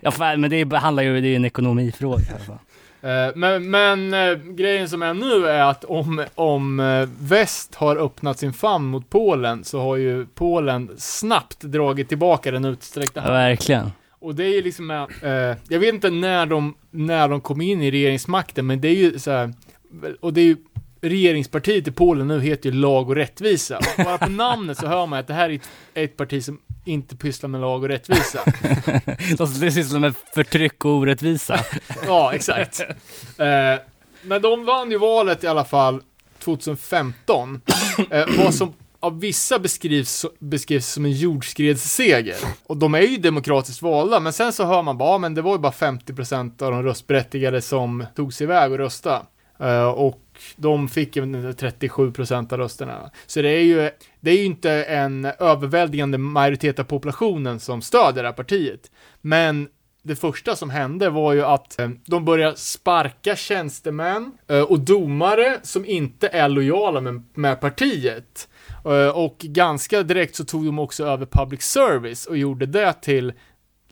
Ja fan, men det handlar ju, det är ju en ekonomifråga.
Eh, men, men eh, grejen som är nu är att om, om eh, väst har öppnat sin famn mot Polen så har ju Polen snabbt dragit tillbaka den utsträckta
Ja,
handen.
verkligen.
Och det är ju liksom, eh, jag vet inte när de, när de kom in i regeringsmakten, men det är ju så här, och det är ju, regeringspartiet i Polen nu heter ju Lag och Rättvisa. Och bara på namnet så hör man att det här är ett, ett parti som inte pysslar med lag och rättvisa.
De- Det sysslar med förtryck och orättvisa.
Ja, exakt. Eh, men de vann ju valet i alla fall 2015. Eh, vad som av vissa beskrivs, beskrivs som en jordskredsseger. Och de är ju demokratiskt valda, men sen så hör man bara, ja, men det var ju bara 50% av de röstberättigade som tog sig iväg och rösta. Uh, eh, och de fick ju 37% av rösterna. Så det är ju, det är ju inte en överväldigande majoritet av populationen som stödjer det här partiet. Men det första som hände var ju att eh, de började sparka tjänstemän eh, och domare som inte är lojala med, med partiet. Eh, och ganska direkt så tog de också över public service och gjorde det till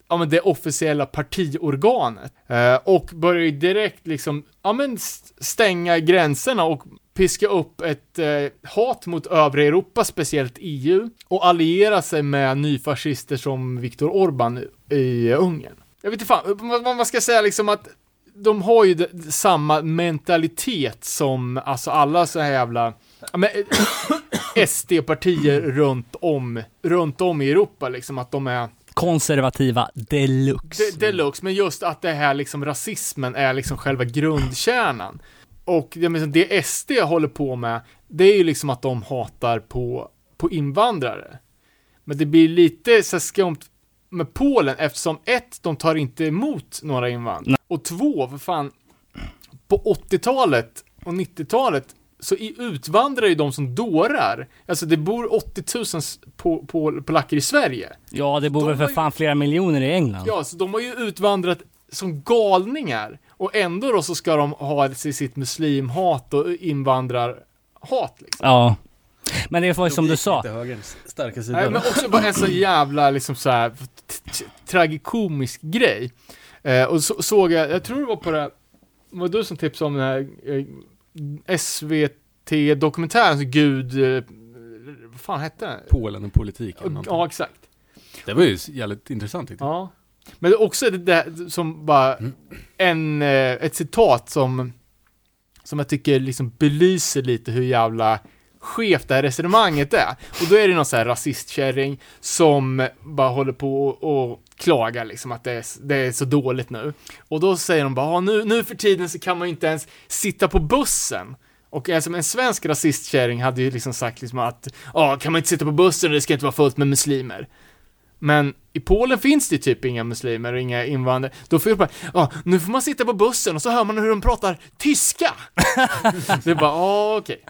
ja, men det officiella partiorganet. Eh, och började ju direkt liksom, ja men stänga gränserna och piska upp ett eh, hat mot övriga Europa, speciellt EU, och alliera sig med nyfascister som Viktor Orbán i, eh, Ungern. Jag vet inte fan, vad man ska säga liksom att de har ju samma mentalitet som, alltså alla så här jävla, ja, men, SD-partier runt om, runt om i Europa liksom, att de är
Konservativa deluxe.
de- deluxe, men just att det här liksom rasismen är liksom själva grundkärnan. Och jag menar, det SD håller på med, det är ju liksom att de hatar på, på invandrare. Men det blir lite så skumt, med Polen eftersom ett, de tar inte emot några invandrare. Och två, för fan, på 80-talet och 90-talet så i- utvandrar ju de som dårar. Alltså det bor 80 000 s- po- po- polacker i Sverige.
Ja, det bor
De
väl för
var ju-
fan flera miljoner i England.
Ja, så de har ju utvandrat som galningar. Och ändå då så ska de ha sitt muslimhat och invandrarhat liksom.
Ja. Men det var ju som du sa.
Högerns starka sida.
Nej, men också bara en så jävla liksom så här tragikomisk grej. Eh, och så, såg jag, jag tror det var på det, var du som tipsade om den här eh, SVT-dokumentären, så Gud, eh, vad fan hette den?
Polen och politiken.
Ja, exakt.
Det var ju jävligt intressant tyckte jag.
Ja. Men också det där som bara, en, eh, ett citat som, som jag tycker liksom belyser lite hur jävla skevt det här resonemanget är. Och då är det någon sån här rasistkärring som bara håller på och, och klagar liksom att det är, det är så dåligt nu. Och då säger de bara, "Ja, nu, nu för tiden så kan man ju inte ens sitta på bussen. Och alltså, en svensk rasistkärring hade ju liksom sagt liksom att, ja, kan man inte sitta på bussen, det ska inte vara fullt med muslimer. Men i Polen finns det typ inga muslimer och inga invandrare. Då får jag bara, ja, nu får man sitta på bussen och så hör man hur de pratar tyska. det är bara, ja, okej.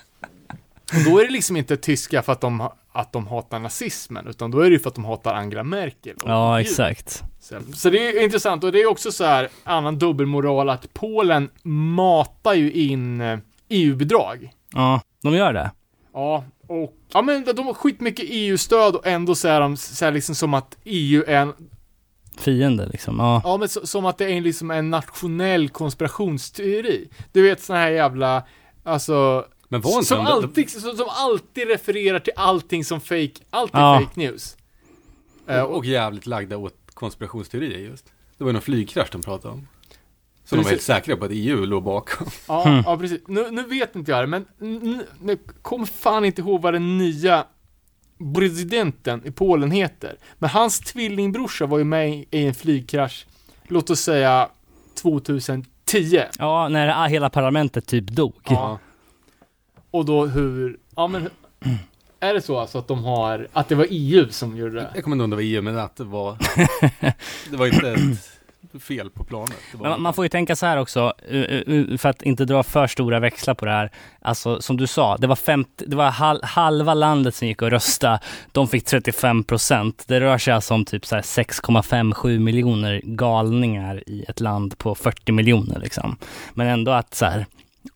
Och då är det liksom inte tyska för att de, att de hatar nazismen, utan då är det ju för att de hatar Angela Merkel.
Ja, exakt.
Så, så det är intressant och det är också så här annan dubbelmoral att Polen matar ju in eh, EU-bidrag.
Ja, de gör det.
Ja, och ja men de har skitmycket EU-stöd och ändå så är de så här liksom som att EU är en,
Fiende liksom. Ja.
ja men så, som att det är en, liksom en nationell konspirationsteori. Du vet såna här jävla, alltså,
Men var inte
som
de-
alltid, som, som alltid refererar till allting som fake, allt är
Ja.
fake news. Eh,
Och, och jävligt lagda åt konspirationsteorier just. Det var ju någon flygkrasch de pratade om. Så de var helt säkra på att EU låg bakom.
Ja,
Hmm.
ja precis. Nu, nu vet inte jag det, men nu kommer fan inte ihåg vad den nya presidenten i Polen heter. Men hans tvillingbrorsa var ju med i i en flygkrasch, låt oss säga 2010.
Ja, när hela parlamentet typ dog.
Ja. Och då hur, ja men är det så alltså att de har, att det var EU som gjorde det?
Jag kommer inte ihåg om det var EU, men att det var... det var inte ett fel på planet. Det var
Men man- man får ju tänka så här också, för att inte dra för stora växlar på det här. Alltså som du sa, det var, 50, det var hal, halva landet som gick och röstade. De fick 35 procent. Det rör sig alltså om typ så här 6,57 miljoner galningar i ett land på 40 miljoner liksom. Men ändå att så här,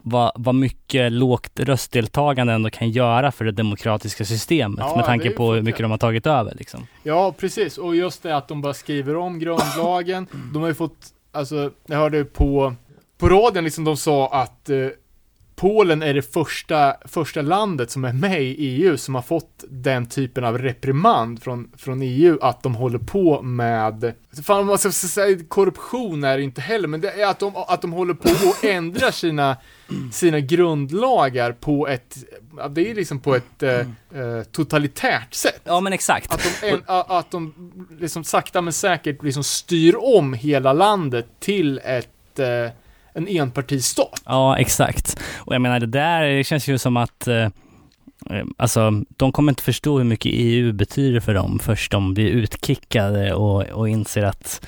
vad, vad mycket lågt röstdeltagande ändå kan göra för det demokratiska systemet
Ja,
med tanke på hur mycket de har tagit över liksom.
Ja, precis. Och just det att de bara skriver om grundlagen. De har ju fått, alltså, jag hörde på, på radion liksom de sa att eh, Polen är det första, första landet som är med i EU som har fått den typen av reprimand från, från EU att de håller på med, fan man ska säga korruption är det inte heller, men det är att de, att de håller på och ändrar sina, sina grundlagar på ett, det är liksom på ett eh, eh, totalitärt sätt.
Ja men exakt.
Att de, en, att de liksom sakta men säkert liksom styr om hela landet till ett, eh, en enpartistat.
Ja, exakt. Och jag menar det där det känns ju som att eh, eh, Alltså, de kommer inte förstå hur mycket EU betyder för dem först de blir utkickade och, och inser att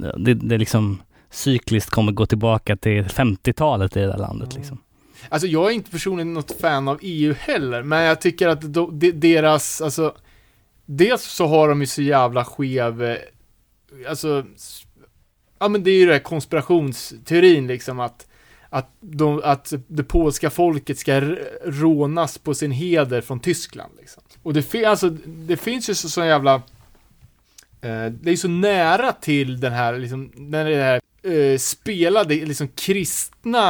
eh, det, det liksom cykliskt kommer gå tillbaka till 50-talet i det där landet liksom.
Alltså jag är inte personligen något fan av EU heller, men jag tycker att de, de, deras, alltså Dels så har de ju så jävla skev, eh, alltså Ja men det är ju den här konspirationsteorin liksom att att, de, att det polska folket ska rånas på sin heder från Tyskland liksom. Och det, fin- alltså, det finns ju så, så jävla eh, Det är så nära till den här liksom, den här eh, spelade liksom kristna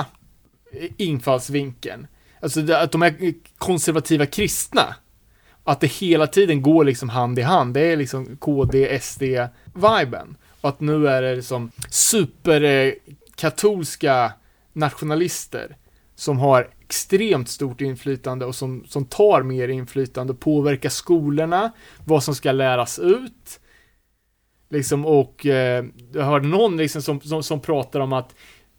eh, infallsvinkeln. Alltså det, att de är konservativa kristna. Att det hela tiden går liksom hand i hand. Det är liksom KD, SD-viben. Och att nu är det liksom superkatolska nationalister som har extremt stort inflytande och som, som tar mer inflytande påverkar skolorna, vad som ska läras ut. Liksom och eh, jag hörde någon liksom som, som, som pratar om att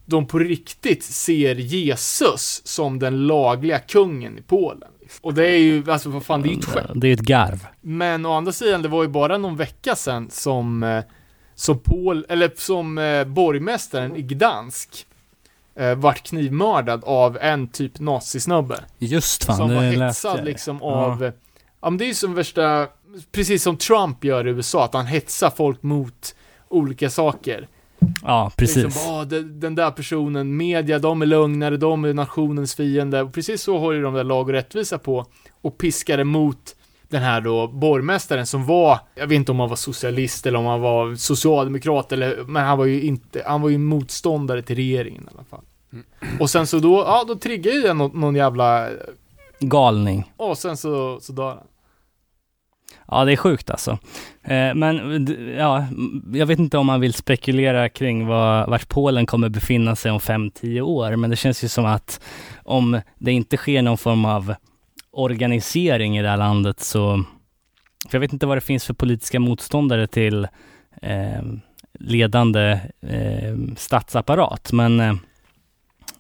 de på riktigt ser Jesus som den lagliga kungen i Polen. Och det är ju, alltså vad fan, det är ju ett skämt.
Det är ett garv.
Men å andra sidan, det var ju bara någon vecka sedan som, eh, som Pol, eller som eh, borgmästaren i Gdansk eh, vart knivmördad av en typ nazisnubbe.
Just fan,
som var
det
hetsad liksom
Ja.
av, eh, ja men det är ju som värsta, precis som Trump gör i USA, att han hetsar folk mot olika saker.
Ja, precis.
Liksom, "Ah, de- den där personen, media, de är lögnare, de är nationens fiende. Och precis så håller de där lag och rättvisa på och piskade mot den här då borgmästaren som var, jag vet inte om han var socialist eller om han var socialdemokrat eller, men han var ju inte, han var ju motståndare till regeringen i alla fall. Och sen så då, ja då triggar ju den någon, någon jävla,
Galning.
och sen så, så dör han.
Ja, det är sjukt alltså. Eh, men ja, jag vet inte om man vill spekulera kring vad, vart Polen kommer befinna sig om 5-10 år, men det känns ju som att om det inte sker någon form av organisering i det här landet så, för jag vet inte vad det finns för politiska motståndare till eh, ledande eh, statsapparat, men, eh,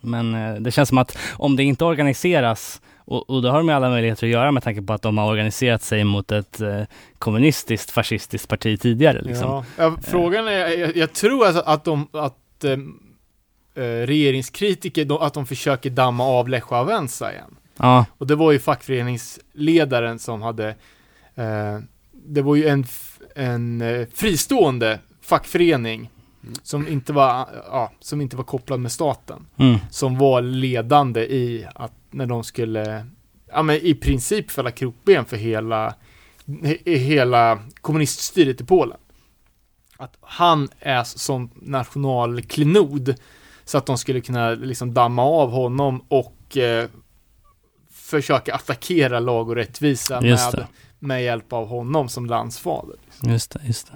men eh, det känns som att om det inte organiseras och, och det har de ju alla möjligheter att göra med tanke på att de har organiserat sig mot ett eh, kommunistiskt, fascistiskt parti tidigare. Liksom.
Ja. Ja, frågan är, jag, jag tror alltså att de, att eh, eh, regeringskritiker, de, att de försöker damma av Lech Wałęsa igen.
Ja,
Och det var ju fackföreningsledaren som hade, eh, det var ju en, en eh, fristående fackförening som inte var, ja, som inte var kopplad med staten.
mm,
Som var ledande i att när de skulle, ja men i princip fälla krokben för hela, he, hela kommuniststyret i Polen. Att han är som nationalklenod så att de skulle kunna liksom damma av honom och eh, försöka attackera lag och rättvisa med, med hjälp av honom som landsfader.
just det, just det.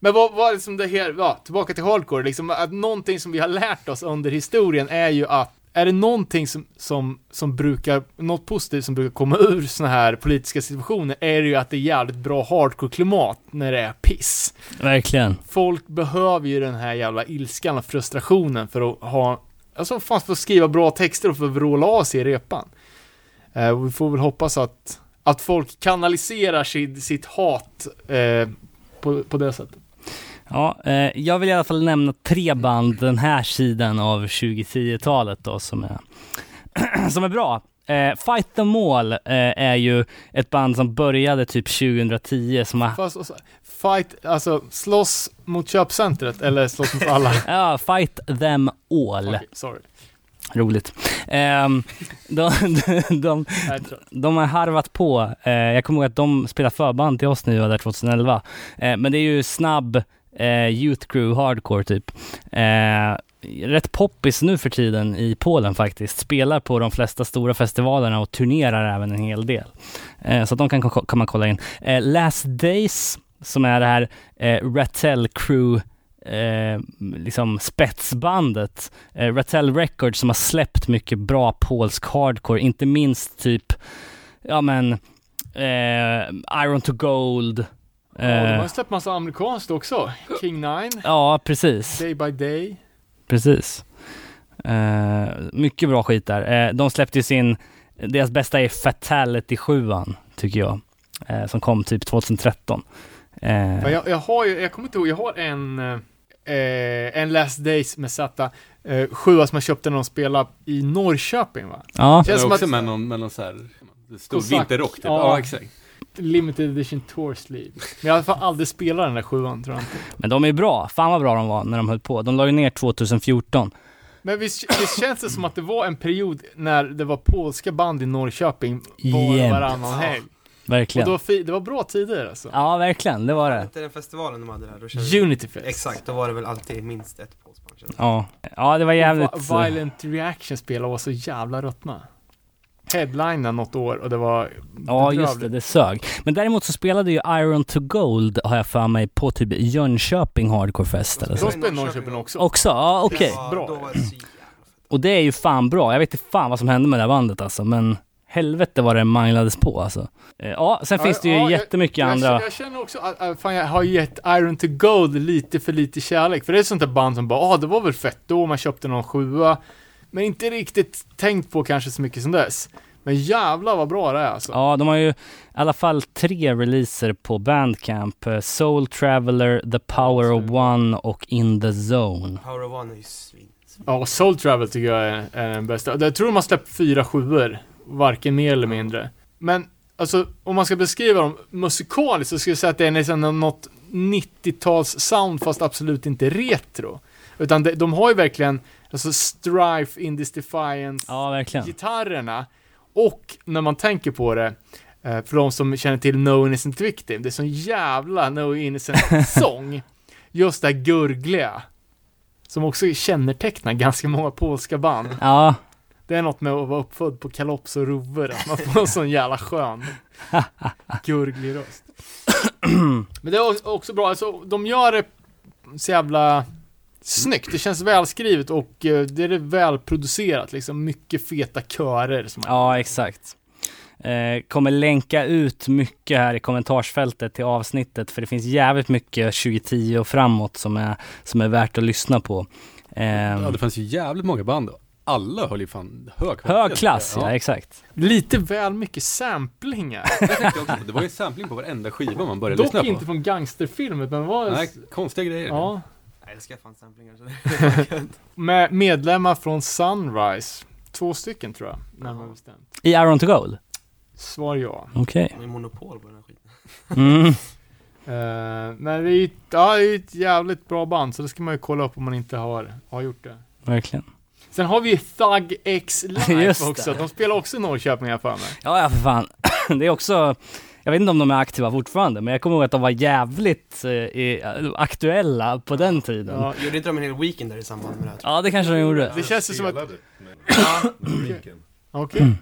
Men vad var det som det här, ja, tillbaka till hardcore, liksom att någonting som vi har lärt oss under historien är ju att är det någonting som, som, som brukar, något positivt som brukar komma ur såna här politiska situationer är det ju att det är jävligt bra hardcore-klimat när det är piss.
Verkligen.
Folk behöver ju den här jävla ilskan och frustrationen för att ha, alltså fan för att skriva bra texter och för att vråla av sig i repan. Eh, vi får väl hoppas att, att folk kanaliserar sitt, sitt hat eh, på, på det sättet.
Ja, eh, jag vill i alla fall nämna tre band den här sidan av 2010-talet då som är, som är bra. Eh, Fight the Mall eh, är ju ett band som började typ 2010 som har
Fast, alltså, fight, alltså slåss mot köpcentret eller slåss mot alla?
Ja, Fight them all.
Okej, sorry.
Roligt. Ehm, de, de,
trött.
de har harvat på. Eh, jag kommer ihåg att de spelade förband till oss var där 2011. Eh, men det är ju snabb eh, Youth Crew Hardcore typ. Eh, rätt poppis nu för tiden i Polen faktiskt. Spelar på de flesta stora festivalerna och turnerar även en hel del. Eh, så att de kan, kan man kolla in. Eh, Last Days, som är det här eh, Rattel Crew eh, liksom spetsbandet. Eh, Rattel Records som har släppt mycket bra polsk hardcore, inte minst typ, ja men, eh, Iron to Gold.
Ja, de har
Eh,
släppt massa amerikanskt också. King Nine,
ja, precis.
Day by Day.
Precis. Eh, mycket bra skit där. Eh, de släppte ju sin, deras bästa är Fatality 7 tycker jag. Eh, som kom typ 2013. Eh,
Men jag, jag har ju, jag kommer inte ihåg, jag har en, eh, en Last Days med Z, eh, sjua som jag köpte när de spelade i Norrköping va?
ja,
Känns
Det är
som
också
att-
med någon, med någon så här, stor
Kosack.
vinterrock typ.
Ja.
Ja, exakt.
Limited Edition Tour Sleeve. Men jag har fall aldrig spelat den där sjuan tror jag inte.
men de är bra. Fan vad bra de var när de höll på. De la ju ner 2014.
Men visst, visst känns det som att det var en period när det var polska band i Norrköping var
Jämt.
varannan helg? Och
Verkligen.
det var, det var bra tider alltså.
Ja, verkligen. Det var det.
Inte den festivalen de hade där, då
Unity Fest.
Exakt, då var det väl alltid minst ett påsband.
Ja, ja det var jävligt... eh,
Va- Violent Reaction spelade och var så jävla ruttna. Headlina något år och det var
Ja, just det. Det sög. Men däremot så spelade ju Iron to Gold, har jag för mig, på typ Jönköping Hardcore Fest eller
De
så.
spelade i Norrköping också.
Också? Ja, okej.
Ja,
Bra.
Och det är ju fan bra. Jag vet inte fan vad som hände med det här bandet alltså, men helvete vad det manglades på alltså. Eh, Ja, sen
Ja,
finns det ju
ja,
jättemycket
jag,
andra.
Jag känner också att, att fan, jag har gett Iron to Gold lite för lite kärlek. För det är ett sånt där band som bara, ah det var väl fett då, man köpte någon sjua. Men inte riktigt tänkt på kanske så mycket som dess. Men jävlar vad bra det är alltså.
Ja, de har ju i alla fall tre releaser på Bandcamp. Eh, Soul Traveler, The Power of One och In the Zone.
Power of One är ju svin.
Ja, och Soul Travel tycker jag är, är den bästa. Jag tror de har släppt fyra sjuor, varken mer eller mindre. Men, alltså, om man ska beskriva dem musikaliskt så skulle jag säga att det är nästan något 90-tals sound fast absolut inte retro. Utan de, de har ju verkligen, alltså Strife, In This Defiance,
Ja, verkligen.
gitarrerna. Och när man tänker på det, eh, för de som känner till No Innocent Victim, det är sån jävla No Innocent sång. Just det här gurgliga. Som också kännetecknar ganska många polska band.
Ja,
Det är något med att vara uppfödd på kalops och rover, att man får en sån jävla skön gurglig röst. Men det är också- bra, alltså de gör det så jävla snyggt, det känns välskrivet och eh, det är välproducerat liksom, mycket feta körer som
ja exakt. Eh, kommer länka ut mycket här i kommentarsfältet till avsnittet för det finns jävligt mycket 2010 och framåt som är, som är värt att lyssna på. Eh,
Ja, det fanns ju jävligt många band. och Alla höll ju fan hög
hög klass, ja, exakt.
Lite väl mycket samplingar.
Också det var ju en sampling på varenda skiva man började
Dock
lyssna på.
inte från gangsterfilmer, utan det var...
Nej, konstiga grejer.
Ja.
Jag älskar fan samplingar det.
Med medlemmar från Sunrise. Två stycken tror jag, närmare bestämt.
I Iron to Gold?
Svar ja.
Okej.
De är monopol på den här skiten.
Mm.
Uh, men det är ju ett, ja, det är ett jävligt bra band, så det ska man ju kolla upp om man inte har, har gjort det.
Verkligen.
Sen har vi ju Thug X Live
Just det.
också. De spelar också i Norrköping här för mig.
Ja, ja för fan. Det är också, jag vet inte om de är aktiva fortfarande, men jag kommer ihåg att de var jävligt eh, i- aktuella på den tiden. Ja,
Ja,
Gjorde inte de en hel weekend där i samband med det här? tror
det kanske de gjorde.
Det känns ju som att-
med,
jag?
med
okej.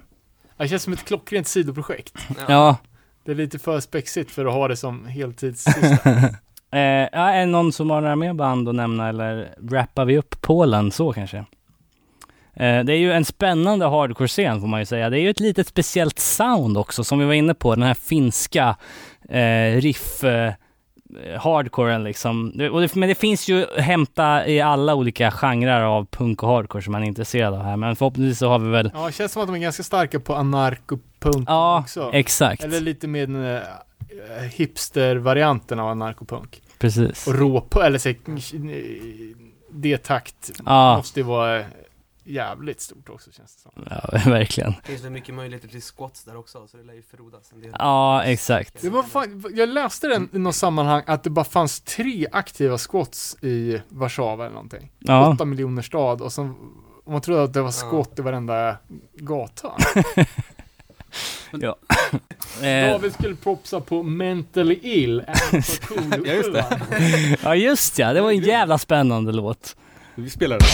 Det känns som ett klockrent sidoprojekt.
Ja.
Det är lite för spexigt för att ha det som heltidssyssla.
Eh, ja, är det någon som har några mer band att nämna eller rappar vi upp Polen så kanske? Eh, det är ju en spännande hardcore-scen får man ju säga. Det är ju ett litet speciellt sound också som vi var inne på, den här finska eh, riff eh, hardcoren liksom. Det, det, men det finns ju att hämta i alla olika genrer av punk och hardcore som man är intresserad av här. Men förhoppningsvis så har vi väl,
Ja, det känns som att de är ganska starka på anarkopunk
ja
också.
exakt,
Eller lite med den eh, hipster-varianten av anarkopunk.
precis.
Och råp, eller så, D-takt
Ja,
måste ju vara jävligt stort också känns det som.
ja verkligen.
Det finns väl mycket möjligheter till squats där också, så det lär ju förrodas en del.
Ja, exakt.
Det var fan, jag läste den i något sammanhang att det bara fanns tre aktiva squats i Warszawa eller någonting.
Ja.
Åtta miljoner stad och så och man trodde att det var skott i varenda gata.
Eh,
David skulle propsa på Mentally Ill, cool
Ja, just det.
ja just ja, det var en jävla spännande låt.
Vi spelar det.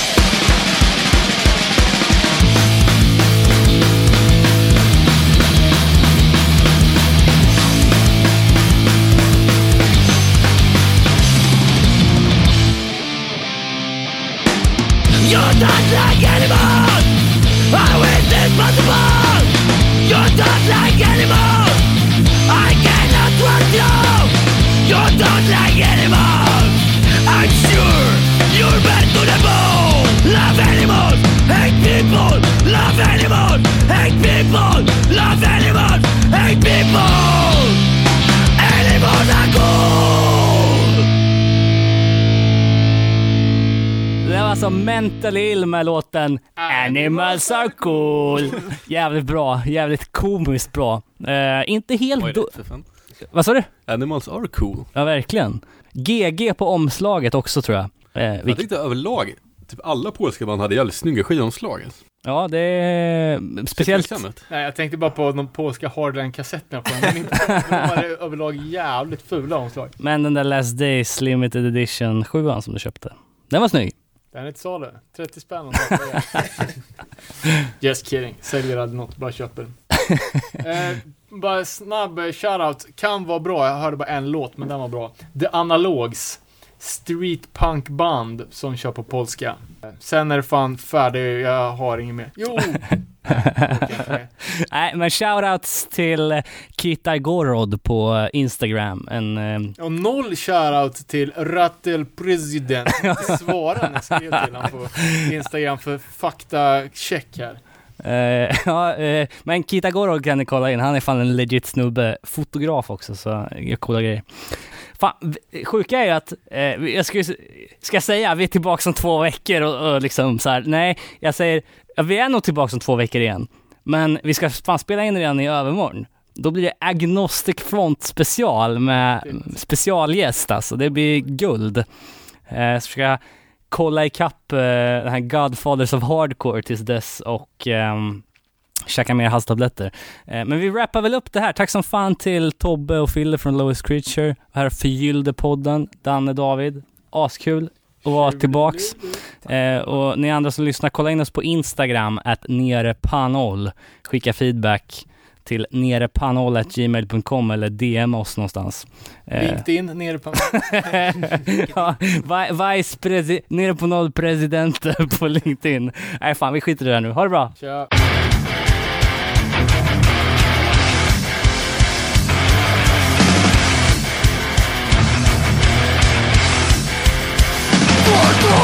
You're not like animals. How is this possible? You're not like animals. I cannot trust you. You're not like animals. I'm sure you're bad to the bone. Love animals, hate people. Love animals, hate people. Love animals, hate people.
Alltså Mental Ill med låten Animals are cool. Jävligt bra, jävligt komiskt bra. Eh, inte helt
fan.
Vad sa du?
Animals are cool.
Ja, verkligen. GG på omslaget också tror jag. Eh,
Jag tyckte överlag, typ alla polska band hade jävligt snygga skivomslag. alltså.
ja, det är speciellt.
Nej, jag tänkte bara på de polska hardline-kassetterna på dem. De inte- de var överlag jävligt fula omslag.
Men den där Last Days Limited Edition 7 som du köpte. Den var snygg.
Den är inte salu. 30 spänn om Just kidding. Säljer aldrig något, bara köper. eh, bara snabb eh, shoutout. Kan vara bra, jag hörde bara en låt, men den var bra. The Analogs. Street punk band som kör på polska. Eh, Sen är det fan färdig, jag har inget mer. Jo!
Nej, men shoutouts till eh, Kita Gorod på eh, Instagram. En, eh,
Och noll shoutout till Rattel President. Svara när jag skrev till honom på Instagram för faktacheck här.
eh, ja, eh, men Kita Gorod kan ni kolla in. Han är fan en legit snubbe. Fotograf också, så coola grejer. Fan, sjuka är ju att, eh, jag ska, ska jag säga, vi är tillbaka om två veckor och, och liksom så här, nej, jag säger, ja, vi är nog tillbaka om två veckor igen. Men vi ska fan spela in redan i övermorgon. Då blir det Agnostic Front special med specialgäst alltså. Det blir guld. Eh, så ska jag kolla ikapp eh, den här Godfathers of Hardcore tills dess och ehm, käka mer halstabletter. Eh, men vi wrappar väl upp det här. Tack som fan till Tobbe och Fille från Lowest Creature. Här förgyllde podden. Danne, David. Askul att vara tillbaks. Eh, och ni andra som lyssnar, kolla in oss på Instagram, att nerepanol. Skicka feedback till nerepanol.gmail.com eller DM oss någonstans. Eh,
LinkedIn nere på...
ja, vi- vice presi- nere på noll president på LinkedIn. Nej fan, vi skiter i det här nu. Ha det bra!
Tja.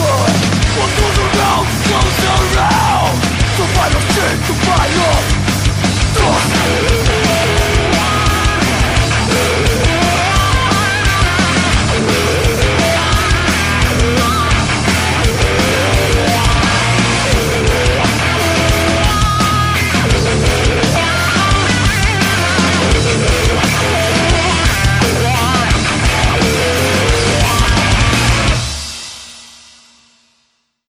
good Well, those around, those around Survival, shit, survival